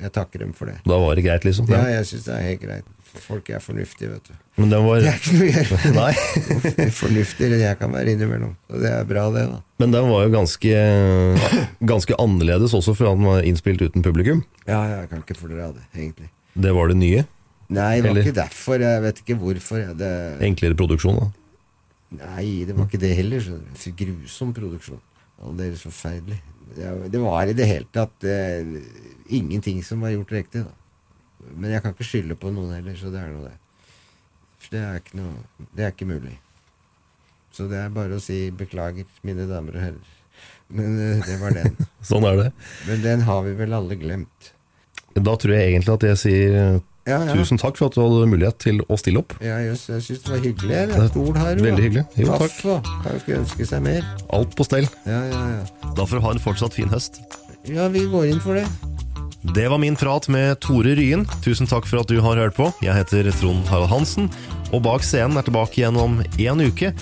S3: Jeg takker dem for det.
S1: Da var det greit, liksom?
S3: Ja, jeg syns det er helt greit. Folk er fornuftige, vet du.
S1: Men den var
S3: Det er ikke noe å gjøre. *laughs* *laughs* Fornuftigere enn jeg kan være innimellom. Og det er bra, det, da.
S1: Men den var jo ganske, ganske annerledes også, for han var innspilt uten publikum.
S3: Ja, jeg kan ikke fordra det, egentlig.
S1: Det var det nye.
S3: Nei, det var
S1: Eller-
S3: ikke derfor. Jeg vet ikke hvorfor. Det,
S1: Enklere produksjon, da.
S3: nei, det var ikke det heller. Så grusom produksjon. Aldeles forferdelig. Det, det var i det hele tatt eh, ingenting som var gjort riktig, da. Men jeg kan ikke skylde på noen heller, så det er nå det. For det er noe Det er ikke mulig. Så det er bare å si beklager, mine damer og herrer. Men eh, det var den. *laughs*
S1: Sånn er det.
S3: Men den har vi vel alle glemt.
S1: Da tror jeg egentlig at jeg sier eh,
S3: Ja, ja.
S1: tusen takk for at du hadde mulighet til å stille opp.
S3: Ja, jøss, jeg syns det var hyggelig. Det er ord her.
S1: Veldig hyggelig. Jo, takk.
S3: Kan jo ikke ønske seg mer.
S1: Alt på stell.
S3: Ja, ja, ja.
S1: Da får du ha en fortsatt fin høst.
S3: Ja, vi går inn for det.
S1: Det var min prat med Tore Ryen. Tusen takk for at du har hørt på. Jeg heter Trond Harald Hansen, og bak scenen er tilbake igjen om en uke.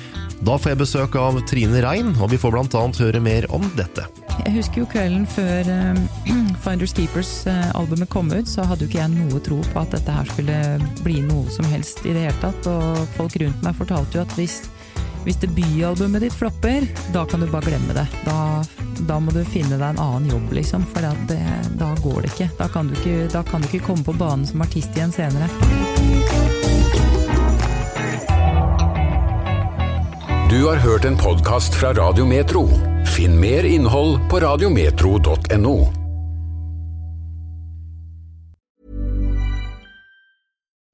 S1: Da får jeg besøk av Trine Rein, og vi får annet høre mer om dette.
S4: Jeg husker jo kvelden før uh, *clears throat* Finders Keepers-albumet kom ut, så hadde jo ikke jeg noe tro på at dette her skulle bli noe som helst i det hele tatt. Og folk rundt meg fortalte jo at hvis, hvis debutalbumet ditt flopper, da kan du bare glemme det. Da, da må du finne deg en annen jobb, liksom. For det, da går det ikke. Da ikke. da kan du ikke komme på banen som artist igjen senere.
S5: Du har hørt en podkast fra Radio Metro. Finn mer innhold på radiometro.no.